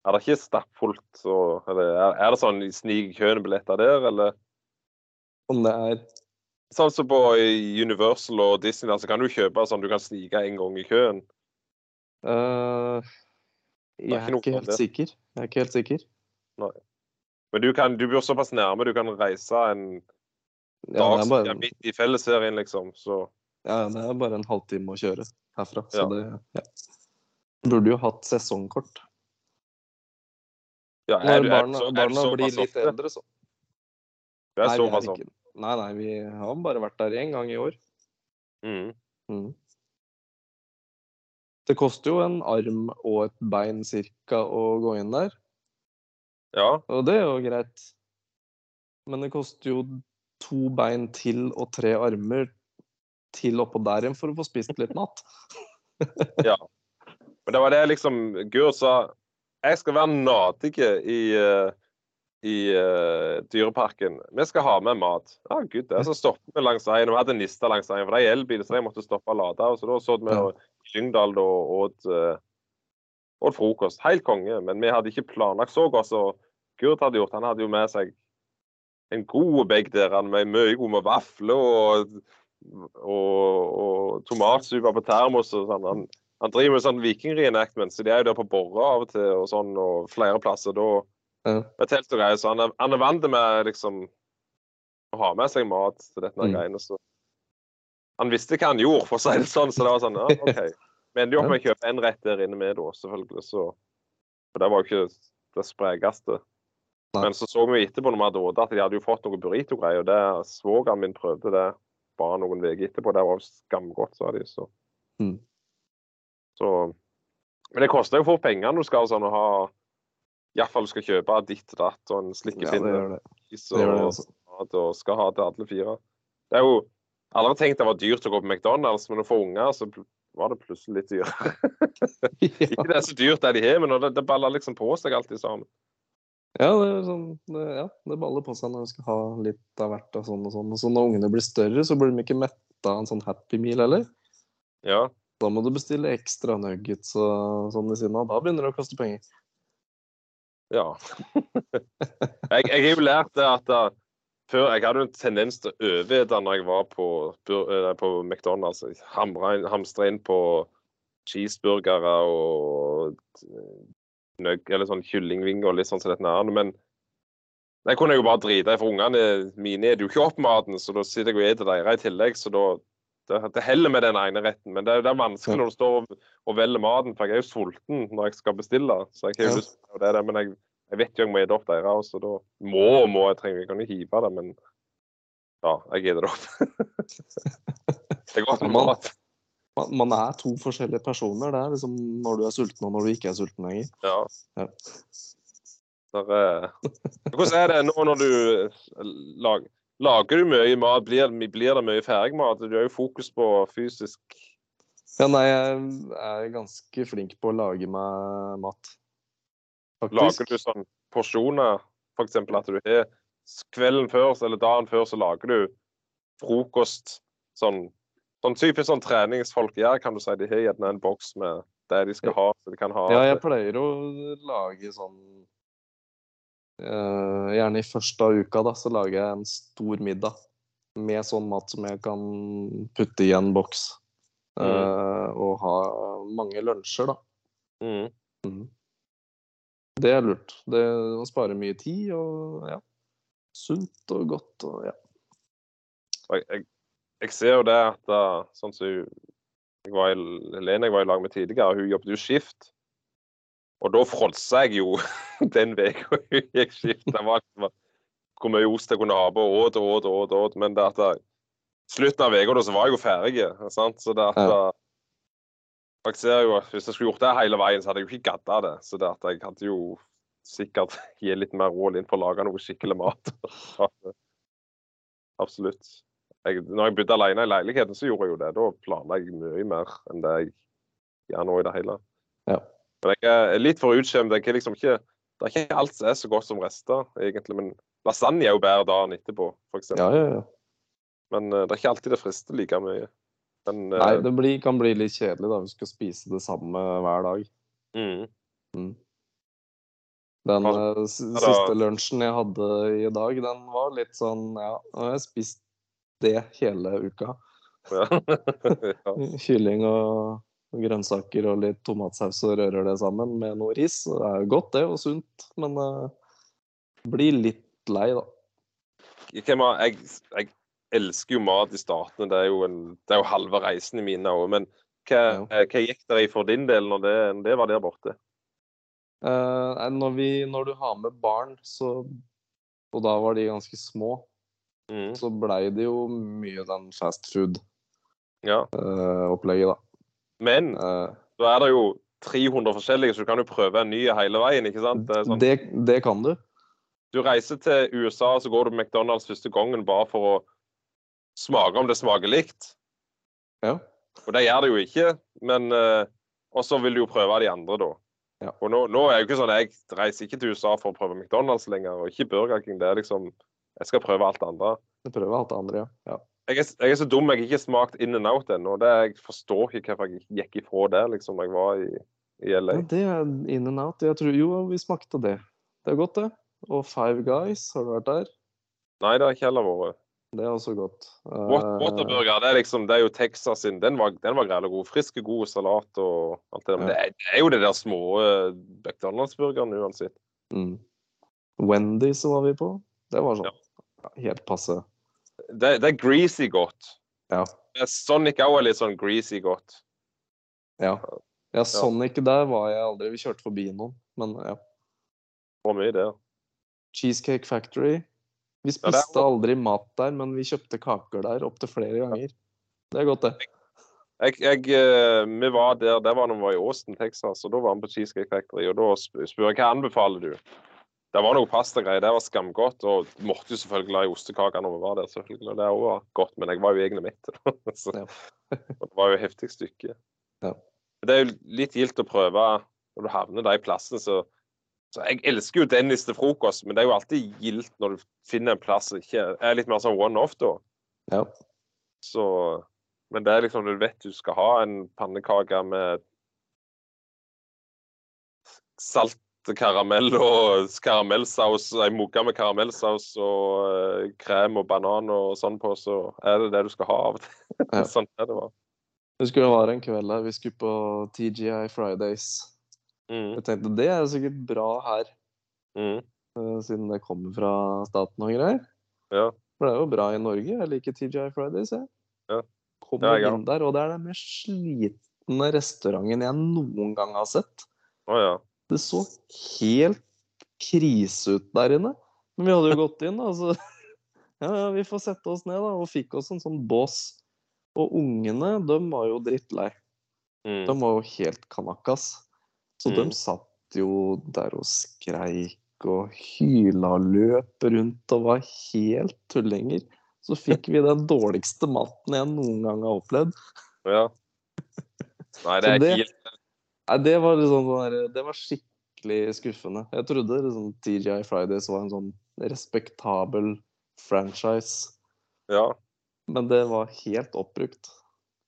Er det ikke stappfullt? og- Eller er, det sånn snig i køen billetter der, eller? Om det er Sånn som på Universal og Disney, så kan du kjøpe sånn du kan snike en gang i køen. eh, Jeg er ikke helt sikker. Jeg er ikke helt sikker. Men du, kan, du bor såpass nærme, du kan reise en Ja, dag som bare, er midt i fellesserien, liksom. Så ja, det er bare en halvtime å kjøre herfra. Så Ja. det ja. Burde jo hatt sesongkort. ja, er Når du, er er barna blir litt ofte? eldre, så. Du Nei, er såpass ofte? nei, nei, vi har bare vært der én gang i år. Mm. Mm. Det koster jo en arm og et bein cirka å gå inn der, Ja. og det er jo greit. Men det koster jo to bein til og tre armer til oppå der igjen for å få spist litt mat. Men det var det liksom Gud sa Jeg skal være nadig i, eh, i uh, dyreparken. Vi skal ha med mat. Ja, gud, det. Så stoppet vi langs veien. Vi hadde nister langs veien, for det er elbil, så de måtte stoppe og lade. Og så da så vi Ja. og Lyngdal da, og åt, eh, åt frokost. Helt konge. Men vi hadde ikke planlagt så godt som Gurt hadde gjort. Han hadde jo med seg en god begg der han med mye gode vafler og, og, og tomatsuppe på termos og sånn. Han, han driver med sånn viking-reenactment, så de er jo der på Borre av og til og sånn, og flere plasser da. Ja. Med telt og greier, så han er, han er vant med liksom å ha med seg mat til dette Mm. greiene. Så han visste hva han gjorde, for å si det sånn. Så det var sånn, ja, OK. Vi endte jo opp med å kjøpe en rett der inne med, da, selvfølgelig. Så, for det var jo ikke det sprekeste. Men så så vi etterpå når vi hadde åt, at de hadde jo fått noe burrito-greier. og det Svogeren min prøvde det bare noen uker etterpå. Det var jo skamgodt, sa de. Så. Mm. så Men det koster jo fort penger når du skal sånn å ha Iallfall du skal kjøpe ditt datt og en Ja, det slikkepinne gjør det. det, gjør det altså. og skal ha til alle fire. Det er jo Alle har tenkt det var dyrt å gå på McDonald's, men for unger så var det plutselig litt dyrere. ja. Ikke det er så dyrt det de har, men det, det baller liksom på seg alltid sammen. Ja, det, sånn, det, ja, det baller på seg når du skal ha litt av hvert og sånn og sånn. Og så når ungene blir større, så blir de ikke metta av en sånn Happy Meal heller. Ja. Da må du bestille ekstra nuggets og sånn ved siden av. Da begynner det å koste penger. ja. jeg, jeg har jo lært det at da, før Jeg hadde en tendens til å overete når jeg var på, eh, på McDonald's. Jeg Hamstra inn på cheeseburgere og eh, nøgg, eller sånn kyllingvinger og litt sånn som dette her. Men det kunne jeg jo bare drite i, for ungene mine spiser jo ikke opp maten, så da sitter jeg og spiser deres i tillegg. Så da det, det heller med den ene retten. Men det, er- det er vanskelig når du står og, og velger maten, for jeg er jo sulten når jeg skal bestille. Så jeg har jo lyst på det, men jeg, jeg vet jo jeg må spise opp deres, så da må og må jeg trenger ikke jo hive det, men ja, jeg gir det opp. det er godt med mat. Man, man er to forskjellige personer. Det er liksom når du er sulten og når du ikke er sulten lenger. Ja. Ja. Der, eh, hvordan er det nå når du lager Lager du mye mat? Blir, blir det mye ferdigmat? Du har jo fokus på fysisk Ja, nei, jeg er ganske flink på å lage meg mat. Lager du sånn porsjoner? F.eks. at du har kvelden før eller dagen før så lager du frokost sånn Sånn typisk sånn treningsfolk gjør, kan du si. De har gjerne en boks med det de skal ha. så de kan ha Ja, jeg pleier å lage sånn uh, Gjerne i første av uka, da, så lager jeg en stor middag med sånn mat som jeg kan putte i en boks. eh, og ha mange lunsjer, da. mm. Mhm. Det er lurt. Det å spare mye tid og ja. Sunt og godt og ja. Jeg, jeg, jeg ser jo det at da, sånn som jeg var i, Lene jeg var i lag med tidligere, hun jobbet jo skift. Og da fråtsa jeg jo den uka hun gikk skift. Det var hvor mye ost jeg kunne ha på, og åt og åt og åt. Men det at slutten av uka så var jeg jo ferdig. Sant? Så det at Ja. Jeg ser jo at Hvis jeg skulle gjort det hele veien, så hadde jeg jo ikke gadda det. Så det at jeg hadde jo sikkert gitt litt mer råd inn for å lage noe skikkelig mat. Absolutt. Jeg, når jeg bodde alene i leiligheten, så gjorde jeg jo det. Da planla jeg mye mer enn det jeg gjør nå i det hele. Ja. Men jeg er litt for utskjemt. Liksom Det er ikke alt som er så godt som rester, egentlig. Men lasagne er jo bedre dagen etterpå, f.eks. Ja, ja, ja. Men eh, det er ikke alltid det frister like mye. Men eh, Nei, det blir, kan bli litt kjedelig da, du skal spise det samme hver dag. mm, Mm. Den eh, da- siste lunsjen jeg hadde i dag, den var litt sånn Ja, nå har jeg spist det hele uka. ja. ja. Kylling og grønnsaker og litt tomatsaus og rører det sammen med noe ris. Det er jo godt, det, og sunt, men uh, blir litt lei, da. Jeg, jeg, jeg elsker jo mat i statene. Det er jo, en, det er jo halve reisen i mine òg. Men hva, Ja. hva gikk det i for din del når det, når det var der borte? Uh, når, vi, når du har med barn, så Og da var de ganske små, Mm, så blei det jo mye den fast food-opplegget, da. Men uh, da er det jo 300 forskjellige, så du kan jo prøve en ny hele veien. ikke sant? Det sånn, det, det kan du. du reiser til USA, så går du på McDonald's første gangen bare for å smake om det smaker likt. Ja. Og det gjør det jo ikke. men uh, Og så vil du jo prøve de andre, da. Ja. Og nå, nå er det jo ikke sånn Jeg reiser ikke til USA for å prøve McDonald's lenger, og ikke Burger King. Det er liksom Jeg skal prøve alt det andre. Du prøver alt det andre, ja. ja. Jeg er, jeg er så dum jeg har ikke smakt In and Out ennå. Jeg forstår ikke hvorfor jeg gikk ifra det liksom, da jeg var i, i LA. Ja, det er in and out. Jeg tror, jo, vi smakte det. Det er godt, det. Og Five Guys, har du vært der? Nei, det har ikke heller vært. Det er også godt. Waterburger det er liksom, det er jo Texas sin. Den var, den var grei og god. Frisk og god salat og alt det der. Men det er, det er jo det der små eh, McDonald's-burgeren uansett. mm. Wendy's var vi på. Det var sånn ja, helt passe. Det, det er greasy godt. Ja. Sonic òg er litt sånn greasy godt. Ja. ja, Sonic der var jeg aldri. Vi kjørte forbi noen, men ja. Hvor mye der. Cheesecake Factory. Vi spiste aldri mat der, men vi kjøpte kaker der opptil flere ganger. Det er godt, det. Jeg, jeg, eh, vi var der, det var når vi var i Austin, Texas, og da var vi på Cheesecake Factory. Og da sp- spør jeg hva anbefaler du? Det var noe pastagreier. Det var skamgodt. Og måtte jo selvfølgelig ha i ostekaker når vi var der, selvfølgelig. Og det var godt, men jeg var jo egentlig mett. Så, det var jo et heftig stykke. Ja. Det er jo litt gildt å prøve når du havner de i plassen, så så Jeg elsker jo Dennis til frokost, men det er jo alltid gildt når du finner en plass som ikke er litt mer sånn one-off, da. Ja. Så Men det er liksom du vet du skal ha en pannekake med salt karamell og karamellsaus, ei mugge med karamellsaus og eh, krem og banan og sånn på, så er det det du skal ha av og til. Sånn er det bare. Husker det var en kveld der vi skulle på TGI Fridays. Mm, Jeg tenkte det er sikkert bra her, mm, uh, siden det kommer fra staten og greier. ja. For det er jo bra i Norge. Jeg liker TGI Fridays, jeg. Ja. Kommer Ja, inn der, og det er den mest slitne restauranten jeg noen gang har sett. Oh, ja. Det så helt krise ut der inne. Men vi hadde jo gått inn, da, så ja, ja, vi får sette oss ned, da, og fikk oss en sånn bås. Og ungene, de var jo drittlei. Mm, De var jo helt kanakas. Så Mm. de satt jo der og skreik og hyla og løp rundt og var helt tullinger. Så fikk vi den dårligste maten jeg noen gang har opplevd. ja. Nei, det er det- helt. Nei, det var liksom sånn Det var skikkelig skuffende. Jeg trodde liksom TGI Fridays var en sånn respektabel franchise, Ja. men det var helt oppbrukt.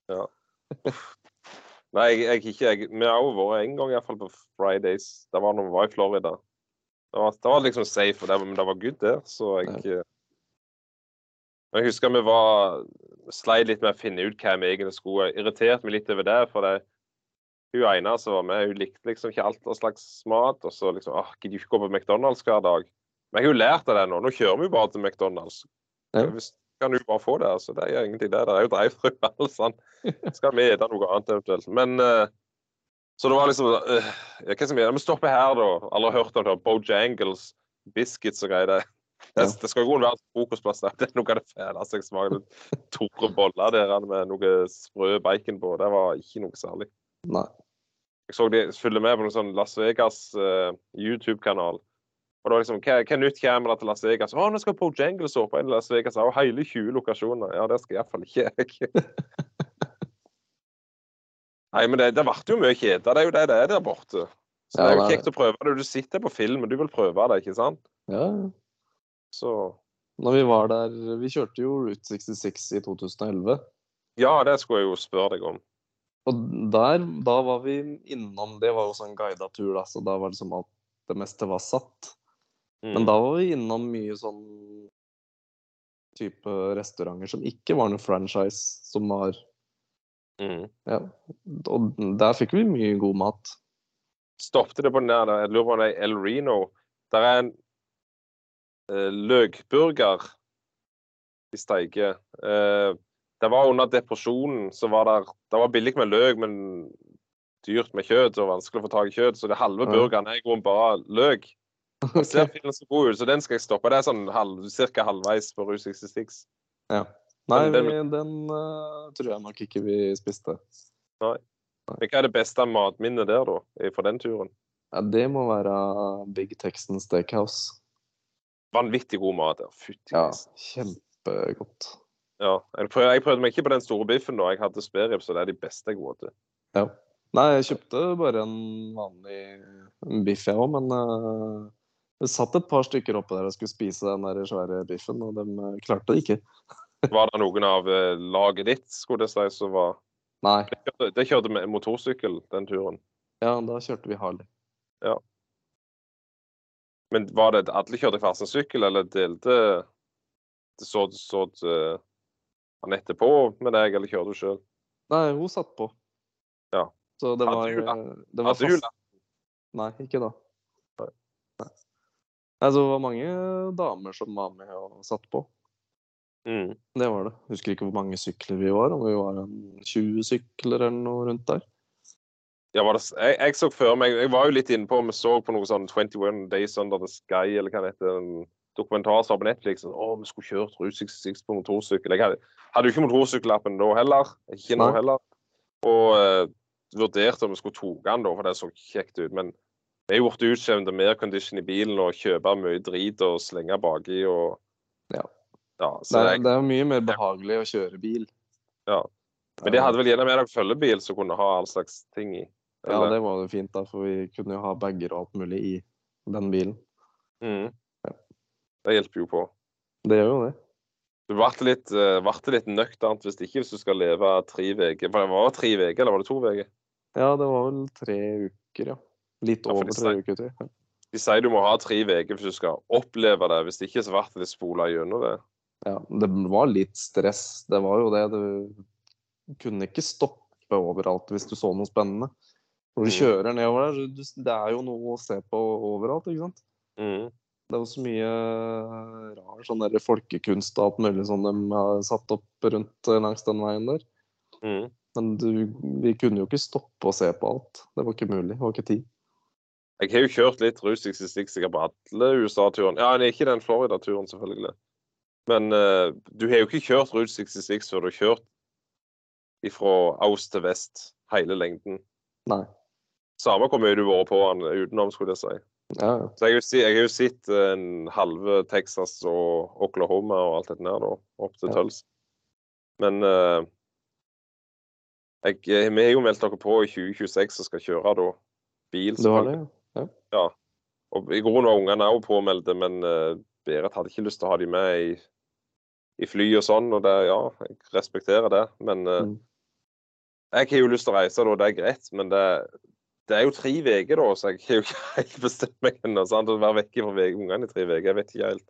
Nei, jeg, jeg ikke jeg, Vi har jo vært en gang i hvert fall på Fridays. Det var når vi var i Florida. Det var, det var liksom safe, og det, men det var good der, så jeg ja. Jeg husker vi var sleit litt med å finne ut hva vi egentlig skulle. Irriterte meg litt over det, for det hun ene som var med, hun likte liksom ikke alt slags mat. Og så liksom åh, gidder ikke gå på McDonald's hver dag. Men jeg har jo lært av det nå. Nå kjører vi jo bare til McDonald's. Ja. Hvis, kan du bare få det. altså. Det er ingenting det. Det er jo drive-thru. alle sånn. Skal vi spise noe annet eventuelt. Men uh, Så det var liksom uh, Hva skal vi gjøre? Vi stopper her, da. Alle har hørt om det. Bojangles, biscuits og greier. Det, det, det skal jo være frokostplass der. Det er noe av det fæleste jeg smaker. Tore boller der med noe sprø bacon på. Det var ikke noe særlig. Nei. Jeg så de følger med på noen sånn Las Vegas uh, YouTube-kanal. Og det var liksom, hva, nytt kommer det til Las Vegas? Å, nå skal Bojangles åpne i Las Vegas. Og hele 20 lokasjoner. Ja, det skal iallfall ikke jeg. Nei, men det, det ble jo mye kjede. Det er jo det det er der borte. Så det er jo kjekt å prøve det. Du sitter på film, og du vil prøve det, ikke sant? Ja. Så Når vi var der Vi kjørte jo Route 66 i 2011. ja, det skulle jeg jo spørre deg om. Og der, da var vi innom Det var jo sånn guida tur, da, så da var det som at det meste var satt. Mm. Men da var vi innom mye sånn type restauranter som ikke var noe franchise, som var mm. Ja. Og der fikk vi mye god mat. Stoppet det på den der, jeg lurer på om det er El Reno. Der er en eh, løkburger de steiker. Eh, det var under depresjonen, så var der, det var billig med løk, men dyrt med kjøtt og vanskelig å få tak i kjøtt. Så det halve burgeren er i grunnen bare løk. Den ser filmen så god ut, så den skal jeg stoppe. Det er sånn halv, cirka halvveis på Rue 66. Ja. Nei, Den- den, den uh, tror jeg nok ikke vi spiste. Men hva er det beste matminnet der, da? Fra den turen? Ja, det må være Big Texan Steakhouse. Vanvittig god mat der. Fytti Ja, kjempegodt. Ja. Jeg, prøvde, jeg prøvde meg ikke på den store biffen da. Jeg hadde spareribs, så det er de beste jeg har til. Ja. Nei, jeg kjøpte bare en vanlig biff, jeg òg, men eh, det satt et par stykker oppe der og skulle spise den der svære biffen, og de eh, klarte det ikke. Var det noen av eh, laget ditt skulle det si, som var Nei. Det kjørte, det kjørte med motorsykkel den turen. Ja, da kjørte vi Harley. Ja. Men var det alle kjørte hver sin sykkel, eller delte det så, så uh, Anette på med deg, eller kjørte du sjøl? Nei, hun satt på. Ja. Så det var, du eh, det var Hadde du fast... Nei, ikke da. Altså, det var mange damer som var med og satt på. Mm. Det var det. Husker ikke hvor mange sykler vi var, om vi var en 20 sykler eller noe rundt der. Ja, var det, jeg, jeg så før meg Jeg var jo litt inne på Vi så på noe sånn 21 Days Under the Sky, eller hva det heter. En dokumentar som var på Netflix. Å, vi skulle kjørt Route 66 på motorsykkel. Jeg hadde, hadde jo ikke motorsykkellappen da heller. Ikke nå heller. Og uh, vurderte om vi skulle toge den da, for det så kjekt ut. Men vi er jo blitt utskjemmet med aircondition i bilen og kjøpe mye drit og slenge baki og Ja. ja Det er, jeg, det er mye mer behagelig å kjøre bil. Ja. Men de hadde vel gjerne med deg følgebil som kunne ha all slags ting i. Ja, det var jo fint, da, for vi kunne jo ha bager og alt mulig i den bilen. Mm. Ja. Det hjelper jo på. Det gjør jo det. Du ble litt, uh, ble litt nøkternt hvis ikke hvis du skal leve tre uker. For det var tre uker, eller var det to uker? Ja, det var vel tre uker, ja. Litt over ja, tre uker, til. De sier du må ha tre uker hvis du skal oppleve det. Hvis det ikke så blir det spola gjennom det. Ja, det var litt stress. Det var jo det. Du kunne ikke stoppe overalt hvis du så noe spennende. Når du Mm. kjører nedover der, det er jo noe å se på overalt, ikke sant? Mm. Det er jo så mye rar sånn der folkekunst og alt mulig som de har satt opp rundt eh, langs den veien der. Mm. Men du, vi kunne jo ikke stoppe å se på alt. Det var ikke mulig. Det var ikke tid. Jeg har jo kjørt litt Rus 66 sikkert på alle USA-turene. Ja, det er ikke den Florida-turen, selvfølgelig. Men uh, du har jo ikke kjørt Rus 66 før du har kjørt fra øst til vest hele lengden. Nei. Samme hvor mye du har vært på den utenom, skulle jeg si. Ja, ja. Så jeg, har jeg har jo sett eh, en halve Texas og Oklahoma og alt dette der, da, opp til Ja. Tulsa. Men uh, jeg, vi har jo meldt dere på i 2026 og skal kjøre da bil. Det var det. Og I grunnen var ungene òg påmeldte, men uh, Berit hadde ikke lyst til å ha dem med i, i fly og sånn. Og det, ja, jeg respekterer det. Men uh, Mm. jeg har jo lyst til å reise, da. Det er greit. Men det, det er jo tre uker, da, så jeg har jo ikke helt bestemt meg ennå. Å være vekke fra ungene i tre uker, jeg vet ikke helt.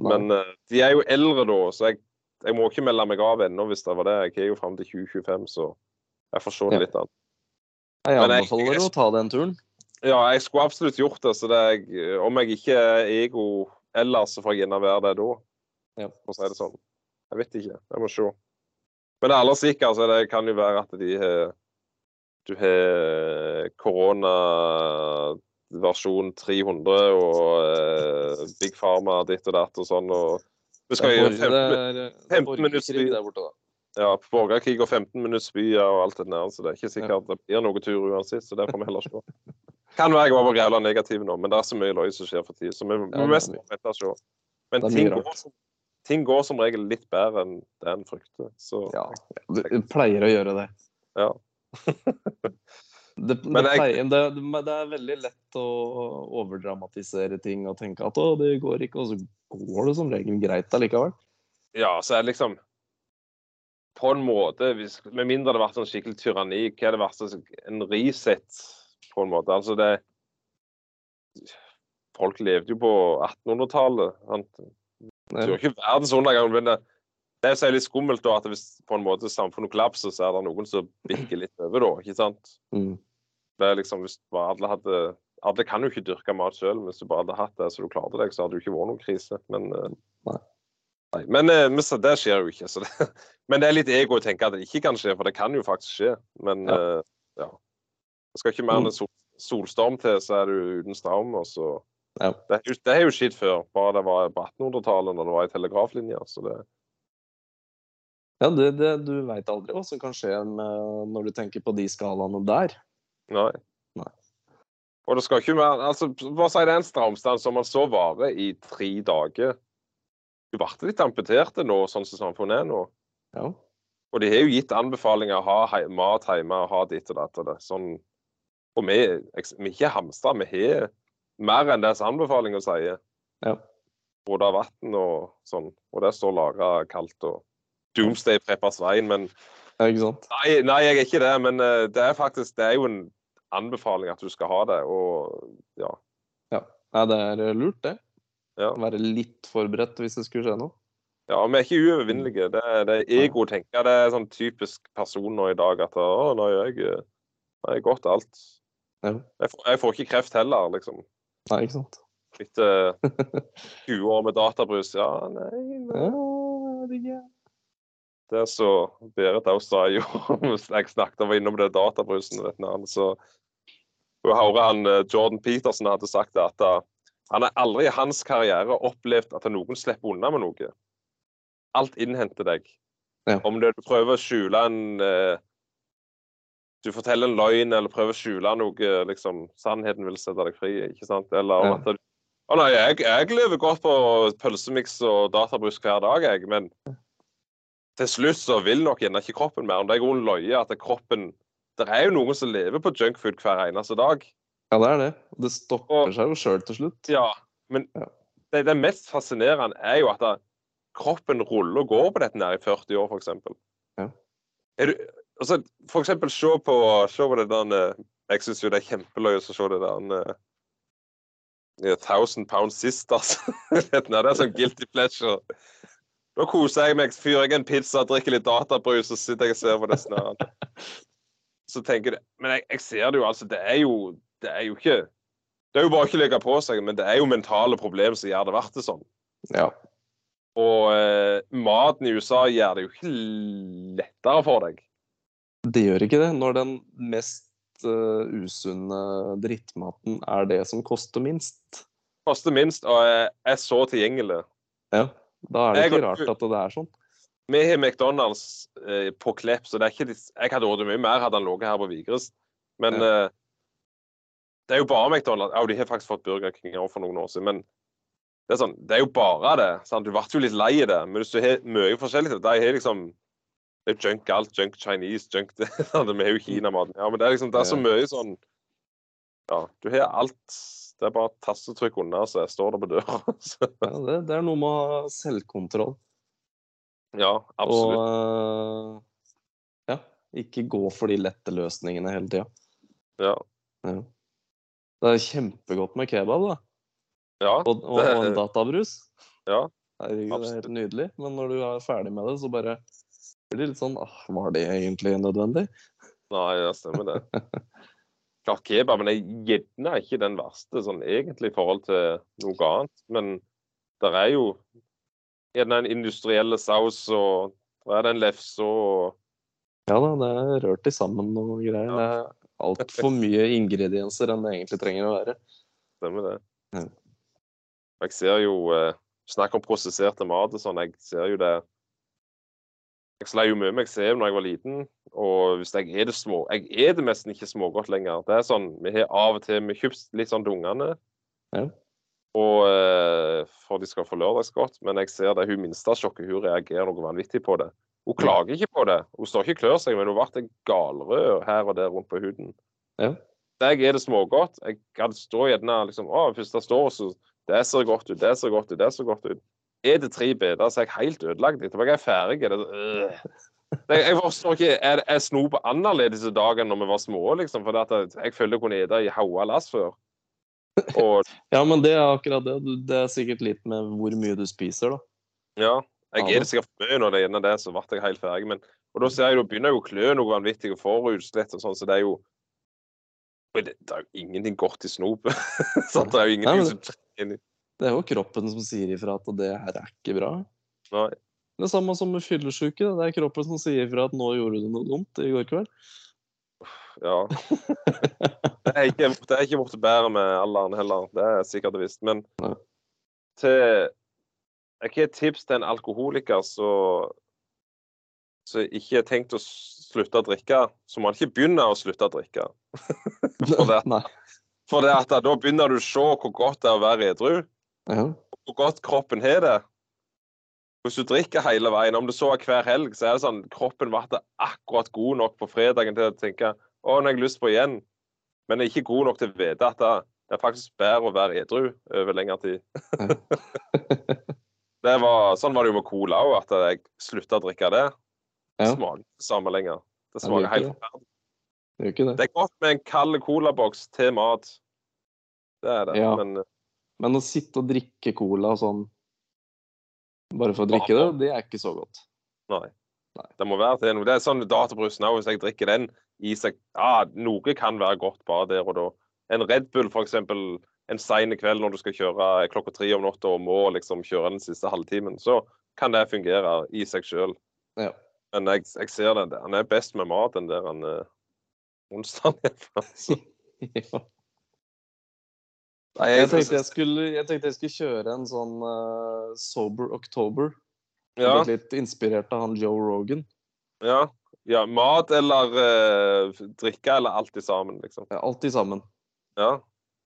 Nei. Men uh, de er jo eldre da, så jeg, jeg må ikke melde meg av ennå hvis det var det. Jeg er jo fram til 2025, så jeg får se det litt an. men jeg- anbefaler å ta den turen. Ja, jeg skulle absolutt gjort det. så det er, Om jeg ikke er ego ellers, så får jeg gjerne være det da. Ja. For å si det sånn. Jeg vet ikke. Jeg må se. Men det aller sikkert så det kan jo være at de har Du har koronaversjon 300 og eh, Big Pharma ditt og datt og sånn. og vi skal gjøre borger- 15, det er- det er 15 minutter- ja, borgerkrig og 15 minutts byer og alt det der. Så det er ikke sikkert det blir noe tur uansett. Så det får vi heller se. Kan være jeg var på jævla negativ nå, men det er så mye løye som skjer for tida. Så vi må mest vente og se. Men ting går, som, ting går som regel litt bedre enn det en frykter. Så Ja, du pleier å gjøre det. ja. Det, det, jeg- det, det det er veldig lett å overdramatisere ting og tenke at å, det går ikke, og så går det som regel greit allikevel. Ja, så er det liksom På en måte, hvis, med mindre det har vært sånn skikkelig tyranni, hva er det verste? En reset, på en måte. Altså det Folk levde jo på 1800-tallet. sant? Det er jo ikke verdensundergang, men det, det er litt skummelt, da, at hvis på en måte samfunnet kollapser, så er det noen som bikker litt over, da. ikke sant? Mm. Det er liksom, hvis alle hadde Alle kan jo ikke dyrke mat sjøl, hvis du bare hadde hatt det så du klarte deg, så hadde det ikke vært noen krise. Men, eh, Nei. nei. men, eh, men det skjer jo ikke. Det, men det er litt ego å tenke at det ikke kan skje, for det kan jo faktisk skje. Men Ja. Uh, ja. Det skal ikke mer enn en sol, solstorm til, så er du uten strøm. og så... Ja. Det, er det har jo skjedd før, bare det var på 1800-tallet, når det var ei telegraflinje. Så det, Ja, det, det, du veit aldri hva som kan skje med, når du tenker på de skalaene der. Nei. Nei. Og det skal ikke mer altså, Bare si det er en stramstand som man så varer i tre dager. Du ble litt amputert nå, sånn som samfunnet er nå. Ja. Og de har jo gitt anbefalinger å ha hei, mat hjemme og ha ditt og datt og det. Sånn. Og vi, vi er ikke hamstra, vi har mer enn det som anbefalinga sier. Ja. Både av vann og sånn. Og det står lagra kaldt og Doomsday prepper svein, men ja? Nei, nei, jeg er ikke det, men eh, det er faktisk Det er jo en anbefaling at du skal ha det, og ja. Nei, det er lurt, det. Ja. Være litt forberedt hvis det skulle skje noe. Ja, Vi er ikke uovervinnelige. Det, det er ego å tenke. Det er sånn typisk personer i dag at Å, nei, jeg eh, jeg har gått alt. Ja. Jeg får, jeg får ikke kreft heller, liksom. Nei, ikke sant? Etter 20 år med databrus. Ja, nei, nei. Ja, det så Berit også sa jo Jeg snakket var innom det databrusen, vet du, så Hun hører han eh, Jordan Peterson hadde sagt at eh, han har aldri i hans karriere opplevd at noen slipper unna med noe. Alt innhenter deg. Ja. Om det, du prøver å skjule en eh, Du forteller en løgn eller prøver å skjule noe, liksom Sannheten vil sette deg fri, ikke sant? Eller om Ja. at du Å nei, jeg, jeg lever godt på pølsemiks og databrus hver dag, jeg, men til slutt så vil nok gjerne ikke kroppen mer. Om det er grunnen løye at kroppen Det er jo noen som lever på junkfood hver eneste dag. Ja, det er det. Det stopper Og- seg jo sjøl til slutt. Ja, men Ja. det, det mest fascinerende er jo at kroppen ruller og går på dette her i 40 år, f.eks. Ja. Er du, altså, for eksempel se på, se på det der eh, Jeg syns jo det er kjempeløye å se det der eh, ja, Thousand Pound Sisters. Dette det er sånn guilty pleasure. Da koser jeg meg, fyrer jeg en pizza, drikker litt databrus, og sitter jeg og ser på det snart. Så tenker du Men jeg, jeg ser det jo, altså. Det er jo, det er jo ikke Det er jo bare ikke å legge på seg, men det er jo mentale problemer som gjør det verdt det sånn. Ja. Og eh, maten i USA gjør det jo ikke lettere for deg. Det gjør ikke det. Når den mest uh, usunne drittmaten er det som koster minst. Koster minst og er, er så tilgjengelig. Ja. Da er det Jeg ikke rart at det er sånn. Vi har McDonald's eh, på Klepp, så det er ikke jeg hadde ordret mye mer hadde han ligget her på Vigres. Men eh, det er jo bare McDonald's. Ja, de har faktisk fått Burger King også for noen år siden. Men det er, sånn, det er jo bare det. Sant? Du ble jo litt lei av det. Men hvis du har mye forskjellig De har liksom det er junk alt. Junk Chinese, junk det. Vi har jo Kinamaten. Ja, men det er liksom det er så mye sånn Ja, du har alt. Det er bare tastetrykk unna, så jeg står det på døra. Så, Ja, det, det er noe med å ha selvkontroll. ja, absolutt. Og uh, ja, ikke gå for de lette løsningene hele tida. Ja. Ja. Det er kjempegodt med kebab, da. ja. Og, og, og en databrus. Ja, Herregud, det er helt nydelig. Men når du er ferdig med det, så bare blir litt sånn ah, Var det egentlig nødvendig? Nei, det stemmer det. Klart kebaben er gjerne ikke den verste sånn egentlig i forhold til noe annet, men det er jo gjerne en industriell saus, og der er det en lefse og Ja da, det er rørt i sammen og greier. Ja. Det er altfor mye ingredienser enn det egentlig trenger å være. Stemmer det. Ja. Jeg ser jo eh, Snakk om prosesserte mat og sånn. Jeg ser jo det Jeg slei jo mye med eksem da jeg var liten. Og hvis jeg er det små Jeg er det nesten ikke smågodt lenger. Det er sånn, Vi har av og til vi kjøpt litt sånn til ungene. Ja. Og eh, for de skal få lørdagsgodt. Men jeg ser det hun minste sjokket, hun reagerer noe vanvittig på det. Hun klager ikke på det. Hun står ikke og klør seg, men hun ble galrød her og der rundt på huden. Ja. Jeg er det smågodt. Jeg kan stå gjerne liksom Å, det står så Det ser godt ut, det ser godt ut, det ser godt ut. Er det tre biter, så er jeg helt ødelagt etterpå. Jeg er ferdig. Det, øh. jeg forstår ikke Er, er snop annerledes i dag enn når vi var små, liksom? For at jeg, følte jeg kunne spise i hauger lass før. Og Ja, men det er akkurat det. Det er sikkert litt med hvor mye du spiser, da. ja, jeg Ja, er det sikkert for mye når det er det, så ble jeg helt ferdig. Men, og da ser jeg, da begynner jeg å klø noe vanvittig får og sånn, så det er jo det, det er jo ingenting godt i snopet. Det er jo men ingenting som trenger inn i Det er jo kroppen som sier ifra at det her er ikke bra. Nei. Det er samme som med fyllesyke. Det er kroppen som sier ifra at 'nå gjorde du noe dumt' i går kveld. Ja. Det er ikke, det er ikke blitt bedre med alderen heller, det er sikkert og visst. Men Nei. til har et tips til en alkoholiker som ikke har tenkt å slutte å drikke, så må han ikke begynne å slutte å drikke. For det, for det at da begynner du å se hvor godt det er å være edru, Ja. hvor godt kroppen har det. Hvis du drikker hele veien, om du så er hver helg, så er det sånn kroppen ble akkurat god nok på fredagen til å tenke å, nå har jeg lyst på igjen. Men er ikke god nok til å vite at det, er faktisk bedre å være edru over lengre tid. det var, sånn var det jo med cola òg, at jeg slutta å drikke det. Det smaker ikke det samme lenger. Det smaker helt forferdelig. Det gjør det. Det er godt med en kald colaboks til mat. Det er det. Ja. Men Men å sitte og drikke cola sånn bare for å drikke det, det er ikke så godt. Nei. Nei. Det må være til noe. Det er sånn databrusen òg. Hvis jeg drikker den i seg ja, Noe kan være godt bare der og da. En Red Bull, eksempel, en sein kveld når du skal kjøre klokka tre om natta og må liksom kjøre den siste halvtimen, så kan det fungere i seg sjøl. Ja. Men jeg, jeg ser det. Han er best med mat, den der han uh, onsdag. Altså. Ja. Nei, Jeg jeg, tenkte jeg skulle, jeg tenkte jeg skulle kjøre en sånn uh, Sober October. ja, Litt inspirert av han Joe Rogan. ja, ja. Mat eller uh, drikke, eller alt i sammen, liksom. Ja, Alltid sammen. Ja.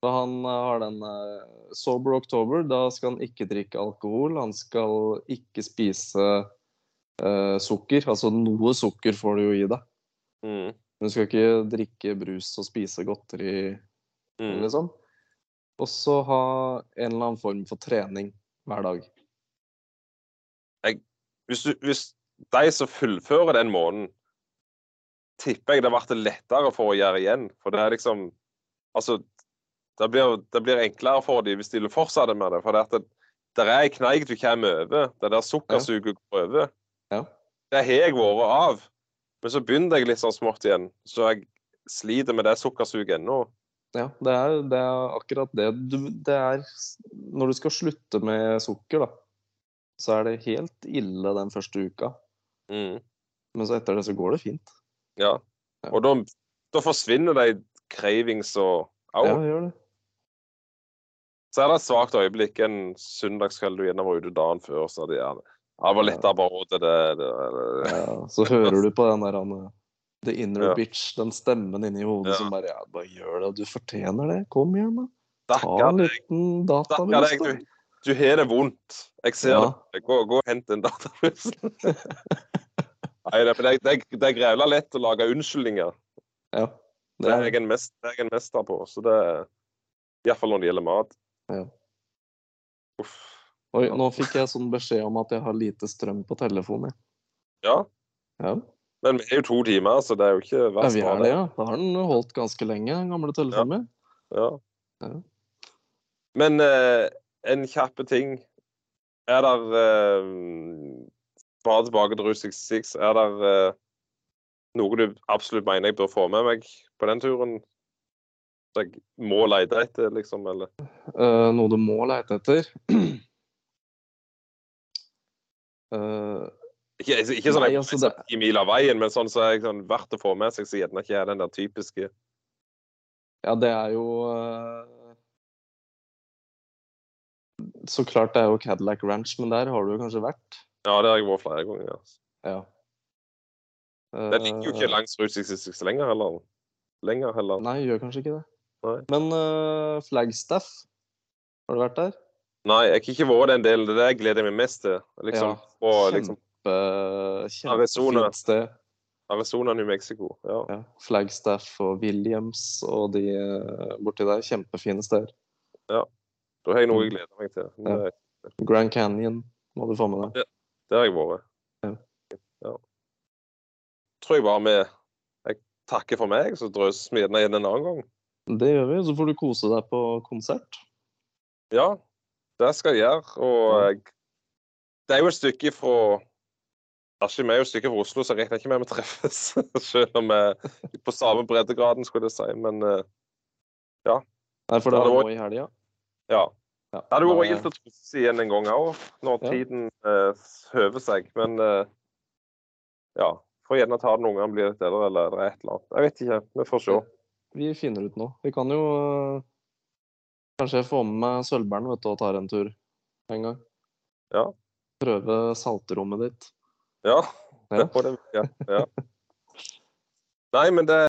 Da han eh, har den uh, Sober October, da skal han ikke drikke alkohol. Han skal ikke spise uh, sukker. Altså noe sukker får du jo i deg. Mm. Men du skal ikke drikke brus og spise godteri, Mm. liksom. Og så ha en eller annen form for trening hver dag. hvis, du, hvis de som fullfører den måneden, tipper jeg det blir lettere for å gjøre igjen. For det er liksom Altså, det blir, det blir enklere for dem hvis de vil fortsette med det. For det, at det, det er en kneik du kommer over. Det der sukkersuget går over. Ja. Det har jeg vært av. Men så begynner jeg litt sånn smått igjen. Så jeg sliter med det sukkersuget ennå. Ja, det er, det er akkurat det. Du, det er Når du skal slutte med sukker, da, så er det helt ille den første uka. Mm. Men så etter det så går det fint. Ja. Og da, da forsvinner de cravings og au. Ja, gjør det. Så er det et svakt øyeblikk en søndagskveld du gjerne var ute dagen før. så det, er, det var lettere bare til det, det, det. Ja, så hører du på den der han, The inner Ja. bitch, den stemmen inni hodet Ja. som bare Ja, bare gjør det. Du fortjener det. Kom igjen, da. Ta en liten Stakkar da. Du, du har det vondt. Jeg ser Ja. det. Gå, gå og hent en databrus. Nei, det, det, det, det er grævla lett å lage unnskyldninger. Ja. Det er jeg en, mest, er jeg en mester på. Så det Iallfall når det gjelder mat. Ja. Uff. Oi, nå fikk jeg sånn beskjed om at jeg har lite strøm på telefonen. Ja, Ja. Men vi er jo to timer, så det er jo ikke ja, vi er det, ja. Da har den holdt ganske lenge, den gamle telefonen. Ja. Ja. Men eh, en kjappe ting. Er der eh, Bare tilbake til Rus 66. Er der eh, noe du absolutt mener jeg bør få med meg på den turen? Så jeg må lete etter, liksom? Eller? Uh, noe du må leite etter. Eh, Ikke, ikke sånn Nei, jeg altså, det- ti mil av veien, men sånn så er jeg sånn verdt å få med seg, så gjerne ikke er den der typiske ja, det er jo eh, Så klart det er jo Cadillac Ranch, men der har du jo kanskje vært. Ja, det har jeg vært flere ganger. Altså. Ja. Den ligger jo ikke Eh, langs Route 66 lenger heller. Lenger heller. Nei, gjør kanskje ikke det. Nei. Men uh, Flagstaff, har du vært der? Nei, jeg har ikke vært den delen. Det er det jeg gleder meg mest til. Liksom, Ja, på liksom, Kjempe, Arizona. kjempefint sted. Arizona, New Mexico. Ja. Ja. Flagstaff og Williams og de eh, borti der. Kjempefine steder. Da har jeg noe jeg gleder meg til. Mm. Ja. Grand Canyon må du få med deg. det har jeg vært. Ja. Ja. Tror jeg bare vi Jeg takker for meg, så drøs vi gjerne igjen en annen gang. Det gjør vi. Så får du kose deg på konsert. Ja, det skal jeg gjøre. Og jeg, det er jo et stykke fra Askim er jo et stykke fra Oslo, så jeg regner ikke med vi treffes. Selv om vi på samme breddegraden, skulle jeg si. Men ja. Nei, for det det var nå i helga. ja. Ja, Det hadde vært gildt å treffes igjen en gang òg, når Ja. tiden eh, høver seg. Men eh, ja. Får gjerne ta det når ungene blir litt eldre, eller det er et eller annet. Jeg vet ikke. Vi får se. Vi finner ut noe. Vi kan jo eh, kanskje få med meg Sølvbæren vet du, og tar en tur en gang. Ja. Prøve salterommet ditt. Ja, det får det. Ja. ja. Nei, men det